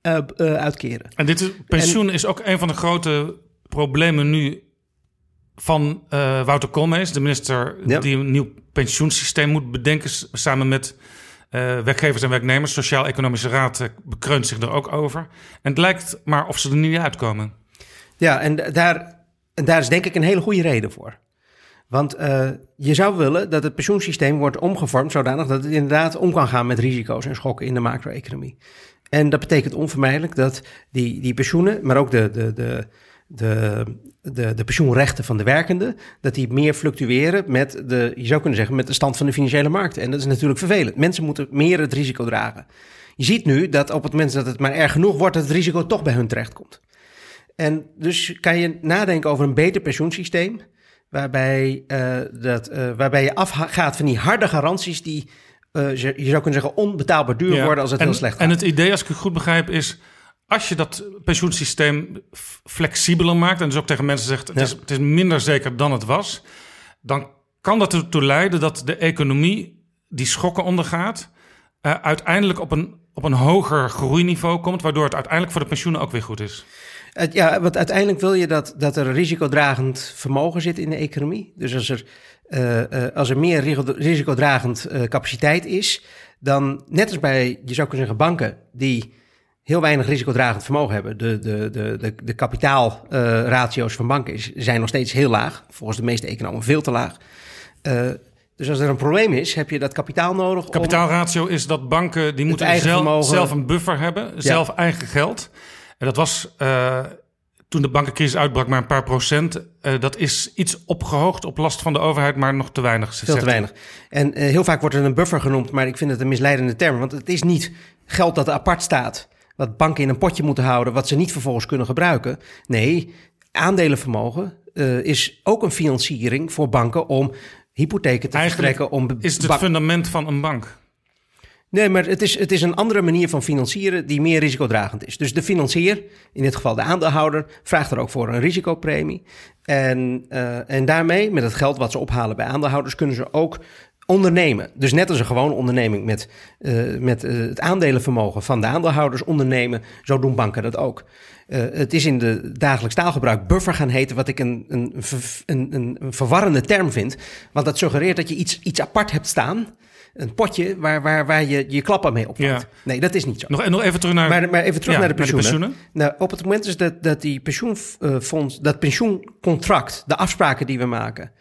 eh, eh, uitkeren. En dit is, pensioen is ook een van de grote problemen nu van uh, Wouter Koolmees, de minister die een nieuw pensioensysteem moet bedenken samen met uh, werkgevers en werknemers. Sociaal-Economische Raad bekreunt zich er ook over. En het lijkt maar of ze er niet uitkomen. Ja, en daar, en daar is denk ik een hele goede reden voor. Want uh, je zou willen dat het pensioensysteem wordt omgevormd zodanig dat het inderdaad om kan gaan met risico's en schokken in de macro-economie. En dat betekent onvermijdelijk dat die, die pensioenen, maar ook de, de, de, de, de, de pensioenrechten van de werkenden, dat die meer fluctueren met de, je zou kunnen zeggen, met de stand van de financiële markt. En dat is natuurlijk vervelend. Mensen moeten meer het risico dragen. Je ziet nu dat op het moment dat het maar erg genoeg wordt, dat het risico toch bij hun terechtkomt. En dus kan je nadenken over een beter pensioensysteem, waarbij, uh, dat, uh, waarbij je afgaat van die harde garanties die, uh, je zou kunnen zeggen, onbetaalbaar duur ja. worden als het en, heel slecht gaat. En het idee, als ik het goed begrijp, is als je dat pensioensysteem flexibeler maakt en dus ook tegen mensen zegt: het, is, het is minder zeker dan het was, dan kan dat ertoe leiden dat de economie die schokken ondergaat, uh, uiteindelijk op een, op een hoger groeiniveau komt, waardoor het uiteindelijk voor de pensioenen ook weer goed is. Ja, want uiteindelijk wil je dat, dat er risicodragend vermogen zit in de economie. Dus als er, uh, uh, als er meer risicodragend capaciteit is, dan net als bij, je zou kunnen zeggen, banken die heel weinig risicodragend vermogen hebben. De, de, de, de, de kapitaalratio's van banken is, zijn nog steeds heel laag. Volgens de meeste economen veel te laag. Uh, dus als er een probleem is, heb je dat kapitaal nodig. Kapitaalratio is dat banken die moeten zelf, zelf, een buffer hebben, ja. zelf eigen geld. En dat was uh, toen de bankencrisis uitbrak maar een paar procent. Uh, dat is iets opgehoogd op last van de overheid, maar nog te weinig. Veel te weinig. En heel vaak wordt er een buffer genoemd, maar ik vind het een misleidende term. Want het is niet geld dat apart staat wat banken in een potje moeten houden, wat ze niet vervolgens kunnen gebruiken. Nee, aandelenvermogen uh, is ook een financiering voor banken om hypotheken te Eigenlijk verstrekken. Om is het het fundament van een bank? Nee, maar het is, het is een andere manier van financieren die meer risicodragend is. Dus de financier, in dit geval de aandeelhouder, vraagt er ook voor een risicopremie. En, uh, en daarmee, met het geld wat ze ophalen bij aandeelhouders, kunnen ze ook ondernemen. Dus net als een gewone onderneming met, uh, met uh, het aandelenvermogen van de aandeelhouders ondernemen, zo doen banken dat ook. Uh, het is in de dagelijks taalgebruik buffer gaan heten, wat ik een, een, een, een verwarrende term vind. Want dat suggereert dat je iets, iets apart hebt staan. Een potje waar, waar, waar je je klappen mee opvangt. Ja. Nee, dat is niet zo. Nog, nog even terug naar, maar, maar even terug ja, naar de pensioenen. Naar de pensioenen. Nou, op het moment is dat, dat die pensioenfonds, dat pensioencontract, de afspraken die we maken,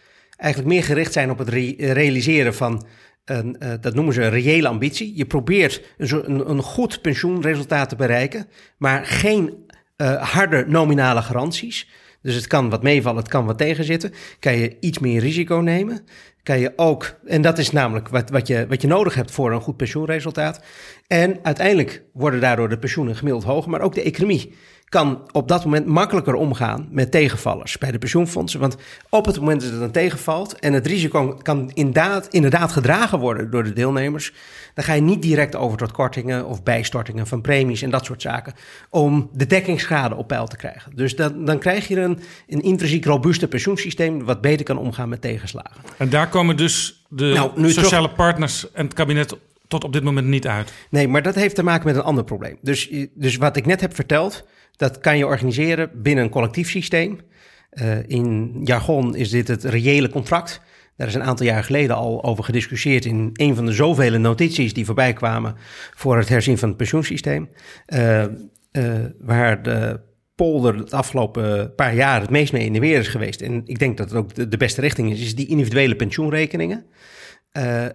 eigenlijk meer gericht zijn op het re realiseren van een, uh, dat noemen ze een reële ambitie. Je probeert een, een, een goed pensioenresultaat te bereiken, maar geen uh, harde nominale garanties. Dus het kan wat meevallen, het kan wat tegenzitten. Kan je iets meer risico nemen. Kan je ook, en dat is namelijk wat, wat, je, wat je nodig hebt voor een goed pensioenresultaat. En uiteindelijk worden daardoor de pensioenen gemiddeld hoger, maar ook de economie kan op dat moment makkelijker omgaan met tegenvallers bij de pensioenfondsen. Want op het moment dat het dan tegenvalt en het risico kan inderdaad, inderdaad gedragen worden door de deelnemers, dan ga je niet direct over tot kortingen of bijstortingen van premies en dat soort zaken om de dekkingsschade op peil te krijgen. Dus dan, dan krijg je een, een intrinsiek robuuste pensioensysteem wat beter kan omgaan met tegenslagen. En daar komen dus de nou, sociale terug... partners en het kabinet tot op dit moment niet uit. Nee, maar dat heeft te maken met een ander probleem. Dus, dus wat ik net heb verteld, dat kan je organiseren binnen een collectief systeem. Uh, in jargon is dit het reële contract. Daar is een aantal jaar geleden al over gediscussieerd in een van de zoveel notities die voorbij kwamen voor het herzien van het pensioensysteem. Uh, uh, waar de polder het afgelopen paar jaar het meest mee in de weer is geweest. En ik denk dat het ook de, de beste richting is, is die individuele pensioenrekeningen.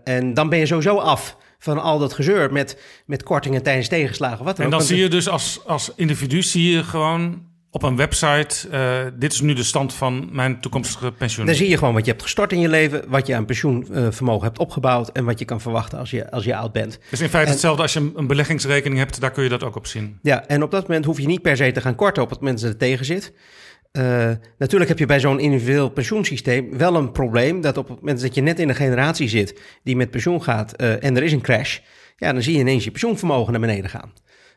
en dan ben je sowieso af van al dat gezeur met, met kortingen tijdens tegenslagen. Wat en dan zie je dus als, als individu zie je gewoon op een website, uh, dit is nu de stand van mijn toekomstige pensioen. Dan zie je gewoon wat je hebt gestort in je leven, wat je aan pensioenvermogen hebt opgebouwd en wat je kan verwachten als je, als je oud bent. Dus in feite hetzelfde als je een beleggingsrekening hebt, daar kun je dat ook op zien. Ja, en op dat moment hoef je niet per se te gaan korten op het moment dat het tegen zit. Uh, natuurlijk heb je bij zo'n individueel pensioensysteem wel een probleem dat op het moment dat je net in een generatie zit die met pensioen gaat uh, en er is een crash, ja, dan zie je ineens je pensioenvermogen naar beneden gaan.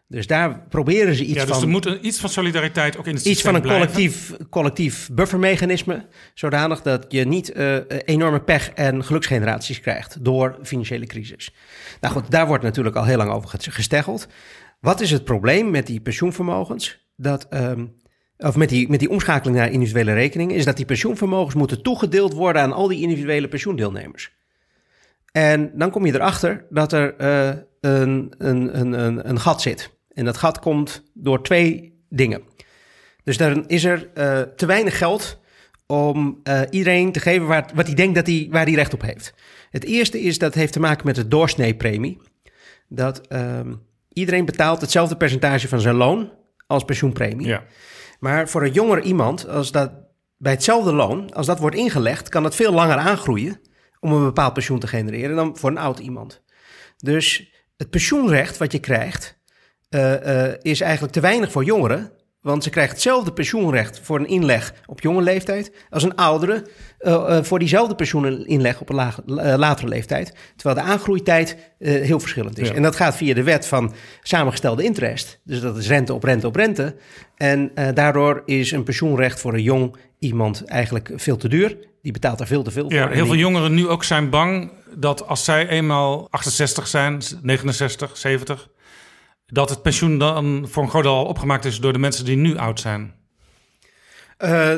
Dus daar proberen ze iets ja, dus van. er moet een, iets van solidariteit ook in het Iets van een blijven. collectief, collectief buffermechanisme. Zodanig dat je niet uh, enorme pech en geluksgeneraties krijgt door financiële crisis. Nou goed, daar wordt natuurlijk al heel lang over gesteggeld. Wat is het probleem met die pensioenvermogens? Dat um, of met die, met die omschakeling naar individuele rekeningen, is dat die pensioenvermogens moeten toegedeeld worden aan al die individuele pensioendeelnemers. En dan kom je erachter dat er uh, een, een, een, een gat zit. En dat gat komt door twee dingen. Dus dan is er uh, te weinig geld om uh, iedereen te geven waar, wat hij denkt dat hij, waar hij recht op heeft. Het eerste is dat heeft te maken met de doorsneepremie. Dat uh, iedereen betaalt hetzelfde percentage van zijn loon als pensioenpremie. Ja. Maar voor een jonger iemand, als dat bij hetzelfde loon, als dat wordt ingelegd, kan dat veel langer aangroeien om een bepaald pensioen te genereren dan voor een oud iemand. Dus het pensioenrecht wat je krijgt, uh, uh, is eigenlijk te weinig voor jongeren. Want ze krijgt hetzelfde pensioenrecht voor een inleg op jonge leeftijd als een oudere uh, voor diezelfde pensioeninleg op een laag, latere leeftijd. Terwijl de aangroeitijd heel verschillend is. Ja. En dat gaat via de wet van samengestelde interest. Dus dat is rente op rente op rente. En daardoor is een pensioenrecht voor een jong iemand eigenlijk veel te duur. Die betaalt daar veel te veel voor. Ja, heel veel jongeren nu ook zijn bang dat als zij eenmaal 68 zijn, 69, 70, dat het pensioen dan voor een groot deel al opgemaakt is door de mensen die nu oud zijn. Eh,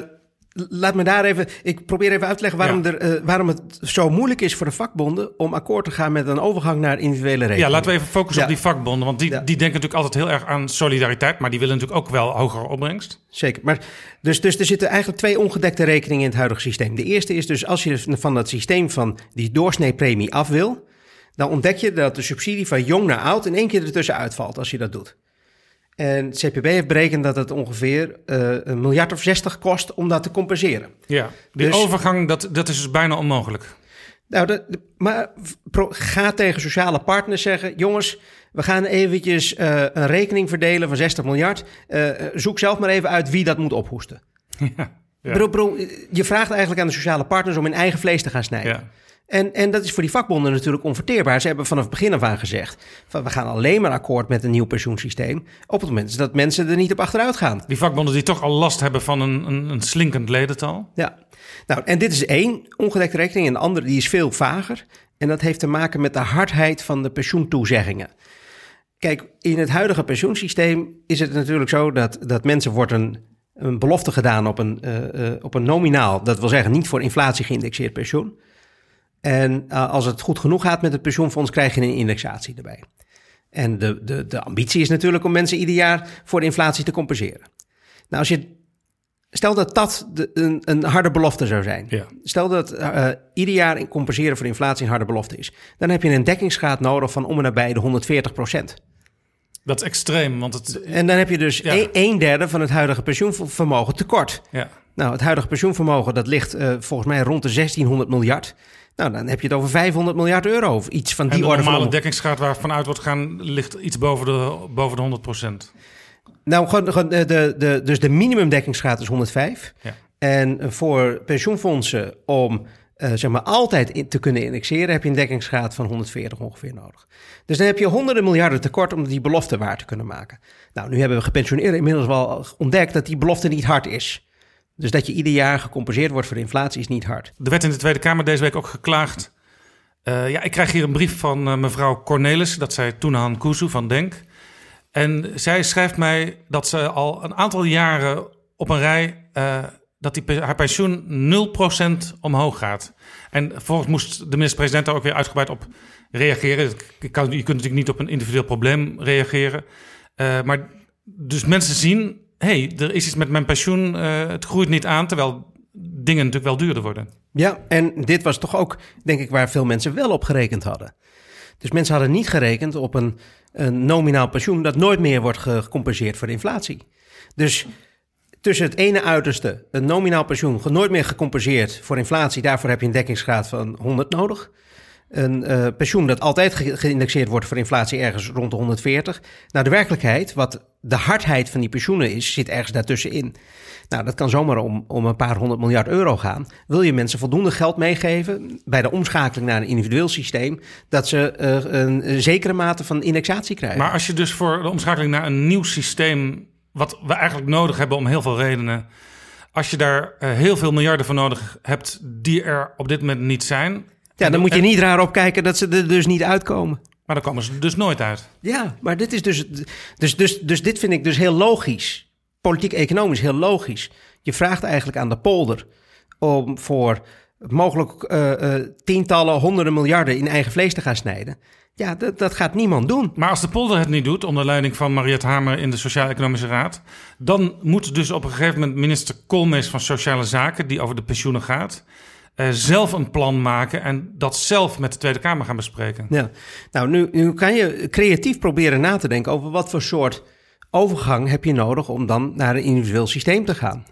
laat me daar even. Ik probeer even uit te leggen waarom, er, eh, waarom het zo moeilijk is voor de vakbonden om akkoord te gaan met een overgang naar individuele regeling. Ja, laten we even focussen Ja. op die vakbonden, want die, die denken natuurlijk altijd heel erg aan solidariteit, maar die willen natuurlijk ook wel hogere opbrengst. Zeker. Maar dus, dus er zitten eigenlijk twee ongedekte rekeningen in het huidige systeem. De eerste is dus als je van dat systeem van die doorsneepremie af wil, dan ontdek je dat de subsidie van jong naar oud in één keer ertussen uitvalt als je dat doet. En het CPB heeft berekend dat het ongeveer eh, een miljard of zestig kost om dat te compenseren. Ja, die Dus- overgang, dat, dat is dus bijna onmogelijk. Nou, dat, maar pro- ga tegen sociale partners zeggen: jongens, we gaan eventjes eh, een rekening verdelen van 60 miljard. Eh, zoek zelf maar even uit wie dat moet ophoesten. Ja. Bro, bro, je vraagt eigenlijk aan de sociale partners om in eigen vlees te gaan snijden. Ja. En, en dat is voor die vakbonden natuurlijk onverteerbaar. Ze hebben vanaf het begin af aan gezegd: van, we gaan alleen maar akkoord met een nieuw pensioensysteem. op het moment dat mensen er niet op achteruit gaan. Die vakbonden die toch al last hebben van een, een, een slinkend ledental. Ja, nou, en dit is één ongedekte rekening. En de andere die is veel vager. En dat heeft te maken met de hardheid van de pensioentoezeggingen. Kijk, in het huidige pensioensysteem is het natuurlijk zo dat, dat mensen wordt een, een belofte gedaan op een, eh, eh, op een nominaal, dat wil zeggen niet voor inflatie geïndexeerd pensioen. En eh, als het goed genoeg gaat met het pensioenfonds, krijg je een indexatie erbij. En de, de, de ambitie is natuurlijk om mensen ieder jaar voor de inflatie te compenseren. Nou, als je Stel dat dat de, een, een harde belofte zou zijn. Ja. Stel dat eh, ieder jaar in compenseren voor inflatie een harde belofte is. Dan heb je een dekkingsgraad nodig van om en nabij de 140 procent. Dat is extreem, want het... En dan heb je dus Ja. een, een derde van het huidige pensioenvermogen tekort. Ja. Nou, het huidige pensioenvermogen dat ligt eh, volgens mij rond de 1600 miljard. Nou, dan heb je het over 500 miljard euro of iets van die en de orde van normale dekkingsgraad waar vanuit wordt gaan ligt iets boven de, boven de 100 procent. Nou, gewoon, gewoon de, de, de, dus de minimumdekkingsgraad is 105. Ja. En voor pensioenfondsen om eh, zeg maar altijd in te kunnen indexeren, heb je een dekkingsgraad van 140 ongeveer nodig. Dus dan heb je honderden miljarden tekort om die belofte waar te kunnen maken. Nou, nu hebben we gepensioneerden inmiddels wel ontdekt dat die belofte niet hard is. Dus dat je ieder jaar gecompenseerd wordt voor de inflatie is niet hard. Er werd in de Tweede Kamer deze week ook geklaagd. Eh, ja, ik krijg hier een brief van eh, mevrouw Cornelis, dat zij Toenahan Kuzu van Denk. En zij schrijft mij dat ze al een aantal jaren op een rij... eh, dat die, haar pensioen 0% omhoog gaat. En vervolgens moest de minister-president daar ook weer uitgebreid op reageren. Je, kan, je kunt natuurlijk niet op een individueel probleem reageren. Maar dus mensen zien... hey, er is iets met mijn pensioen, eh, het groeit niet aan... terwijl dingen natuurlijk wel duurder worden. Ja, en dit was toch ook, denk ik, waar veel mensen wel op gerekend hadden. Dus mensen hadden niet gerekend op een, een nominaal pensioen dat nooit meer wordt ge- gecompenseerd voor inflatie. Dus tussen het ene uiterste, een nominaal pensioen, nooit meer gecompenseerd voor inflatie, daarvoor heb je een dekkingsgraad van 100 nodig. Een eh, pensioen dat altijd ge- geïndexeerd wordt voor inflatie ergens rond de 140. Nou, de werkelijkheid, wat de hardheid van die pensioenen is, zit ergens daartussenin. Nou, dat kan zomaar om, om een paar honderd miljard euro gaan. Wil je mensen voldoende geld meegeven bij de omschakeling naar een individueel systeem, dat ze eh, een, zekere mate van indexatie krijgen? Maar als je dus voor de omschakeling naar een nieuw systeem, wat we eigenlijk nodig hebben om heel veel redenen, als je daar eh, heel veel miljarden voor nodig hebt die er op dit moment niet zijn. Ja, dan moet je niet raar opkijken dat ze er dus niet uitkomen. Maar dan komen ze dus nooit uit. Ja, maar dit is dus, dus, dus, dus dit vind ik dus heel logisch. politiek-economisch heel logisch. Je vraagt eigenlijk aan de polder om voor mogelijk uh, uh, tientallen, honderden miljarden in eigen vlees te gaan snijden. Ja, dat, dat gaat niemand doen. Maar als de polder het niet doet, onder leiding van Mariette Hamer in de Sociaal-Economische Raad, dan moet dus op een gegeven moment minister Koolmees van Sociale Zaken, die over de pensioenen gaat, uh, zelf een plan maken en dat zelf met de Tweede Kamer gaan bespreken. Ja, nou nu, nu kan je creatief proberen na te denken over wat voor soort overgang heb je nodig om dan naar een individueel systeem te gaan.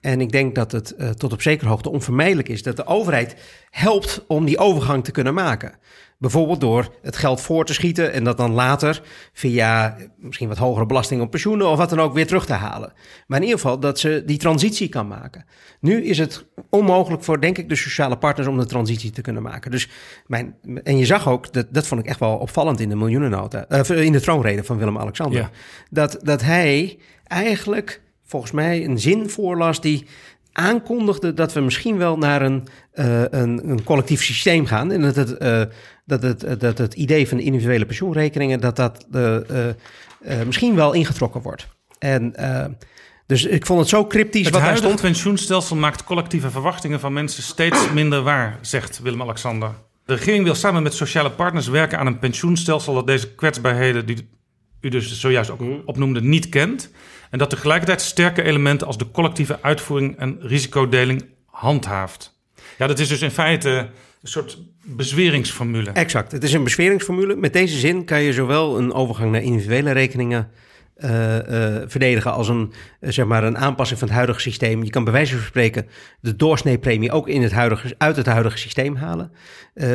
En ik denk dat het uh, tot op zekere hoogte onvermijdelijk is dat de overheid helpt om die overgang te kunnen maken. Bijvoorbeeld door het geld voor te schieten en dat dan later via misschien wat hogere belasting op pensioenen of wat dan ook weer terug te halen. Maar in ieder geval dat ze die transitie kan maken. Nu is het onmogelijk voor, denk ik, de sociale partners om de transitie te kunnen maken. Dus mijn, en je zag ook, dat, dat vond ik echt wel opvallend in de miljoenennota, uh, in de troonrede van Willem-Alexander, ja. dat, dat hij eigenlijk volgens mij een zin voorlas die aankondigde dat we misschien wel naar een, uh, een, een, collectief systeem gaan. En dat het, uh, dat, het, dat het idee van de individuele pensioenrekeningen, dat dat uh, misschien wel ingetrokken wordt. En dus ik vond het zo cryptisch het wat daar stond. Het pensioenstelsel maakt collectieve verwachtingen van mensen steeds minder waar, zegt Willem-Alexander. De regering wil samen met sociale partners werken aan een pensioenstelsel dat deze kwetsbaarheden, die u dus zojuist ook opnoemde, niet kent. En dat tegelijkertijd sterke elementen als de collectieve uitvoering en risicodeling handhaaft. Ja, dat is dus in feite een soort bezweringsformule. Exact, het is een bezweringsformule. Met deze zin kan je zowel een overgang naar individuele rekeningen uh, uh, verdedigen als een, uh, zeg maar een aanpassing van het huidige systeem. Je kan bij wijze van spreken de doorsneepremie ook in het huidige, uit het huidige systeem halen,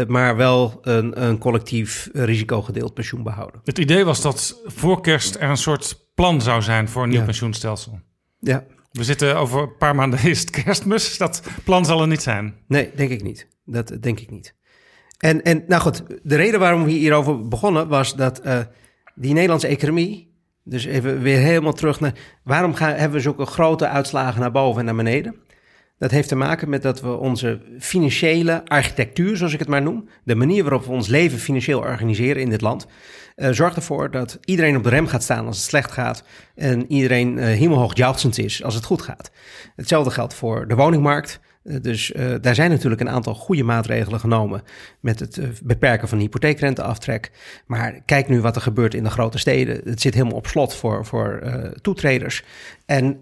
maar wel een, een collectief risicogedeeld pensioen behouden. Het idee was dat voor kerst er een soort plan zou zijn voor een nieuw Ja. pensioenstelsel. Ja. We zitten over een paar maanden is het kerstmis. Dat plan zal er niet zijn. Nee, denk ik niet. Dat denk ik niet. En, en nou goed, de reden waarom we hierover begonnen was dat uh, die Nederlandse economie, dus even weer helemaal terug naar, waarom gaan, hebben we zulke grote uitslagen naar boven en naar beneden? Dat heeft te maken met dat we onze financiële architectuur, zoals ik het maar noem, de manier waarop we ons leven financieel organiseren in dit land, uh, zorgt ervoor dat iedereen op de rem gaat staan als het slecht gaat en iedereen uh, hemelhoog jauchzend is als het goed gaat. Hetzelfde geldt voor de woningmarkt. Uh, dus daar zijn natuurlijk een aantal goede maatregelen genomen met het beperken van de hypotheekrenteaftrek. Maar kijk nu wat er gebeurt in de grote steden. Het zit helemaal op slot voor, voor toetreders. En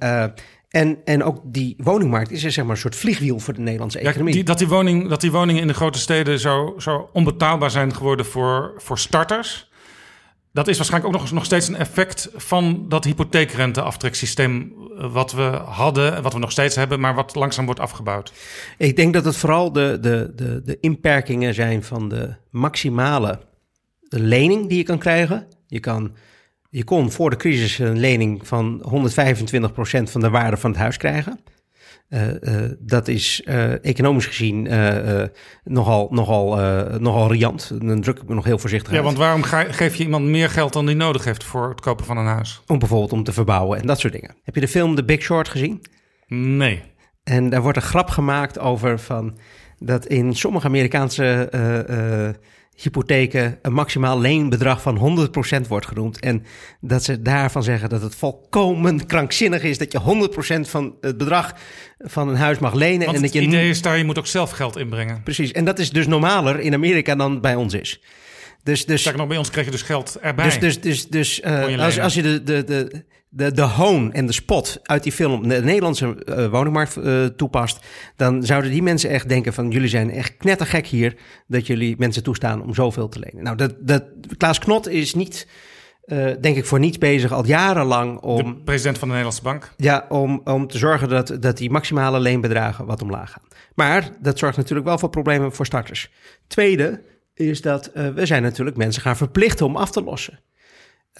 en, en ook die woningmarkt is er zeg maar een soort vliegwiel voor de Nederlandse economie. Ja, die, dat, die woning, dat die woningen in de grote steden zo, zo onbetaalbaar zijn geworden voor, voor starters. Dat is waarschijnlijk ook nog, nog steeds een effect van dat hypotheekrenteaftreksysteem wat we hadden, wat we nog steeds hebben, maar wat langzaam wordt afgebouwd. Ik denk dat het vooral de, de, de, de inperkingen zijn van de maximale lening die je kan krijgen. Je kan je kon voor de crisis een lening van 125% van de waarde van het huis krijgen. Uh, uh, dat is uh, economisch gezien nogal, nogal, nogal riant. Dan druk ik me nog heel voorzichtig Ja, uit. want waarom geef je iemand meer geld dan die nodig heeft voor het kopen van een huis? Om bijvoorbeeld om te verbouwen en dat soort dingen. Heb je de film The Big Short gezien? Nee. En daar wordt een grap gemaakt over van dat in sommige Amerikaanse hypotheken een maximaal leenbedrag van 100% wordt genoemd. En dat ze daarvan zeggen dat het volkomen krankzinnig is dat je 100% van het bedrag van een huis mag lenen. Want en dat het je idee is daar, je moet ook zelf geld inbrengen. Precies, en dat is dus normaler in Amerika dan bij ons is. Dus, dus, nog, bij ons krijg je dus geld erbij. Dus, dus, dus, dus uh, je als, als je de, de, de, de, de hoon en de spot uit die film de Nederlandse uh, woningmarkt uh, toepast, dan zouden die mensen echt denken van jullie zijn echt knettergek hier dat jullie mensen toestaan om zoveel te lenen. Nou, dat, dat, Klaas Knot is niet, uh, denk ik, voor niets bezig al jarenlang om... De president van de Nederlandse Bank. Ja, om, om te zorgen dat, dat die maximale leenbedragen wat omlaag gaan. Maar dat zorgt natuurlijk wel voor problemen voor starters. Tweede is dat we zijn natuurlijk mensen gaan verplichten om af te lossen.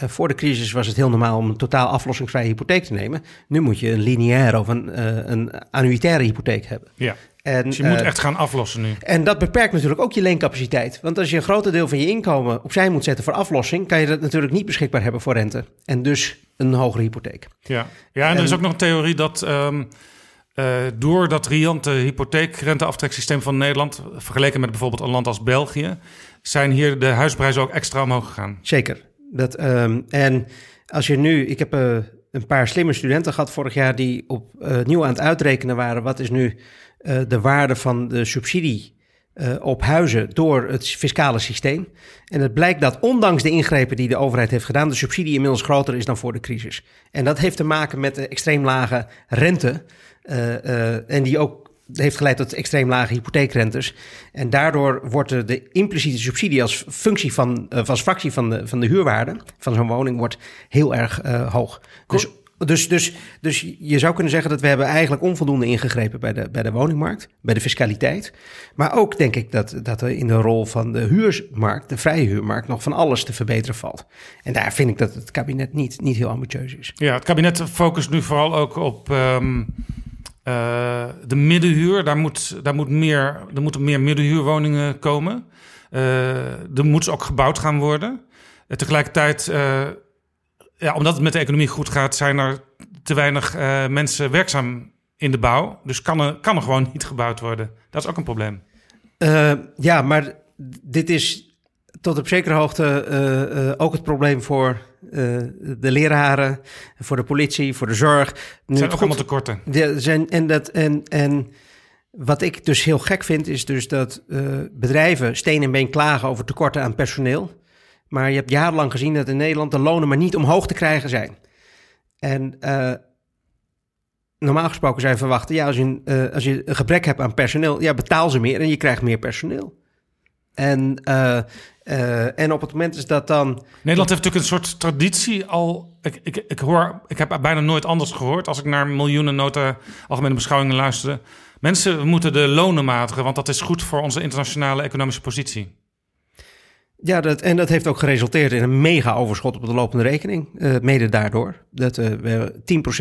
Uh, voor de crisis was het heel normaal om een totaal aflossingsvrije hypotheek te nemen. Nu moet je een lineaire of een, uh, een annuitaire hypotheek hebben. Ja. En, dus je moet echt gaan aflossen nu. En dat beperkt natuurlijk ook je leencapaciteit. Want als je een groot deel van je inkomen opzij moet zetten voor aflossing, kan je dat natuurlijk niet beschikbaar hebben voor rente. En dus een hogere hypotheek. Ja, ja en er is ook nog een theorie dat. Um, uh, door dat riante hypotheekrenteaftreksysteem van Nederland, vergeleken met bijvoorbeeld een land als België, zijn hier de huisprijzen ook extra omhoog gegaan. Zeker. Dat, um, en als je nu, ik heb uh, een paar slimme studenten gehad vorig jaar die opnieuw aan het uitrekenen waren. Wat is nu uh, de waarde van de subsidie uh, op huizen door het fiscale systeem? En het blijkt dat ondanks de ingrepen die de overheid heeft gedaan, de subsidie inmiddels groter is dan voor de crisis. En dat heeft te maken met de extreem lage rente. Uh, en die ook heeft geleid tot extreem lage hypotheekrentes. En daardoor wordt de, de impliciete subsidie als functie van, uh, als fractie van de, van de huurwaarde van zo'n woning wordt heel erg uh, hoog. Dus, dus, dus, dus je zou kunnen zeggen dat we hebben eigenlijk onvoldoende ingegrepen bij de, bij de woningmarkt, bij de fiscaliteit. Maar ook denk ik dat, dat er in de rol van de huurmarkt, de vrije huurmarkt, nog van alles te verbeteren valt. En daar vind ik dat het kabinet niet, niet heel ambitieus is. Ja, het kabinet focust nu vooral ook op. Um uh, de middenhuur, daar, moet, daar, moet meer, er moeten meer middenhuurwoningen komen. Uh, er moet ook gebouwd gaan worden. Uh, tegelijkertijd, ja, omdat het met de economie goed gaat, zijn er te weinig mensen werkzaam in de bouw. Dus kan er, kan er gewoon niet gebouwd worden. Dat is ook een probleem. ja, maar dit is tot op zekere hoogte uh, uh, ook het probleem voor uh, de leraren, voor de politie, voor de zorg. Nu zijn ook allemaal tekorten. De, zijn, en, dat, en, en wat ik dus heel gek vind, is dus dat bedrijven steen en been klagen over tekorten aan personeel. Maar je hebt jarenlang gezien dat in Nederland de lonen maar niet omhoog te krijgen zijn. En normaal gesproken zijn verwachten, ja, als je, als je een gebrek hebt aan personeel, ja, betaal ze meer en je krijgt meer personeel. En, uh, uh, en op het moment is dat dan. Nederland heeft natuurlijk een soort traditie al. Ik, ik, ik, hoor, ik heb bijna nooit anders gehoord als ik naar miljoenen nota algemene beschouwingen luisterde. Mensen moeten de lonen matigen, want dat is goed voor onze internationale economische positie. Ja, dat, en dat heeft ook geresulteerd in een mega overschot op de lopende rekening. Uh, mede daardoor. Dat uh, we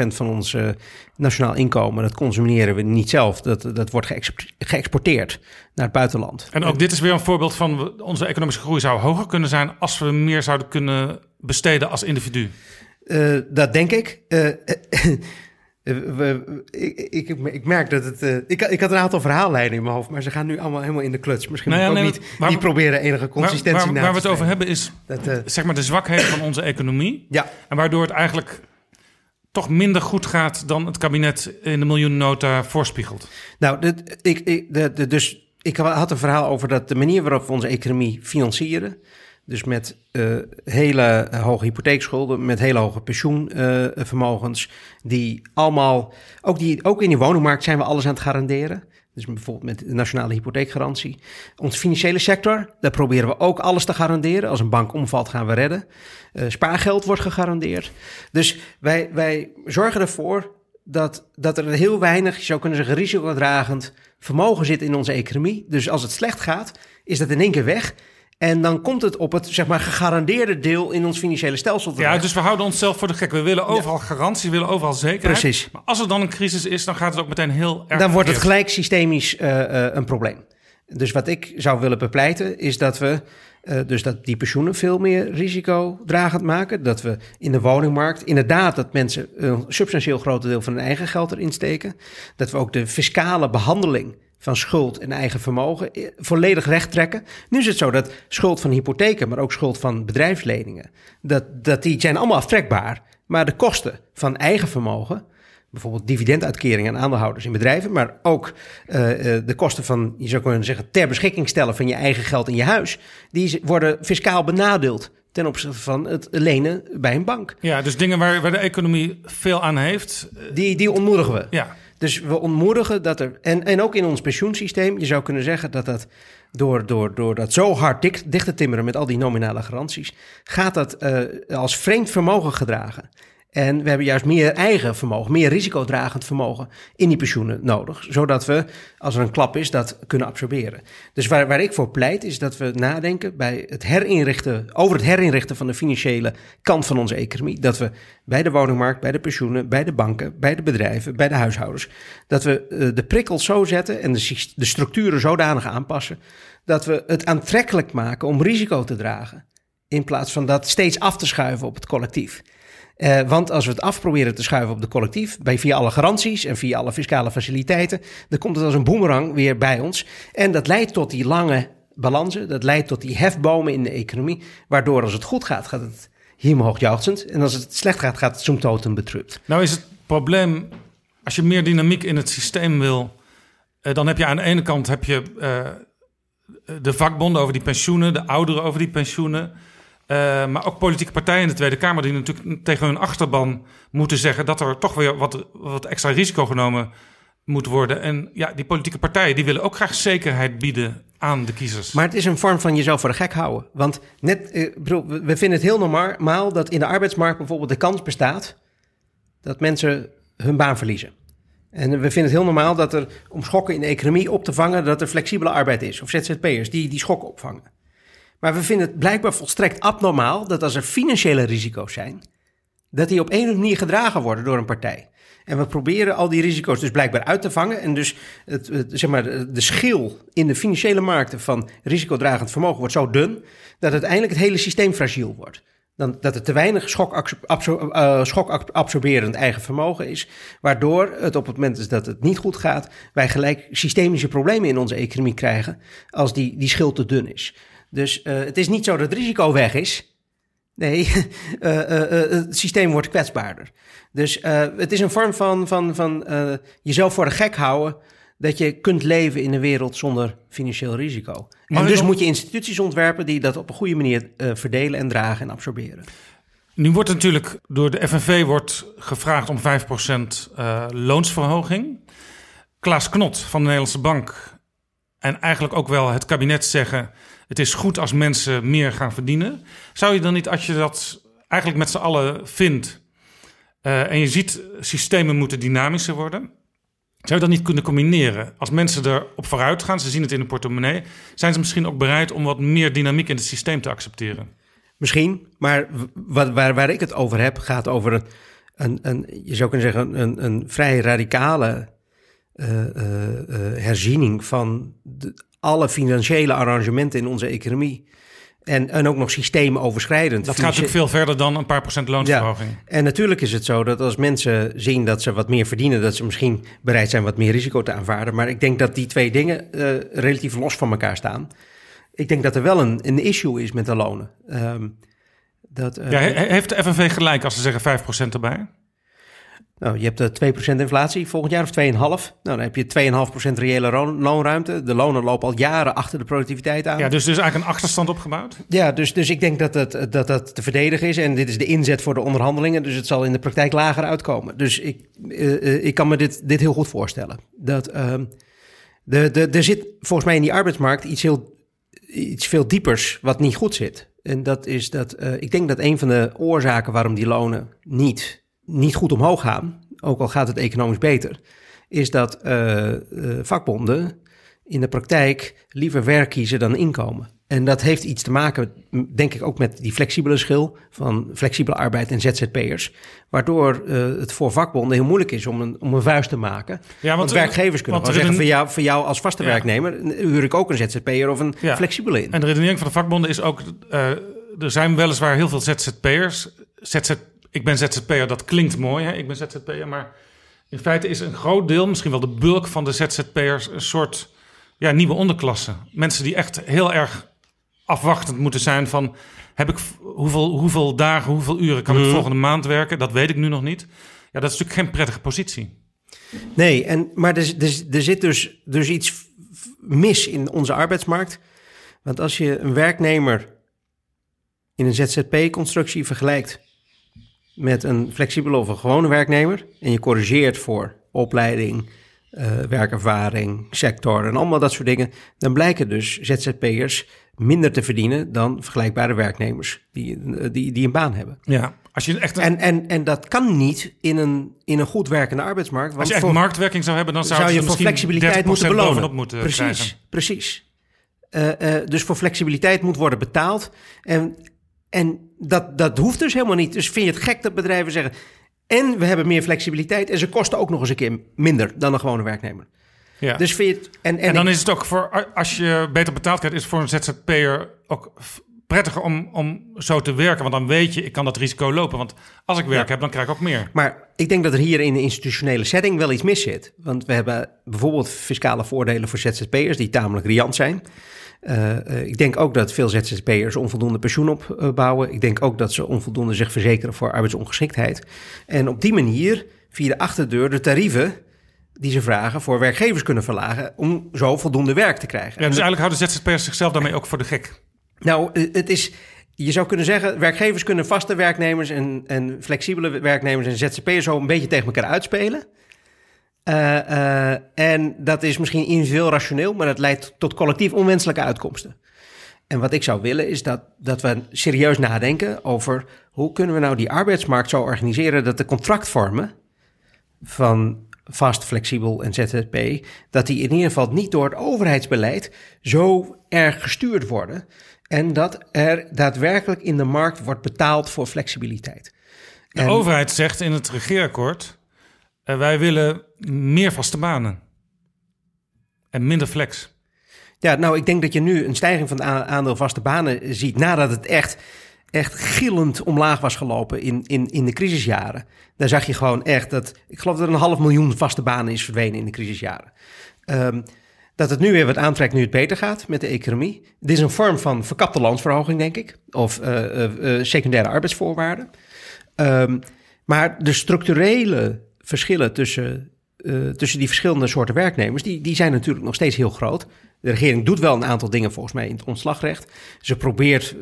10% van ons uh, nationaal inkomen, dat consumeren we niet zelf. Dat, dat wordt geëxporteerd naar het buitenland. En ook dit is weer een voorbeeld van onze economische groei zou hoger kunnen zijn als we meer zouden kunnen besteden als individu. dat denk ik. Eh, we, ik, ik, ik, merk dat het. Uh, ik, ik had een aantal verhaallijnen in mijn hoofd, maar ze gaan nu allemaal helemaal in de kluts. Misschien nou ja, niet, niet proberen enige consistentie waar, waar, waar we het over hebben is dat, uh, zeg maar de zwakheid van onze economie. Ja. En waardoor het eigenlijk toch minder goed gaat dan het kabinet in de miljoennota voorspiegelt. Nou, dit, ik, ik, de, de, dus ik had een verhaal over dat de manier waarop we onze economie financieren. Dus met uh, hele hoge hypotheekschulden, met hele hoge pensioenvermogens, die allemaal, ook, die, ook in die woningmarkt zijn we alles aan het garanderen. Dus bijvoorbeeld met de nationale hypotheekgarantie. Onze financiële sector, daar proberen we ook alles te garanderen. Als een bank omvalt, gaan we redden. Uh, spaargeld wordt gegarandeerd. Dus wij, wij zorgen ervoor dat, dat er heel weinig, je zou kunnen zeggen, risicodragend vermogen zit in onze economie. Dus als het slecht gaat, is dat in één keer weg. En dan komt het op het zeg maar, gegarandeerde deel in ons financiële stelsel terecht. Ja, dus we houden onszelf voor de gek. We willen overal ja. garantie, we willen overal zekerheid. Precies. Maar als er dan een crisis is, dan gaat het ook meteen heel erg... Dan wordt het gelijk systemisch uh, uh, een probleem. Dus wat ik zou willen bepleiten is dat we... Uh, dus dat die pensioenen veel meer risicodragend maken. Dat we in de woningmarkt inderdaad dat mensen een substantieel groot deel van hun eigen geld erin steken. Dat we ook de fiscale behandeling van schuld en eigen vermogen eh, volledig recht trekken. Nu is het zo dat schuld van hypotheken, maar ook schuld van bedrijfsleningen, dat, dat die zijn allemaal aftrekbaar. Maar de kosten van eigen vermogen, bijvoorbeeld dividenduitkeringen aan aandeelhouders in bedrijven, maar ook uh, de kosten van, je zou kunnen zeggen, ter beschikking stellen van je eigen geld in je huis, die worden fiscaal benadeeld ten opzichte van het lenen bij een bank. Ja, dus dingen waar, waar de economie veel aan heeft. Die, die ontmoedigen we. Ja. Dus we ontmoedigen dat er. En, en ook in ons pensioensysteem, je zou kunnen zeggen dat dat. Door, door, door dat zo hard dik, dicht te timmeren met al die nominale garanties, gaat dat uh, als vreemd vermogen gedragen. En we hebben juist meer eigen vermogen, meer risicodragend vermogen in die pensioenen nodig. Zodat we, als er een klap is, dat kunnen absorberen. Dus waar, waar ik voor pleit, is dat we nadenken bij het herinrichten, over het herinrichten van de financiële kant van onze economie. Dat we bij de woningmarkt, bij de pensioenen, bij de banken, bij de bedrijven, bij de huishoudens. Dat we uh, de prikkels zo zetten en de, de structuren zodanig aanpassen. Dat we het aantrekkelijk maken om risico te dragen. In plaats van dat steeds af te schuiven op het collectief. Uh, want als we het af proberen te schuiven op de collectief, bij, via alle garanties en via alle fiscale faciliteiten, dan komt het als een boemerang weer bij ons. En dat leidt tot die lange balansen, dat leidt tot die hefbomen in de economie, waardoor als het goed gaat, gaat het hemelhoog En als het slecht gaat, gaat het zo'n totem betrupt. Nou is het probleem, als je meer dynamiek in het systeem wil, uh, dan heb je aan de ene kant heb je uh, de vakbonden over die pensioenen, de ouderen over die pensioenen. Uh, maar ook politieke partijen in de Tweede Kamer die natuurlijk tegen hun achterban moeten zeggen dat er toch weer wat, wat extra risico genomen moet worden. En ja, die politieke partijen die willen ook graag zekerheid bieden aan de kiezers. Maar het is een vorm van jezelf voor de gek houden. Want net, eh, we vinden het heel normaal dat in de arbeidsmarkt bijvoorbeeld de kans bestaat dat mensen hun baan verliezen. En we vinden het heel normaal dat er om schokken in de economie op te vangen, dat er flexibele arbeid is. Of ZZP'ers die die schokken opvangen. Maar we vinden het blijkbaar volstrekt abnormaal dat als er financiële risico's zijn, dat die op een of andere manier gedragen worden door een partij. En we proberen al die risico's dus blijkbaar uit te vangen. En dus het, zeg maar, de schil in de financiële markten van risicodragend vermogen wordt zo dun dat uiteindelijk het hele systeem fragiel wordt. Dan, dat er te weinig schokabsorberend schok uh, eigen vermogen is. Waardoor het op het moment dat het niet goed gaat, wij gelijk systemische problemen in onze economie krijgen als die, die schil te dun is. Dus uh, het is niet zo dat het risico weg is. Nee, uh, het systeem wordt kwetsbaarder. Dus het is een vorm van, van, van jezelf voor de gek houden dat je kunt leven in een wereld zonder financieel risico. en dus moet je instituties ontwerpen die dat op een goede manier verdelen en dragen en absorberen. Nu wordt natuurlijk door de FNV wordt gevraagd om 5% uh, loonsverhoging. Klaas Knot van de Nederlandse Bank en eigenlijk ook wel het kabinet zeggen het is goed als mensen meer gaan verdienen. Zou je dan niet, als je dat eigenlijk met z'n allen vindt uh, en je ziet systemen moeten dynamischer worden, zou je dat niet kunnen combineren? Als mensen erop vooruit gaan, ze zien het in de portemonnee, zijn ze misschien ook bereid om wat meer dynamiek in het systeem te accepteren? Misschien, maar waar, waar, waar ik het over heb, gaat over een, een, een je zou kunnen zeggen, een, een vrij radicale uh, uh, herziening van de, alle financiële arrangementen in onze economie. En, en ook nog systeemoverschrijdend. Dat gaat natuurlijk veel verder dan een paar procent loonsverhoging. Ja. En natuurlijk is het zo dat als mensen zien dat ze wat meer verdienen, dat ze misschien bereid zijn wat meer risico te aanvaarden. Maar ik denk dat die twee dingen uh, relatief los van elkaar staan. Ik denk dat er wel een, een issue is met de lonen. Um, dat, uh, ja, heeft de FNV gelijk als ze zeggen 5% erbij? Nou, je hebt 2% eh, inflatie volgend jaar of 2,5. Nou, dan heb je 2,5% reële loonruimte. De lonen lopen al jaren achter de productiviteit aan. Ja, dus er is eigenlijk een achterstand opgebouwd? Ja, dus, dus ik denk dat dat, dat dat te verdedigen is. En dit is de inzet voor de onderhandelingen. Dus het zal in de praktijk lager uitkomen. Dus ik, uh, ik kan me dit, dit heel goed voorstellen. Dat, uh, de, de, er zit volgens mij in die arbeidsmarkt iets, heel, iets veel diepers wat niet goed zit. En dat is dat uh, ik denk dat een van de oorzaken waarom die lonen niet niet goed omhoog gaan, ook al gaat het economisch beter, is dat uh, vakbonden in de praktijk liever werk kiezen dan inkomen. En dat heeft iets te maken, denk ik, ook met die flexibele schil van flexibele arbeid en ZZP'ers. Waardoor uh, het voor vakbonden heel moeilijk is om een, om een vuist te maken. Ja, want, werkgevers kunnen wel zeggen, voor, jou, voor jou als vaste werknemer huur ik ook een ZZP'er of een ja. flexibele in. En de redenering van de vakbonden is ook, uh, er zijn weliswaar heel veel ZZP'ers, ZZ ik ben ZZP'er, dat klinkt mooi, hè? ik ben ZZP'er, maar in feite is een groot deel, misschien wel de bulk van de ZZP'ers, een soort ja, nieuwe onderklasse. Mensen die echt heel erg afwachtend moeten zijn van, heb ik hoeveel, hoeveel dagen, hoeveel uren kan ik mhm. volgende maand werken? Dat weet ik nu nog niet. Ja, dat is natuurlijk geen prettige positie. Nee, en, maar er, er, er zit dus, dus iets mis in onze arbeidsmarkt. Want als je een werknemer in een ZZP-constructie vergelijkt met een flexibele of een gewone werknemer en je corrigeert voor opleiding, uh, werkervaring, sector en allemaal dat soort dingen, dan blijken dus ZZP'ers minder te verdienen dan vergelijkbare werknemers die, eh, die, die een baan hebben. Ja, als je echt en, en, en dat kan niet in een, in een goed werkende arbeidsmarkt. Want als je echt voor, marktwerking zou hebben, dan zou, zou je voor flexibiliteit moeten belonen. Moeten precies, krijgen. precies. Uh, uh, dus voor flexibiliteit moet worden betaald. En en dat, dat hoeft dus helemaal niet. Dus vind je het gek dat bedrijven zeggen... en we hebben meer flexibiliteit... en ze kosten ook nog eens een keer minder dan een gewone werknemer. Ja. Dus vind je het, en, en, en dan is het ook voor... als je beter betaald krijgt... is voor een ZZP'er ook prettiger om, om zo te werken. Want dan weet je, ik kan dat risico lopen. Want als ik werk heb, dan krijg ik ook meer. Maar ik denk dat er hier in de institutionele setting wel iets mis zit. Want we hebben bijvoorbeeld fiscale voordelen voor ZZP'ers die tamelijk riant zijn. Uh, uh, ik denk ook dat veel ZZP'ers onvoldoende pensioen opbouwen. Ik denk ook dat ze onvoldoende zich verzekeren voor arbeidsongeschiktheid. En op die manier, via de achterdeur, de tarieven die ze vragen voor werkgevers kunnen verlagen om zo voldoende werk te krijgen. Ja, dus eigenlijk houden ZZP'ers zichzelf daarmee ook voor de gek. Nou, het is, je zou kunnen zeggen, werkgevers kunnen vaste werknemers en, en flexibele werknemers en ZZP'ers zo een beetje tegen elkaar uitspelen. Uh, uh, en dat is misschien individueel rationeel, maar dat leidt tot collectief onwenselijke uitkomsten. En wat ik zou willen is dat, dat we serieus nadenken over hoe kunnen we nou die arbeidsmarkt zo organiseren dat de contractvormen van vast, flexibel en ZZP, dat die in ieder geval niet door het overheidsbeleid zo erg gestuurd worden. En dat er daadwerkelijk in de markt wordt betaald voor flexibiliteit. De En- overheid zegt in het regeerakkoord: eh, wij willen meer vaste banen en minder flex. Ja, nou, ik denk dat je nu een stijging van het aandeel vaste banen ziet nadat het echt, echt gillend omlaag was gelopen in, in, in de crisisjaren. Daar zag je gewoon echt dat, ik geloof dat er een half miljoen vaste banen is verdwenen in de crisisjaren. Ehm, dat het nu weer wat aantrekt nu het beter gaat met de economie. Dit is een vorm van verkapte loonsverhoging, denk ik. Of eh, eh, eh, secundaire arbeidsvoorwaarden. Ehm, maar de structurele verschillen tussen, tussen die verschillende soorten werknemers, die, die zijn natuurlijk nog steeds heel groot. De regering doet wel een aantal dingen volgens mij in het ontslagrecht. Ze probeert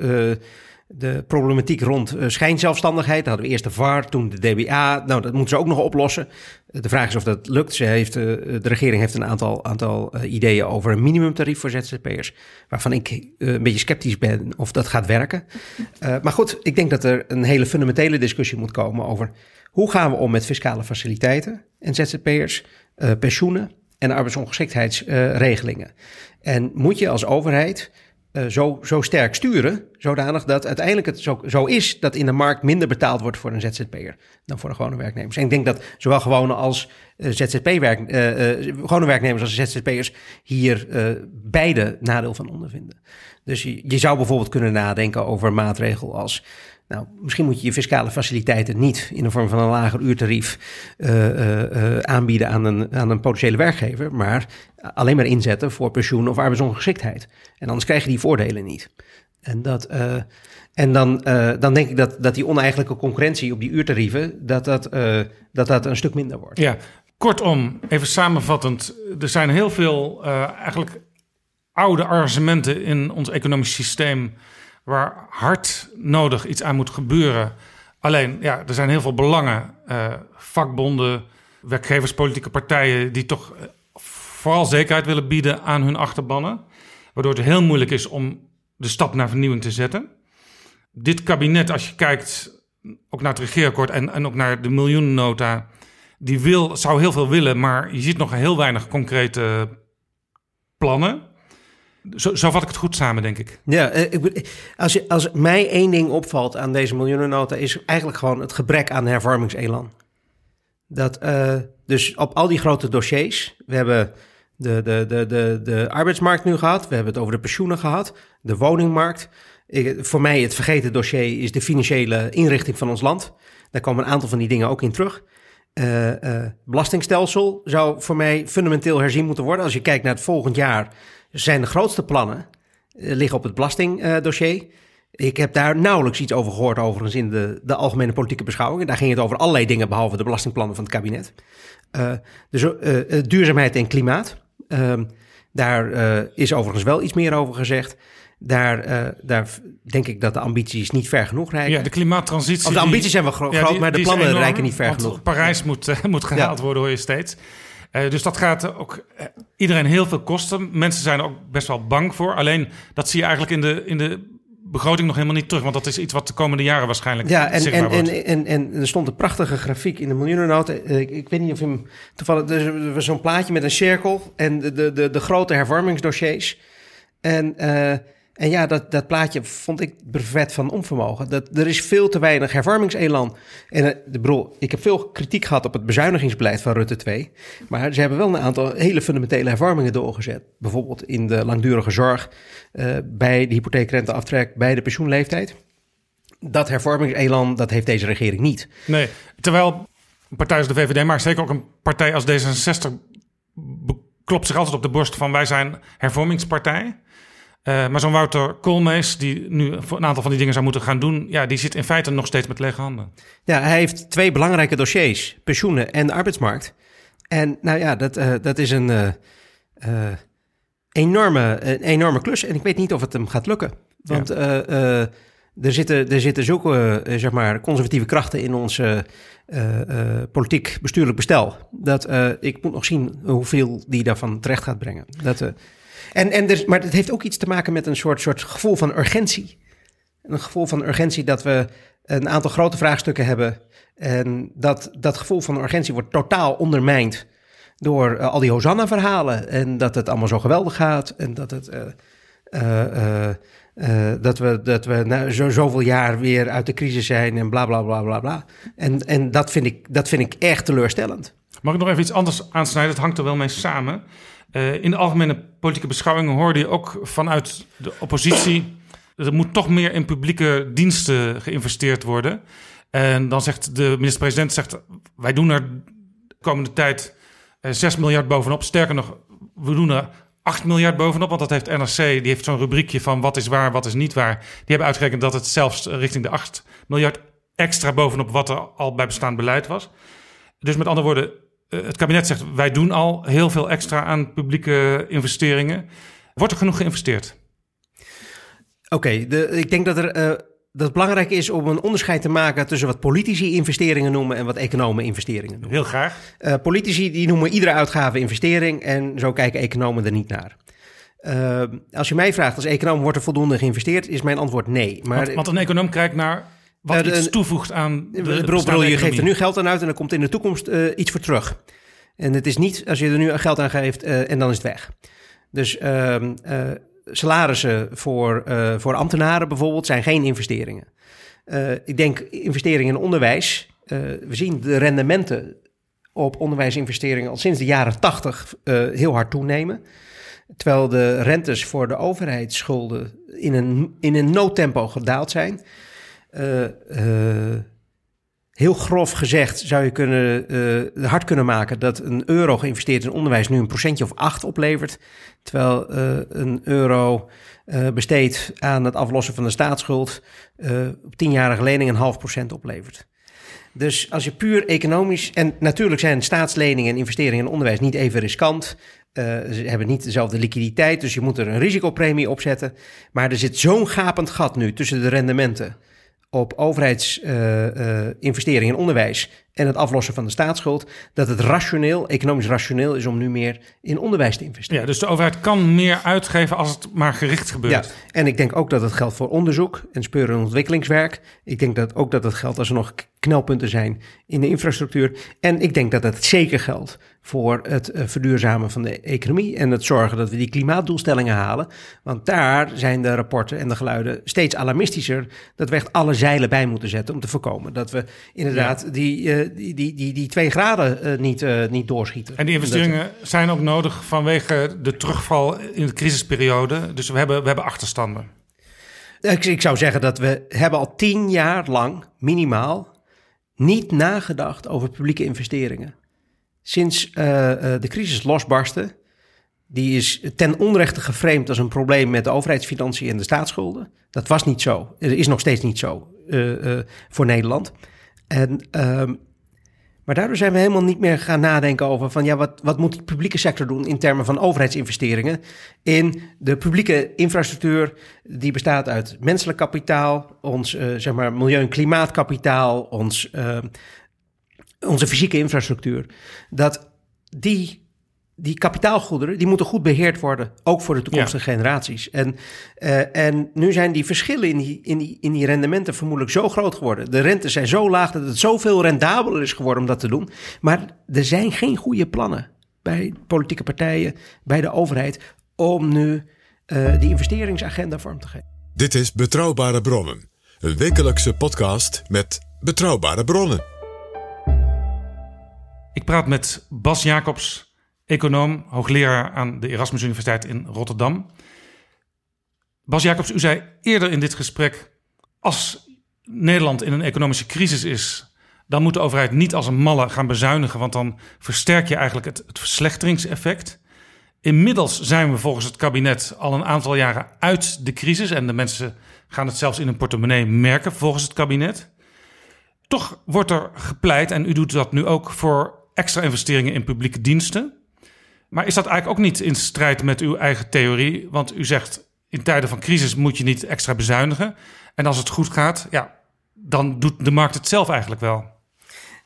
de problematiek rond eh, schijnzelfstandigheid. Dan hadden we eerst de VAR, toen de DBA. Nou, dat moeten ze ook nog oplossen. De vraag is of dat lukt. Ze heeft, eh, de regering heeft een aantal, aantal eh, ideeën over een minimumtarief voor ZZP'ers. Waarvan ik een beetje sceptisch ben of dat gaat werken. Maar goed, ik denk dat er een hele fundamentele discussie moet komen over hoe gaan we om met fiscale faciliteiten en ZZP'ers, pensioenen en arbeidsongeschiktheidsregelingen. en moet je als overheid eh, zo, zo sterk sturen, zodanig dat uiteindelijk het zo, zo is dat in de markt minder betaald wordt voor een ZZP'er dan voor de gewone werknemers. En ik denk dat zowel gewone als eh, ZZP-werk, eh, gewone werknemers als ZZP'ers hier beide nadeel van ondervinden. Dus je, je zou bijvoorbeeld kunnen nadenken over een maatregel als nou, misschien moet je je fiscale faciliteiten niet in de vorm van een lager uurtarief eh, eh, eh, aanbieden aan een, aan een potentiële werkgever, maar alleen maar inzetten voor pensioen of arbeidsongeschiktheid. En anders krijg je die voordelen niet. En, dat, en dan, dan denk ik dat, dat die oneigenlijke concurrentie op die uurtarieven, dat dat, dat, dat een stuk minder wordt. Ja, kortom, even samenvattend. Er zijn heel veel eigenlijk oude argumenten in ons economisch systeem waar hard nodig iets aan moet gebeuren. Alleen, ja, er zijn heel veel belangen, eh, vakbonden, werkgevers, politieke partijen die toch eh, vooral zekerheid willen bieden aan hun achterbannen, waardoor het heel moeilijk is om de stap naar vernieuwing te zetten. Dit kabinet, als je kijkt ook naar het regeerakkoord en, en ook naar de miljoenennota, die wil, zou heel veel willen, maar je ziet nog heel weinig concrete plannen. Zo, zo vat ik het goed samen, denk ik. Ja, eh, als, je, als mij één ding opvalt aan deze miljoenennota, is eigenlijk gewoon het gebrek aan hervormingselan. Dat eh, dus op al die grote dossiers, we hebben de, de, de, de, de arbeidsmarkt nu gehad, we hebben het over de pensioenen gehad, de woningmarkt. Voor mij het vergeten dossier is de financiële inrichting van ons land. Daar komen een aantal van die dingen ook in terug. Eh, belastingstelsel zou voor mij fundamenteel herzien moeten worden. Als je kijkt naar het volgend jaar, zijn grootste plannen eh, liggen op het belastingdossier. Ik heb daar nauwelijks iets over gehoord, overigens, in de, de algemene politieke beschouwingen. Daar ging het over allerlei dingen, behalve de belastingplannen van het kabinet. Eh, dus eh, duurzaamheid en klimaat. Ehm, daar is overigens wel iets meer over gezegd. Daar, daar denk ik dat de ambities niet ver genoeg reiken. Ja, de klimaattransitie. Of de ambities die- zijn wel gro- Ja, groot, die- maar de plannen enorm, reiken niet ver want genoeg. Parijs moet, moet gehaald Ja. worden, hoor je steeds. Eh, dus dat gaat ook eh, iedereen heel veel kosten. Mensen zijn er ook best wel bang voor. Alleen dat zie je eigenlijk in de, in de begroting nog helemaal niet terug. Want dat is iets wat de komende jaren waarschijnlijk Ja, en, zichtbaar en, en, wordt. en, en er stond een prachtige grafiek in de miljoenennota. Eh, Ik, ik weet niet of je hem toevallig... Er was zo'n plaatje met een cirkel en de, de, de, de grote hervormingsdossiers. En, En ja, dat, dat plaatje vond ik brevet van onvermogen. Dat, er is veel te weinig hervormingselan. En uh, de bro, ik heb veel kritiek gehad op het bezuinigingsbeleid van Rutte 2. Maar ze hebben wel een aantal hele fundamentele hervormingen doorgezet. Bijvoorbeeld in de langdurige zorg, uh, bij de hypotheekrenteaftrek, bij de pensioenleeftijd. Dat hervormingselan, dat heeft deze regering niet. Nee, terwijl een partij als de VVD, maar zeker ook een partij als D66 klopt zich altijd op de borst van wij zijn hervormingspartij. Uh, maar zo'n Wouter Koolmees, die nu een aantal van die dingen zou moeten gaan doen, ja, die zit in feite nog steeds met lege handen. Ja, hij heeft twee belangrijke dossiers: pensioenen en de arbeidsmarkt. En nou ja, dat, uh, dat is een uh, enorme, een enorme klus. En ik weet niet of het hem gaat lukken. Want ja. er, zitten, er zitten zulke zeg maar, conservatieve krachten in ons politiek bestuurlijk bestel. Dat ik moet nog zien hoeveel die daarvan terecht gaat brengen. Dat. En, en dus, maar het heeft ook iets te maken met een soort, soort gevoel van urgentie. Een gevoel van urgentie dat we een aantal grote vraagstukken hebben. En dat, dat gevoel van urgentie wordt totaal ondermijnd door uh, al die Hosanna-verhalen. En dat het allemaal zo geweldig gaat. En dat, het, uh, uh, dat we, dat we zo, zoveel jaar weer uit de crisis zijn en bla bla bla bla bla. En, en dat, vind ik, dat vind ik echt teleurstellend. Mag ik nog even iets anders aansnijden? Het hangt er wel mee samen. Uh, in de algemene politieke beschouwingen hoorde je ook vanuit de oppositie. Er moet toch meer in publieke diensten geïnvesteerd worden. En dan zegt de minister-president: zegt, Wij doen er de komende tijd uh, 6 miljard bovenop. Sterker nog, we doen er 8 miljard bovenop. Want dat heeft NRC, die heeft zo'n rubriekje van wat is waar, wat is niet waar. Die hebben uitgerekend dat het zelfs richting de 8 miljard extra bovenop wat er al bij bestaand beleid was. Dus met andere woorden, eh, het kabinet zegt wij doen al heel veel extra aan publieke investeringen. Wordt er genoeg geïnvesteerd? Oké, okay, ik denk dat, er, uh, dat het belangrijk is om een onderscheid te maken tussen wat politici investeringen noemen en wat economen investeringen noemen. Heel graag. Uh, politici die noemen iedere uitgave investering en zo kijken economen er niet naar. Uh, als je mij vraagt als econoom wordt er voldoende geïnvesteerd, is mijn antwoord nee. Maar, want, want een econoom kijkt naar wat uh, iets toevoegt aan de, bedoel, Je geeft er nu geld aan uit en er komt in de toekomst uh, iets voor terug. En het is niet als je er nu geld aan geeft uh, en dan is het weg. Dus ehm, salarissen voor, voor ambtenaren bijvoorbeeld zijn geen investeringen. ik denk investeringen in onderwijs. we zien de rendementen op onderwijsinvesteringen al sinds de jaren 80 heel hard toenemen. Terwijl de rentes voor de overheidsschulden in een, in een noodtempo gedaald zijn. Uh, uh, heel grof gezegd zou je kunnen, uh, hard kunnen maken dat een euro geïnvesteerd in onderwijs nu een procentje of acht oplevert. Terwijl een euro besteed aan het aflossen van de staatsschuld op tienjarige lening een half procent oplevert. Dus als je puur economisch. En natuurlijk zijn staatsleningen en investeringen in onderwijs niet even riskant. Uh, ze hebben niet dezelfde liquiditeit, dus je moet er een risicopremie op zetten. Maar er zit zo'n gapend gat nu tussen de rendementen op overheidsinvesteringen in onderwijs en het aflossen van de staatsschuld, dat het rationeel, economisch rationeel is om nu meer in onderwijs te investeren. Ja, dus de overheid kan meer uitgeven als het maar gericht gebeurt. Ja, en ik denk ook dat het geldt voor onderzoek en speur- en ontwikkelingswerk. Ik denk dat ook dat het geldt als er nog knelpunten zijn in de infrastructuur. En ik denk dat het zeker geldt voor het uh, verduurzamen van de economie en het zorgen dat we die klimaatdoelstellingen halen. Want daar zijn de rapporten en de geluiden steeds alarmistischer dat we echt alle zeilen bij moeten zetten om te voorkomen dat we inderdaad ja. die, uh, die, die, die, die twee graden uh, niet, niet doorschieten. En die investeringen dat, zijn ook nodig vanwege de terugval in de crisisperiode. Dus we hebben, we hebben achterstanden. Ik, ik zou zeggen dat we hebben al tien jaar lang minimaal niet nagedacht over publieke investeringen. Sinds uh, de crisis losbarstte, die is ten onrechte geframed als een probleem met de overheidsfinanciën en de staatsschulden. Dat was niet zo. Er is nog steeds niet zo uh, voor Nederland. En ehm, maar daardoor zijn we helemaal niet meer gaan nadenken over van ja, wat, wat moet die publieke sector doen in termen van overheidsinvesteringen in de publieke infrastructuur die bestaat uit menselijk kapitaal, ons uh, zeg maar milieu- en klimaatkapitaal, ons, uh, onze fysieke infrastructuur. Dat die die kapitaalgoederen die moeten goed beheerd worden, ook voor de toekomstige ja. generaties. En, uh, en nu zijn die verschillen in die, in, die, in die rendementen vermoedelijk zo groot geworden. De rentes zijn zo laag dat het zoveel rendabeler is geworden om dat te doen. Maar er zijn geen goede plannen bij politieke partijen, bij de overheid, om nu uh, die investeringsagenda vorm te geven. Dit is Betrouwbare Bronnen, een wekelijkse podcast met betrouwbare bronnen. Ik praat met Bas Jacobs, econoom, hoogleraar aan de Erasmus Universiteit in Rotterdam. Bas Jacobs, u zei eerder in dit gesprek: als Nederland in een economische crisis is, dan moet de overheid niet als een malle gaan bezuinigen, want dan versterk je eigenlijk het, het verslechteringseffect. Inmiddels zijn we volgens het kabinet al een aantal jaren uit de crisis en de mensen gaan het zelfs in hun portemonnee merken volgens het kabinet. Toch wordt er gepleit, en u doet dat nu ook, voor extra investeringen in publieke diensten. Maar is dat eigenlijk ook niet in strijd met uw eigen theorie? Want u zegt in tijden van crisis moet je niet extra bezuinigen. En als het goed gaat, ja, dan doet de markt het zelf eigenlijk wel.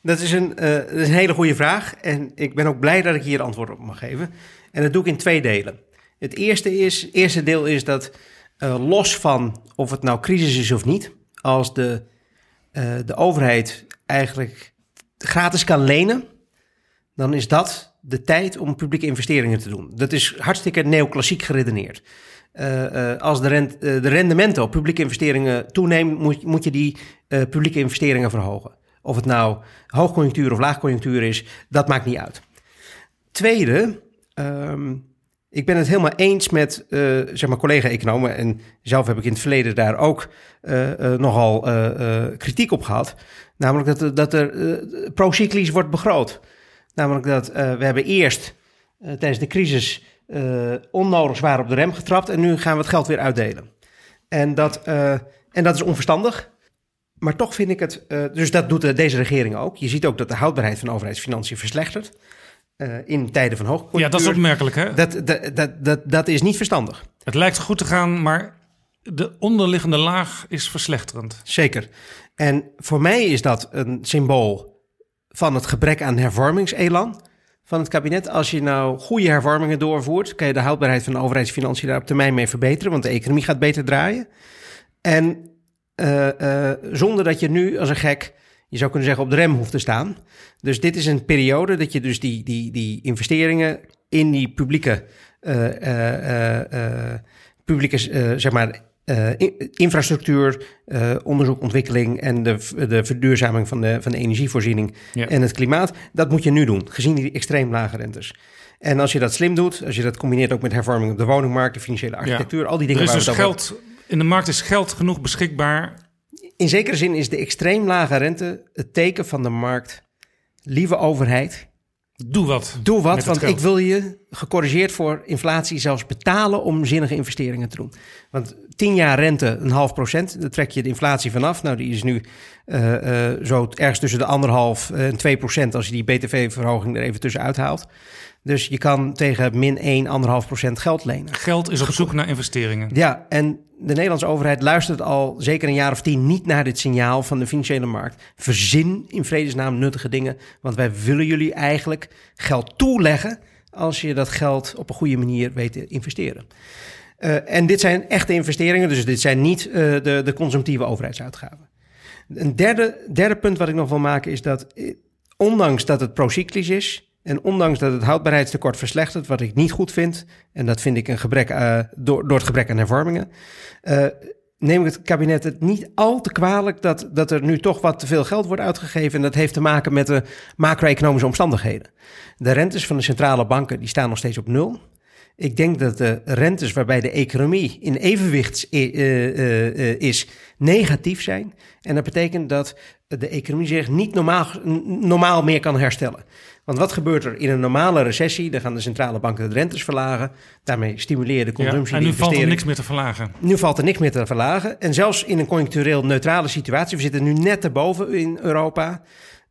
Dat is een, is een hele goede vraag. En ik ben ook blij dat ik hier antwoord op mag geven. En dat doe ik in twee delen. Het eerste, is, eerste deel is dat uh, los van of het nou crisis is of niet, als de, uh, de overheid eigenlijk gratis kan lenen, dan is dat de tijd om publieke investeringen te doen. Dat is hartstikke neoclassiek geredeneerd. Uh, uh, als de, rent, uh, de rendementen op publieke investeringen toenemen, moet, moet je die publieke investeringen verhogen. Of het nou hoogconjunctuur of laagconjunctuur is, dat maakt niet uit. Tweede, um, ik ben het helemaal eens met zeg maar collega-economen. En zelf heb ik in het verleden daar ook nogal kritiek op gehad. Namelijk dat, dat er procyclisch wordt begroot. Namelijk dat we hebben eerst tijdens de crisis uh, onnodig zwaar op de rem getrapt en nu gaan we het geld weer uitdelen. En dat, en dat is onverstandig. Maar toch vind ik het, dus dat doet deze regering ook. Je ziet ook dat de houdbaarheid van overheidsfinanciën verslechtert. in tijden van hoogconjunctuur. Ja, dat is opmerkelijk hè? Dat, dat, dat, dat, dat is niet verstandig. Het lijkt goed te gaan, maar de onderliggende laag is verslechterend. Zeker. En voor mij is dat een symbool van het gebrek aan hervormingselan van het kabinet. Als je nou goede hervormingen doorvoert, kan je de houdbaarheid van de overheidsfinanciën daar op termijn mee verbeteren, want de economie gaat beter draaien. En uh, uh, zonder dat je nu als een gek, je zou kunnen zeggen, op de rem hoeft te staan. Dus dit is een periode dat je dus die, die, die investeringen in die publieke, uh, publieke zeg maar, uh, infrastructuur, uh, onderzoek, ontwikkeling en de, de verduurzaming van de, van de energievoorziening ja. en het klimaat. Dat moet je nu doen, gezien die extreem lage rentes. En als je dat slim doet, als je dat combineert ook met hervorming op de woningmarkt, de financiële architectuur, ja. al die dingen. Er is dus geld, in de markt is geld genoeg beschikbaar. In zekere zin is de extreem lage rente het teken van de markt. Lieve overheid, Doe wat. Doe wat, want ik wil je gecorrigeerd voor inflatie zelfs betalen om zinnige investeringen te doen. Want 10 jaar rente, een half procent, daar trek je de inflatie vanaf. Nou, die is nu uh, uh, zo ergens tussen de anderhalf en 2 procent als je die BTV-verhoging er even tussenuit haalt. Dus je kan tegen min 1, 1,5 procent geld lenen. Geld is op zoek naar investeringen. Ja, en de Nederlandse overheid luistert al zeker een jaar of tien niet naar dit signaal van de financiële markt. Verzin in vredesnaam nuttige dingen, want wij willen jullie eigenlijk geld toeleggen als je dat geld op een goede manier weet te investeren. Uh, en dit zijn echte investeringen, dus dit zijn niet uh, de, de consumptieve overheidsuitgaven. Een derde, derde punt wat ik nog wil maken is dat, eh, ondanks dat het procyclisch is, en ondanks dat het houdbaarheidstekort verslechtert, wat ik niet goed vind, en dat vind ik een gebrek uh, door, door het gebrek aan hervormingen, uh, neem ik het kabinet het niet al te kwalijk dat, dat er nu toch wat te veel geld wordt uitgegeven. En dat heeft te maken met de macro-economische omstandigheden. De rentes van de centrale banken die staan nog steeds op nul. Ik denk dat de rentes waarbij de economie in evenwicht uh, is, negatief zijn. En dat betekent dat de economie zich niet normaal, normaal meer kan herstellen. Want wat gebeurt er in een normale recessie? Dan gaan de centrale banken de rentes verlagen. Daarmee stimuleer je de consumptie. Ja, en nu valt er niks meer te verlagen. Nu valt er niks meer te verlagen. En zelfs in een conjunctureel neutrale situatie, we zitten nu net erboven in Europa,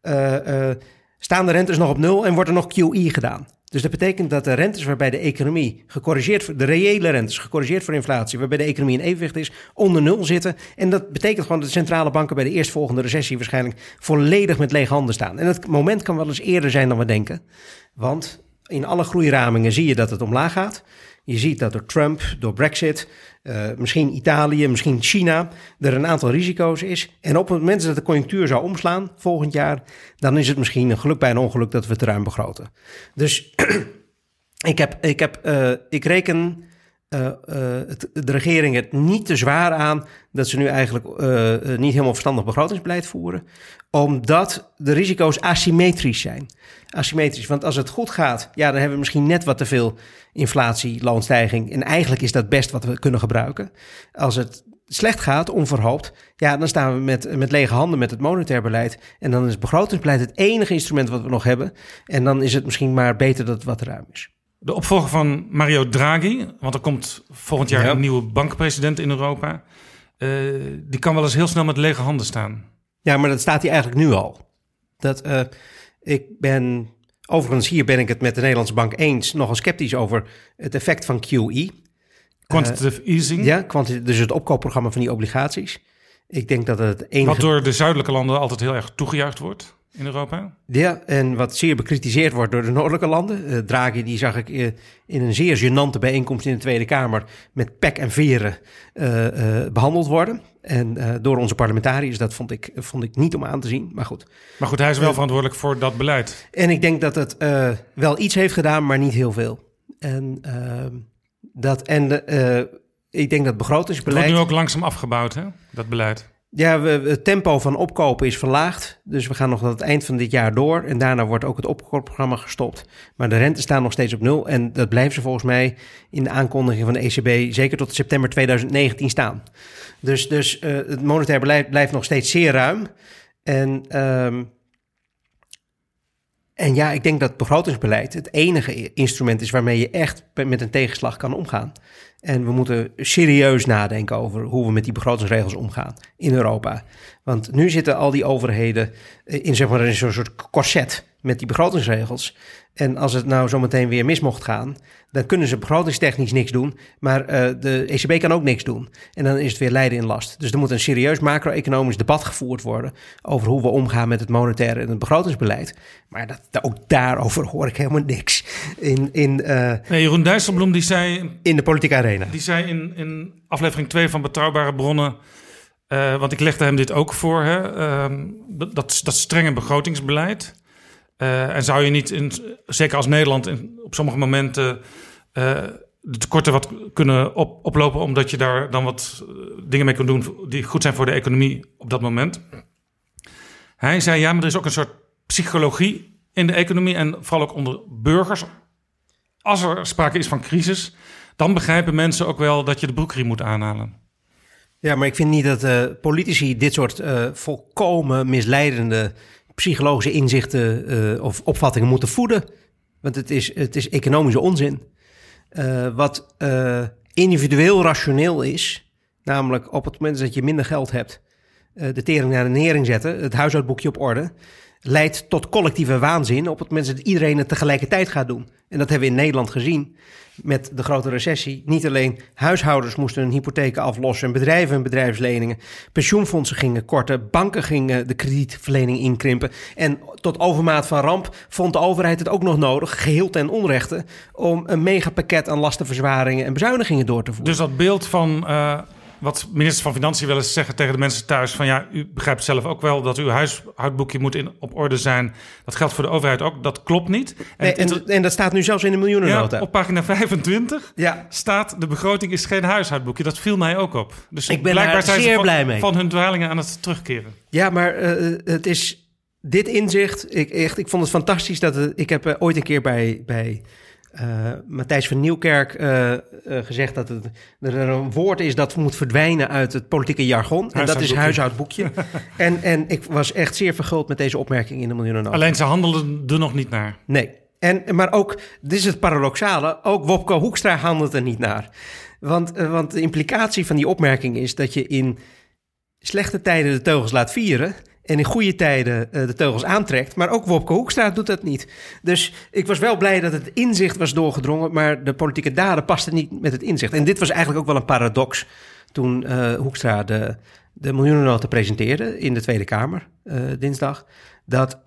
uh, uh, staan de rentes nog op nul en wordt er nog QE gedaan. Dus dat betekent dat de rentes waarbij de economie gecorrigeerd, de reële rentes gecorrigeerd voor inflatie, waarbij de economie in evenwicht is, onder nul zitten. En dat betekent gewoon dat de centrale banken bij de eerstvolgende recessie waarschijnlijk volledig met lege handen staan. En dat moment kan wel eens eerder zijn dan we denken. Want in alle groeiramingen zie je dat het omlaag gaat. Je ziet dat door Trump, door Brexit, uh, misschien Italië, misschien China, er een aantal risico's is. En op het moment dat de conjunctuur zou omslaan volgend jaar, dan is het misschien een geluk bij een ongeluk dat we te ruim begroten. Dus ik, heb, ik, heb, uh, ik reken eh, eh, de regering het niet te zwaar aan dat ze nu eigenlijk eh, niet helemaal verstandig begrotingsbeleid voeren, omdat de risico's asymmetrisch zijn. Asymmetrisch, want als het goed gaat, ja, dan hebben we misschien net wat te veel inflatie, loonstijging. En eigenlijk is dat best wat we kunnen gebruiken. Als het slecht gaat, onverhoopt, ja, dan staan we met, met lege handen met het monetair beleid. En dan is begrotingsbeleid het enige instrument wat we nog hebben. En dan is het misschien maar beter dat het wat ruim is. De opvolger van Mario Draghi, want er komt volgend jaar Ja. een nieuwe bankpresident in Europa. eh, die kan wel eens heel snel met lege handen staan. Ja, maar dat staat hier eigenlijk nu al. Dat, eh, ik ben, overigens hier ben ik het met de Nederlandse bank eens, nogal sceptisch over het effect van QE. Quantitative easing. Ja, dus het opkoopprogramma van die obligaties. Ik denk dat het enige... Wat door de zuidelijke landen altijd heel erg toegejuicht wordt in Europa. Ja, en wat zeer bekritiseerd wordt door de noordelijke landen. Draghi, die zag ik eh, in een zeer gênante bijeenkomst in de Tweede Kamer met pek en veren eh, eh, behandeld worden. En door onze parlementariërs, dat vond ik, vond ik niet om aan te zien. Maar goed. Maar goed, hij is wel verantwoordelijk voor dat beleid. En ik denk dat het wel iets heeft gedaan, maar niet heel veel. En, dat, en ik denk dat Het wordt begrotingsbeleid... nu ook langzaam afgebouwd, hè, dat beleid. Ja, het tempo van opkopen is verlaagd. Dus we gaan nog tot het eind van dit jaar door. En daarna wordt ook het opkoopprogramma gestopt. Maar de rente staan nog steeds op nul. En dat blijven ze volgens mij in de aankondiging van de ECB... zeker tot september 2019 staan. Dus, dus eh, het monetair beleid blijft nog steeds zeer ruim. En, ehm, en ja, ik denk dat begrotingsbeleid het enige instrument is... waarmee je echt met een tegenslag kan omgaan. En we moeten serieus nadenken over hoe we met die begrotingsregels omgaan in Europa. Want nu zitten al die overheden eh, in, zeg maar, zo'n soort corset met die begrotingsregels. En als het nou zometeen weer mis mocht gaan, dan kunnen ze begrotingstechnisch niks doen. Maar eh, de ECB kan ook niks doen. En dan is het weer lijden in last. Dus er moet een serieus macro-economisch debat gevoerd worden over hoe we omgaan met het monetaire en het begrotingsbeleid. Maar dat, ook daarover hoor ik helemaal niks. In, in, eh, Nee, Jeroen Dijsselbloem die zei, in de politieke arena. die zei in, in aflevering 2 van Betrouwbare Bronnen... eh, want ik legde hem dit ook voor, hè, ehm, dat, dat, dat strenge begrotingsbeleid. Eh, en zou je niet, in, zeker als Nederland, op sommige momenten eh, de tekorten wat kunnen op, oplopen, omdat je daar dan wat eh, dingen mee kunt doen die goed zijn voor de economie op dat moment. Hij zei ja, maar er is ook een soort psychologie in de economie en vooral ook onder burgers. Als er sprake is van crisis, dan begrijpen mensen ook wel dat je de broekriem moet aanhalen. Ja, maar ik vind niet dat politici dit soort volkomen misleidende psychologische inzichten eh, of opvattingen moeten voeden. Want het is, het is economische onzin. Eh, wat eh, individueel rationeel is, namelijk op het moment dat je minder geld hebt, de tering naar de nering zetten, het huishoudboekje op orde, leidt tot collectieve waanzin op het moment dat iedereen het tegelijkertijd gaat doen. En dat hebben we in Nederland gezien met de grote recessie. Niet alleen huishoudens moesten hun hypotheken aflossen en bedrijven hun bedrijfsleningen. Pensioenfondsen gingen korten, banken gingen de kredietverlening inkrimpen. En tot overmaat van ramp vond de overheid het ook nog nodig, geheel ten onrechte, om een megapakket aan lastenverzwaringen en bezuinigingen door te voeren. Dus dat beeld van eh, wat ministers van Financiën wel eens zeggen tegen de mensen thuis: van ja, u begrijpt zelf ook wel dat uw huishoudboekje moet in, op orde zijn. Dat geldt voor de overheid ook. Dat klopt niet. Nee, en, en dat staat nu zelfs in de miljoenennota. ja, op pagina 25 Ja. staat de begroting is geen huishoudboekje. Dat viel mij ook op. Dus Ik ben blijkbaar daar zijn ze zeer van, blij mee. van hun dwalingen aan het terugkeren. Ja, maar eh, het is dit inzicht. Ik, echt, ik vond het fantastisch dat het, ik heb eh, ooit een keer bij, bij eh, Matthijs van Nieuwkerk eh, eh, gezegd dat het, er een woord is dat moet verdwijnen uit het politieke jargon. En dat is Huishoudboekje. en, en ik was echt zeer verguld met deze opmerking in de miljoenennota. Alleen ze handelen er nog niet naar. Nee. En, maar ook, dit is het paradoxale, ook Wopke Hoekstra handelt er niet naar. Want, want de implicatie van die opmerking is dat je in slechte tijden de teugels laat vieren... en in goede tijden eh, de teugels aantrekt. Maar ook Wopke Hoekstra doet dat niet. Dus ik was wel blij dat het inzicht was doorgedrongen... maar de politieke daden pasten niet met het inzicht. En dit was eigenlijk ook wel een paradox... toen eh, Hoekstra de, de miljoenennota presenteerde in de Tweede Kamer eh, dinsdag... dat...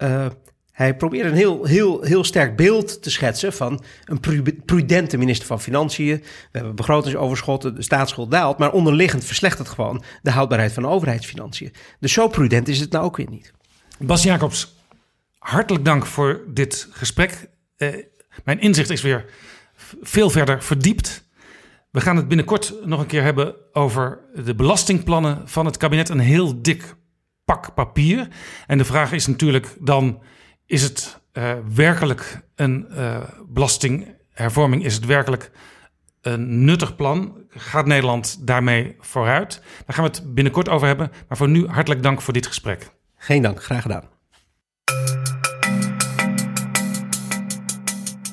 hij probeert een heel, heel, heel sterk beeld te schetsen van een pru- prudente minister van Financiën. We hebben begrotingsoverschotten, de staatsschuld daalt, maar onderliggend verslechtert gewoon de houdbaarheid van de overheidsfinanciën. Dus zo prudent is het nou ook weer niet. Bas Jacobs, hartelijk dank voor dit gesprek. Eh, mijn inzicht is weer veel verder verdiept. We gaan het binnenkort nog een keer hebben over de belastingplannen van het kabinet. Een heel dik pak papier. En de vraag is natuurlijk dan: is het uh, werkelijk een uh, belastinghervorming? Is het werkelijk een nuttig plan? Gaat Nederland daarmee vooruit? Daar gaan we het binnenkort over hebben. Maar voor nu hartelijk dank voor dit gesprek. Geen dank, graag gedaan.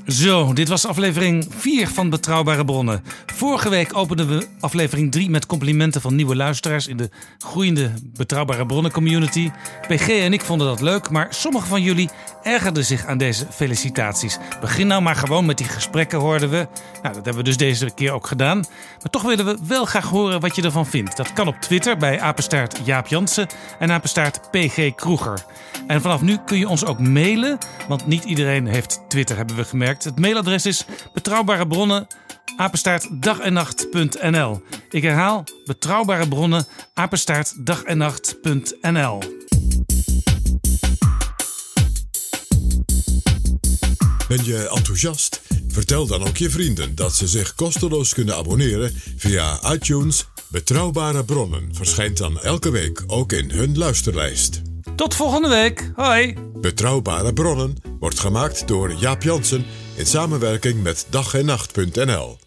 Zo, dit was aflevering 4 van Betrouwbare Bronnen. Vorige week openden we aflevering 3 met complimenten van nieuwe luisteraars in de groeiende Betrouwbare Bronnen community. PG en ik vonden dat leuk, maar sommige van jullie ergerden zich aan deze felicitaties. Begin nou maar gewoon met die gesprekken, hoorden we. Nou, dat hebben we dus deze keer ook gedaan. Maar toch willen we wel graag horen wat je ervan vindt. Dat kan op Twitter bij apenstaart Jaap Jansen en apenstaart PG Kroeger. En vanaf nu kun je ons ook mailen, want niet iedereen heeft Twitter, hebben we gemerkt. Het mailadres is betrouwbare bronnen apenstaartdagennacht.nl. Ik herhaal betrouwbare bronnen apenstaartdagennacht.nl. Ben je enthousiast? Vertel dan ook je vrienden dat ze zich kosteloos kunnen abonneren via iTunes. Betrouwbare bronnen verschijnt dan elke week ook in hun luisterlijst. Tot volgende week. Hoi. Betrouwbare bronnen wordt gemaakt door Jaap Jansen in samenwerking met dag en nacht.nl.